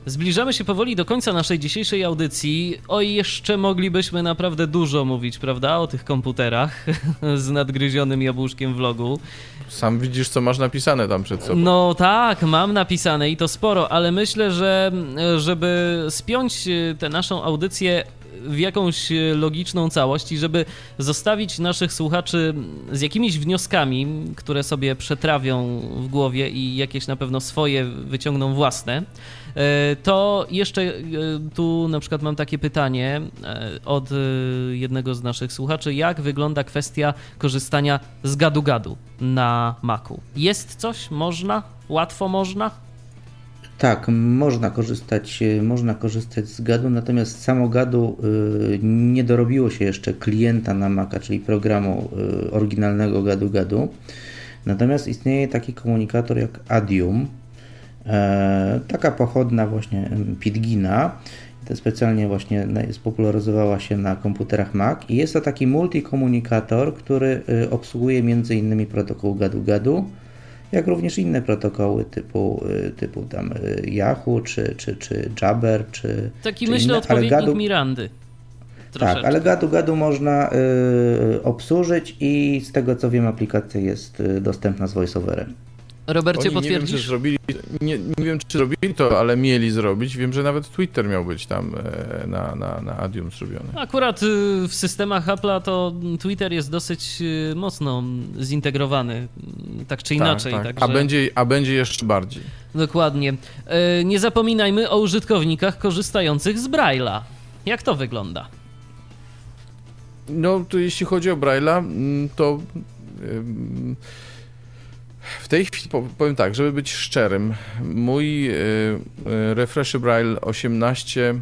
Zbliżamy się powoli do końca naszej dzisiejszej audycji. Oj, jeszcze moglibyśmy naprawdę dużo mówić, prawda, o tych komputerach z nadgryzionym jabłuszkiem w logu. Sam widzisz, co masz napisane tam przed sobą. No tak, mam napisane i to sporo, ale myślę, że żeby spiąć e, tę naszą audycję w jakąś e, logiczną całość i żeby zostawić naszych słuchaczy z jakimiś wnioskami, które sobie przetrawią w głowie i jakieś na pewno swoje wyciągną własne, to jeszcze e, tu na przykład mam takie pytanie e, od e, jednego z naszych słuchaczy. Jak wygląda kwestia korzystania z gadu-gadu na Macu? Jest coś? Można? Łatwo można? Tak, można korzystać, można korzystać z gadu, natomiast samo gadu nie dorobiło się jeszcze klienta na Maca, czyli programu oryginalnego gadu gadu. Natomiast istnieje taki komunikator jak Adium, e, taka pochodna właśnie em, Pidgina. To specjalnie właśnie spopularyzowała się na komputerach Mac i jest to taki multikomunikator, który y, obsługuje m.in. protokół gadu gadu, jak również inne protokoły typu, y, typu tam y, Yahoo, czy, czy, czy Jabber, czy Taki czy myślę inne, odpowiednik gadu, Mirandy. Tak, Troszeczkę. ale gadu gadu można y, obsłużyć i z tego co wiem aplikacja jest dostępna z voiceoverem. Robercie, Oni nie wiem, czy potwierdzisz? zrobili, nie, nie wiem, czy zrobili to, ale mieli zrobić. Wiem, że nawet Twitter miał być tam e, na, na, na Adium zrobiony. Akurat y, w systemach Apple'a to Twitter jest dosyć y, mocno zintegrowany, y, tak czy inaczej. tak, tak. Także... A, będzie, a będzie jeszcze bardziej. Dokładnie. Y, Nie zapominajmy o użytkownikach korzystających z Braille'a. Jak to wygląda? No, to jeśli chodzi o Braille'a, mm, to ym, w tej chwili po- powiem tak, żeby być szczerym, mój y, y, Refresh Braille 18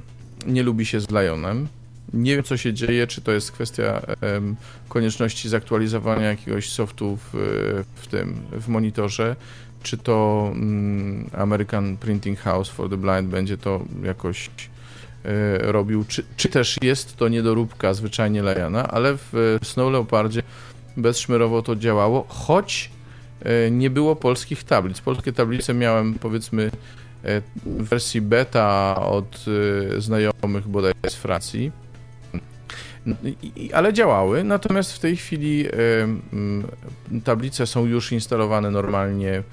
nie lubi się z Lionem. Nie wiem, co się dzieje, czy to jest kwestia em, konieczności zaktualizowania jakiegoś softu w, w tym, w monitorze, czy to mm, American Printing House for the Blind będzie to jakoś e, robił, czy, czy też jest to niedoróbka zwyczajnie Lejana, ale w Snow Leopardzie bezszmerowo to działało, choć nie było polskich tablic. Polskie tablice miałem powiedzmy e, w wersji beta od e, znajomych bodaj z Francji, i- ale działały, natomiast w tej chwili e, tablice są już instalowane normalnie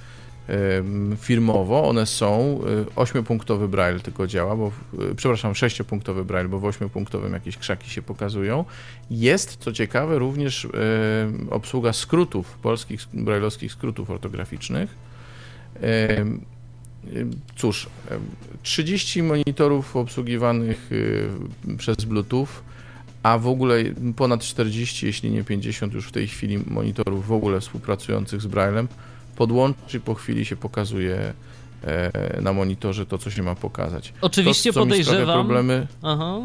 firmowo. One są, y, ośmiopunktowy braille tylko działa, bo, y, przepraszam, sześciopunktowy braille, bo w ośmiopunktowym jakieś krzaki się pokazują. Jest, co ciekawe, również em, obsługa skrótów, polskich brailleowskich skrótów ortograficznych. Cóż, em, 30 monitorów obsługiwanych przez Bluetooth, a w ogóle ponad 40, jeśli nie 50 już w tej chwili monitorów w ogóle współpracujących z Braillem. Podłączy po chwili się pokazuje e, na monitorze to, co się ma pokazać. Oczywiście to, co Mi sprawia podejrzewam. problemy, Aha.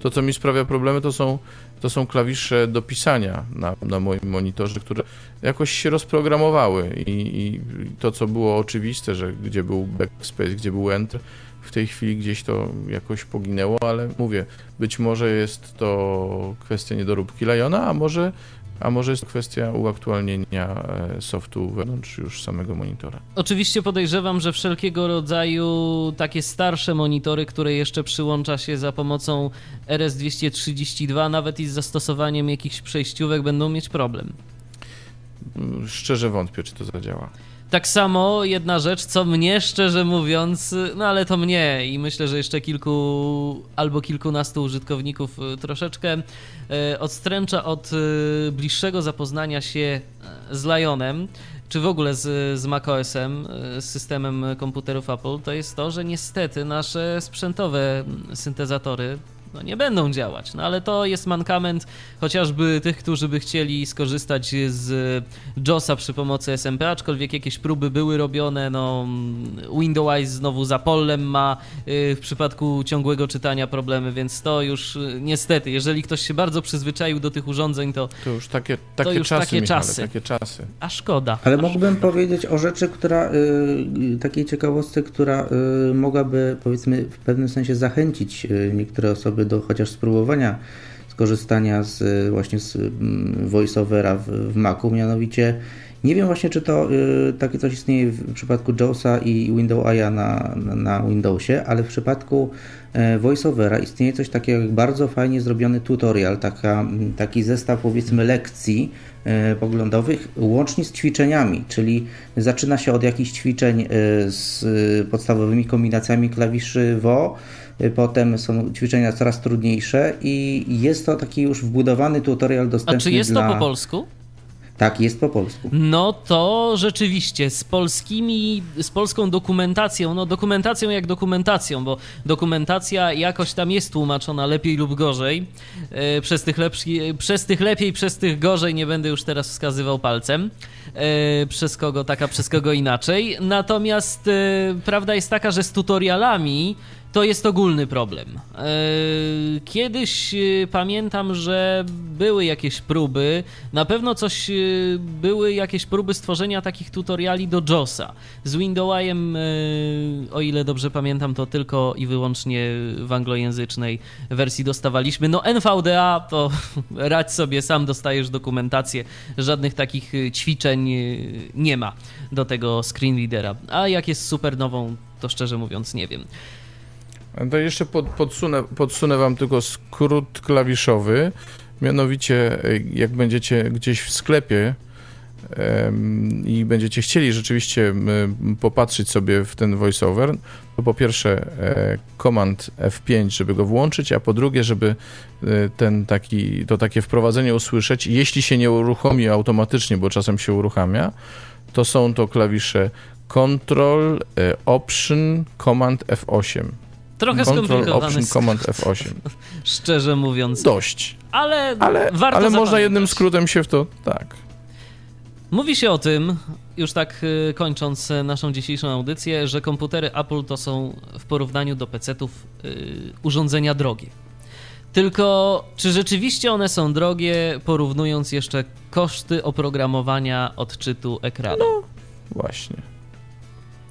to, co mi sprawia problemy, to są, to są klawisze do pisania na, na moim monitorze, które jakoś się rozprogramowały i, i to, co było oczywiste, że gdzie był backspace, gdzie był enter, w tej chwili gdzieś to jakoś poginęło, ale mówię, być może jest to kwestia niedoróbki Liona, a może, a może jest kwestia uaktualnienia e, softu wewnątrz już samego monitora. Oczywiście podejrzewam, że wszelkiego rodzaju takie starsze monitory, które jeszcze przyłącza się za pomocą RS-232, nawet i z zastosowaniem jakichś przejściówek, będą mieć problem. Mm, Szczerze wątpię, czy to zadziała. Tak samo jedna rzecz, co mnie szczerze mówiąc, no ale to mnie i myślę, że jeszcze kilku albo kilkunastu użytkowników y, troszeczkę y, odstręcza od y, bliższego zapoznania się z Lionem, czy w ogóle z, z macOSem, z systemem komputerów Apple, to jest to, że niestety nasze sprzętowe syntezatory no nie będą działać. No ale to jest mankament chociażby tych, którzy by chcieli skorzystać z JOSa przy pomocy SMP, aczkolwiek jakieś próby były robione. No, Windows znowu za Pollem ma y, w przypadku ciągłego czytania problemy, więc to już y, niestety, jeżeli ktoś się bardzo przyzwyczaił do tych urządzeń, to To już takie, takie już czasy, takie Michale, czasy. takie czasy. a szkoda. Ale mógłbym powiedzieć o rzeczy, która, y, takiej ciekawostce, która mogłaby powiedzmy w pewnym sensie zachęcić niektóre osoby do chociaż spróbowania skorzystania z y, właśnie z voiceovera w, w Macu, mianowicie nie wiem właśnie, czy to y, takie coś istnieje w przypadku JAWSa i Windows AI na, na, Windowsie, ale w przypadku e, VoiceOvera istnieje coś takiego jak bardzo fajnie zrobiony tutorial, taka, taki zestaw powiedzmy lekcji e, poglądowych łącznie z ćwiczeniami, czyli zaczyna się od jakichś ćwiczeń e, z e, podstawowymi kombinacjami klawiszy e, potem są ćwiczenia coraz trudniejsze i jest to taki już wbudowany tutorial A dostępny czy jest dla... to po polsku? Tak, jest po polsku. No to rzeczywiście z polskimi, z polską dokumentacją, no dokumentacją jak dokumentacją, bo dokumentacja jakoś tam jest tłumaczona lepiej lub gorzej. E, przez, tych lepsi, przez tych lepiej, przez tych gorzej nie będę już teraz wskazywał palcem. E, przez kogo tak, a przez kogo inaczej. Natomiast e, prawda jest taka, że z tutorialami to jest ogólny problem. E, Kiedyś e, pamiętam, że były jakieś próby, na pewno coś e, były jakieś próby stworzenia takich tutoriali do JOSa. Z Windowsem, o ile dobrze pamiętam, to tylko i wyłącznie w anglojęzycznej wersji dostawaliśmy. No NVDA to radź sobie, sam dostajesz dokumentację, żadnych takich ćwiczeń nie ma do tego screen readera. A jak jest super nową, to szczerze mówiąc nie wiem. To jeszcze pod, podsunę, podsunę wam tylko skrót klawiszowy. Mianowicie, e, jak będziecie gdzieś w sklepie i będziecie chcieli rzeczywiście popatrzeć sobie w ten voiceover, to po pierwsze e, komand F5, żeby go włączyć, a po drugie, żeby e, ten taki, to takie wprowadzenie usłyszeć, jeśli się nie uruchomi automatycznie, bo czasem się uruchamia, to są to klawisze Control, e, Option, Command F8. Trochę Control, skomplikowany, Option, Command F8. szczerze mówiąc. Dość. Ale, Ale, warto ale można jednym skrótem się w to... Tak. Mówi się o tym, już tak y, kończąc y, naszą dzisiejszą audycję, że komputery Apple to są w porównaniu do PC-ów y, urządzenia drogie. Tylko czy rzeczywiście one są drogie, porównując jeszcze koszty oprogramowania odczytu ekranu? Właśnie.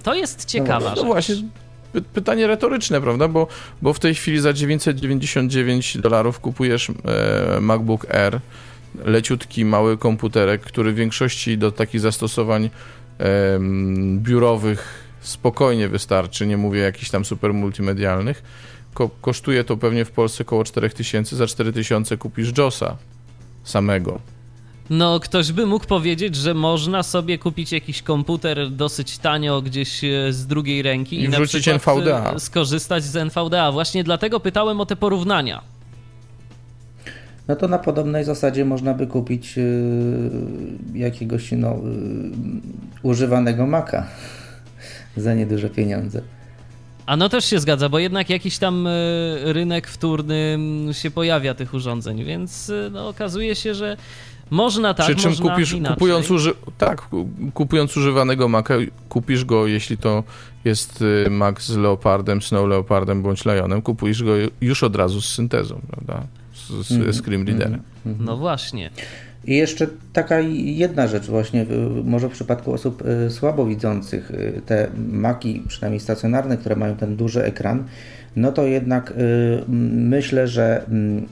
To jest ciekawa No rzecz. właśnie, py- pytanie retoryczne, prawda? Bo, bo w tej chwili za 999 dolarów kupujesz e, MacBook Air, leciutki, mały komputerek, który w większości do takich zastosowań em, biurowych spokojnie wystarczy, nie mówię jakichś tam super multimedialnych. Ko- kosztuje to pewnie w Polsce około 4000, za 4000 kupisz JOSa samego. No, ktoś by mógł powiedzieć, że można sobie kupić jakiś komputer dosyć tanio gdzieś e, z drugiej ręki I i, na wrzucić przykład NVDA. e, skorzystać z NVDA. Właśnie dlatego pytałem o te porównania. No to na podobnej zasadzie można by kupić yy, jakiegoś no, yy, używanego Maca za nieduże pieniądze. A no też się zgadza, bo jednak jakiś tam rynek wtórny mm, się pojawia tych urządzeń, więc no, okazuje się, że można tak, Przy czym można kupisz, inaczej. kupując, uży, tak, ku- kupując używanego Maca, kupisz go, jeśli to jest y, Mac z Leopardem, Snow Leopardem bądź Lionem, kupujesz go już od razu z syntezą, prawda? Z, z Mhm, Screen Readerem. No właśnie. I jeszcze taka jedna rzecz właśnie, y, może w przypadku osób y, słabowidzących, te maki, przynajmniej stacjonarne, które mają ten duży ekran, no to jednak myślę, że mm,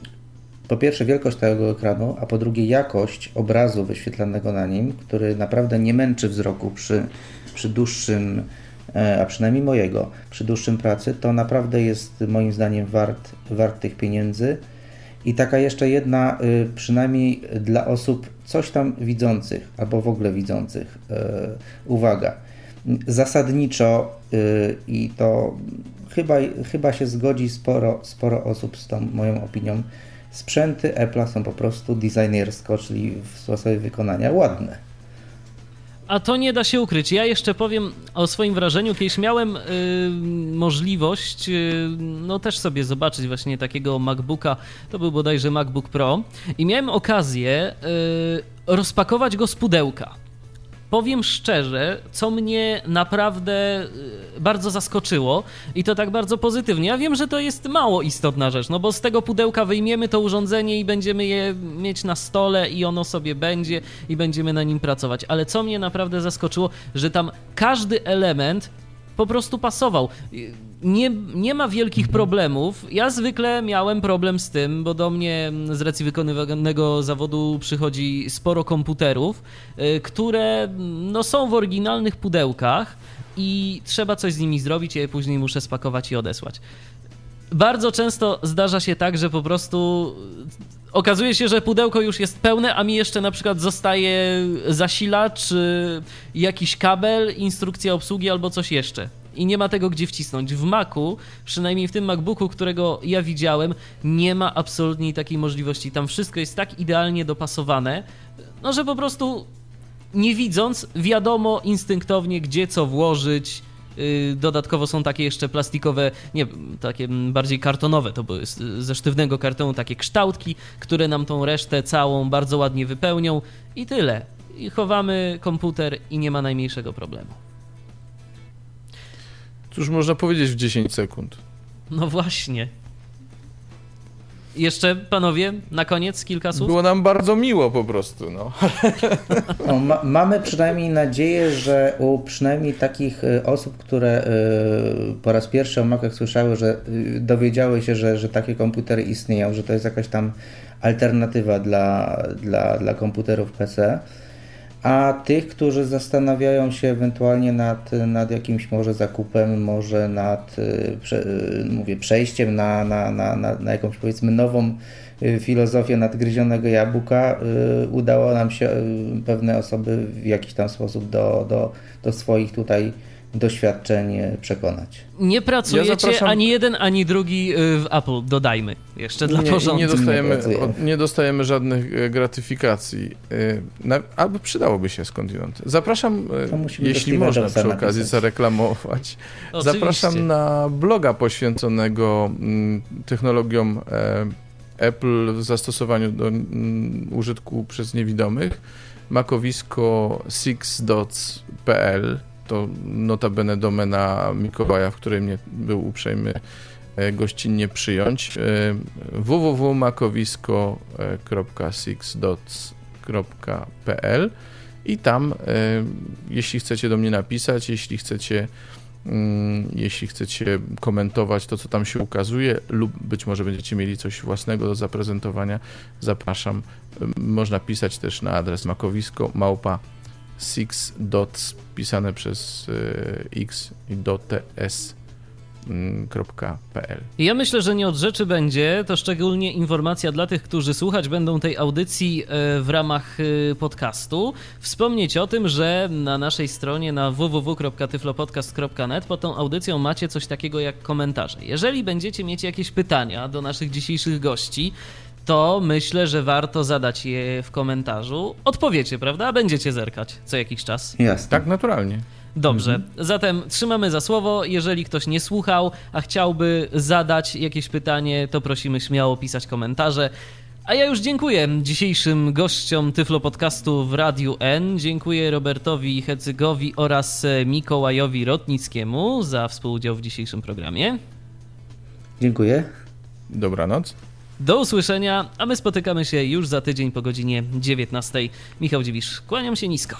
po pierwsze wielkość tego ekranu, a po drugie jakość obrazu wyświetlanego na nim, który naprawdę nie męczy wzroku przy, przy dłuższym, e, a przynajmniej mojego, przy dłuższym pracy, to naprawdę jest moim zdaniem wart, wart tych pieniędzy. I taka jeszcze jedna, y, przynajmniej dla osób coś tam widzących, albo w ogóle widzących, y, uwaga. Zasadniczo y, i to chyba, chyba się zgodzi sporo, sporo osób z tą moją opinią. Sprzęty Apple'a są po prostu designersko, czyli w sposobie wykonania ładne. A to nie da się ukryć. Ja jeszcze powiem o swoim wrażeniu. Kiedyś miałem y, możliwość, y, no też sobie zobaczyć właśnie takiego MacBooka. To był bodajże MacBook Pro. I miałem okazję y, rozpakować go z pudełka. Powiem szczerze, co mnie naprawdę y, bardzo zaskoczyło i to tak bardzo pozytywnie. Ja wiem, że to jest mało istotna rzecz, no bo z tego pudełka wyjmiemy to urządzenie i będziemy je mieć na stole i ono sobie będzie i będziemy na nim pracować. Ale co mnie naprawdę zaskoczyło, że tam każdy element po prostu pasował. Nie, nie ma wielkich problemów. Ja zwykle miałem problem z tym, bo do mnie mm, z racji wykonywanego zawodu przychodzi sporo komputerów, y, które mm, no, są w oryginalnych pudełkach i trzeba coś z nimi zrobić, ja je później muszę spakować i odesłać. Bardzo często zdarza się tak, że po prostu okazuje się, że pudełko już jest pełne, a mi jeszcze na przykład zostaje zasilacz, y, jakiś kabel, instrukcja obsługi albo coś jeszcze. I nie ma tego gdzie wcisnąć. W Macu, przynajmniej w tym MacBooku, którego ja widziałem, nie ma absolutnie takiej możliwości. Tam wszystko jest tak idealnie dopasowane, no że po prostu nie widząc, wiadomo instynktownie, gdzie co włożyć. Yy, Dodatkowo są takie jeszcze plastikowe, nie takie bardziej kartonowe, to były ze sztywnego kartonu takie kształtki, które nam tą resztę całą bardzo ładnie wypełnią i tyle. I chowamy komputer i nie ma najmniejszego problemu. Cóż można powiedzieć w 10 sekund? No właśnie. Jeszcze panowie, na koniec kilka słów. Było nam bardzo miło po prostu, no. No, ma, mamy przynajmniej nadzieję, że u przynajmniej takich y, osób, które y, po raz pierwszy o Macach słyszały, że y, dowiedziały się, że, że takie komputery istnieją, że to jest jakaś tam alternatywa dla, dla, dla komputerów PC. A tych, którzy zastanawiają się ewentualnie nad, nad jakimś może zakupem, może nad y, prze, y, mówię, przejściem na, na, na, na, na jakąś powiedzmy nową y, filozofię nadgryzionego jabłka, udało nam się pewne osoby w jakiś tam sposób do, do, do swoich tutaj doświadczeń y, przekonać. Nie pracujecie Ja zapraszam- ani jeden, ani drugi y, w Apple, dodajmy. Jeszcze dla nie, porządku. nie, dostajemy, od- nie dostajemy żadnych e, gratyfikacji. E, Na, albo przydałoby się skądinąd. Zapraszam, e, jeśli można przy okazji napisać. zareklamować. Oczywiście. Zapraszam na bloga poświęconego mm, technologiom Apple w zastosowaniu do mm, użytku przez niewidomych. Makowisko sixdots.pl to notabene domena Mikołaja, w której mnie był uprzejmy e, gościnnie przyjąć. E, www.makowisko.sixdots.pl i tam, e, jeśli chcecie do mnie napisać, jeśli chcecie mm, jeśli chcecie komentować to, co tam się ukazuje, lub być może będziecie mieli coś własnego do zaprezentowania, zapraszam. Można pisać też na adres makowisko małpa six dots pisane przez e, x i dot ts tyflo.pl. Ja myślę, że nie od rzeczy będzie, to szczególnie informacja dla tych, którzy słuchać będą tej audycji e, w ramach e, podcastu. Wspomnieć o tym, że na naszej stronie na www.tyflopodcast.net pod tą audycją macie coś takiego jak komentarze. Jeżeli będziecie mieć jakieś pytania do naszych dzisiejszych gości, to myślę, że warto zadać je w komentarzu. Odpowiecie, prawda? Będziecie zerkać co jakiś czas. Jasne. Tak, naturalnie. Dobrze, zatem trzymamy za słowo. Jeżeli ktoś nie słuchał, a chciałby zadać jakieś pytanie, to prosimy śmiało pisać komentarze. A ja już dziękuję dzisiejszym gościom Tyflo Podcastu w Radiu N. Dziękuję Robertowi Hecygowi oraz Mikołajowi Rotnickiemu za współudział w dzisiejszym programie. Dziękuję. Dobranoc. Do usłyszenia, a my spotykamy się już za tydzień po godzinie 19. Michał Dziwisz, kłaniam się nisko.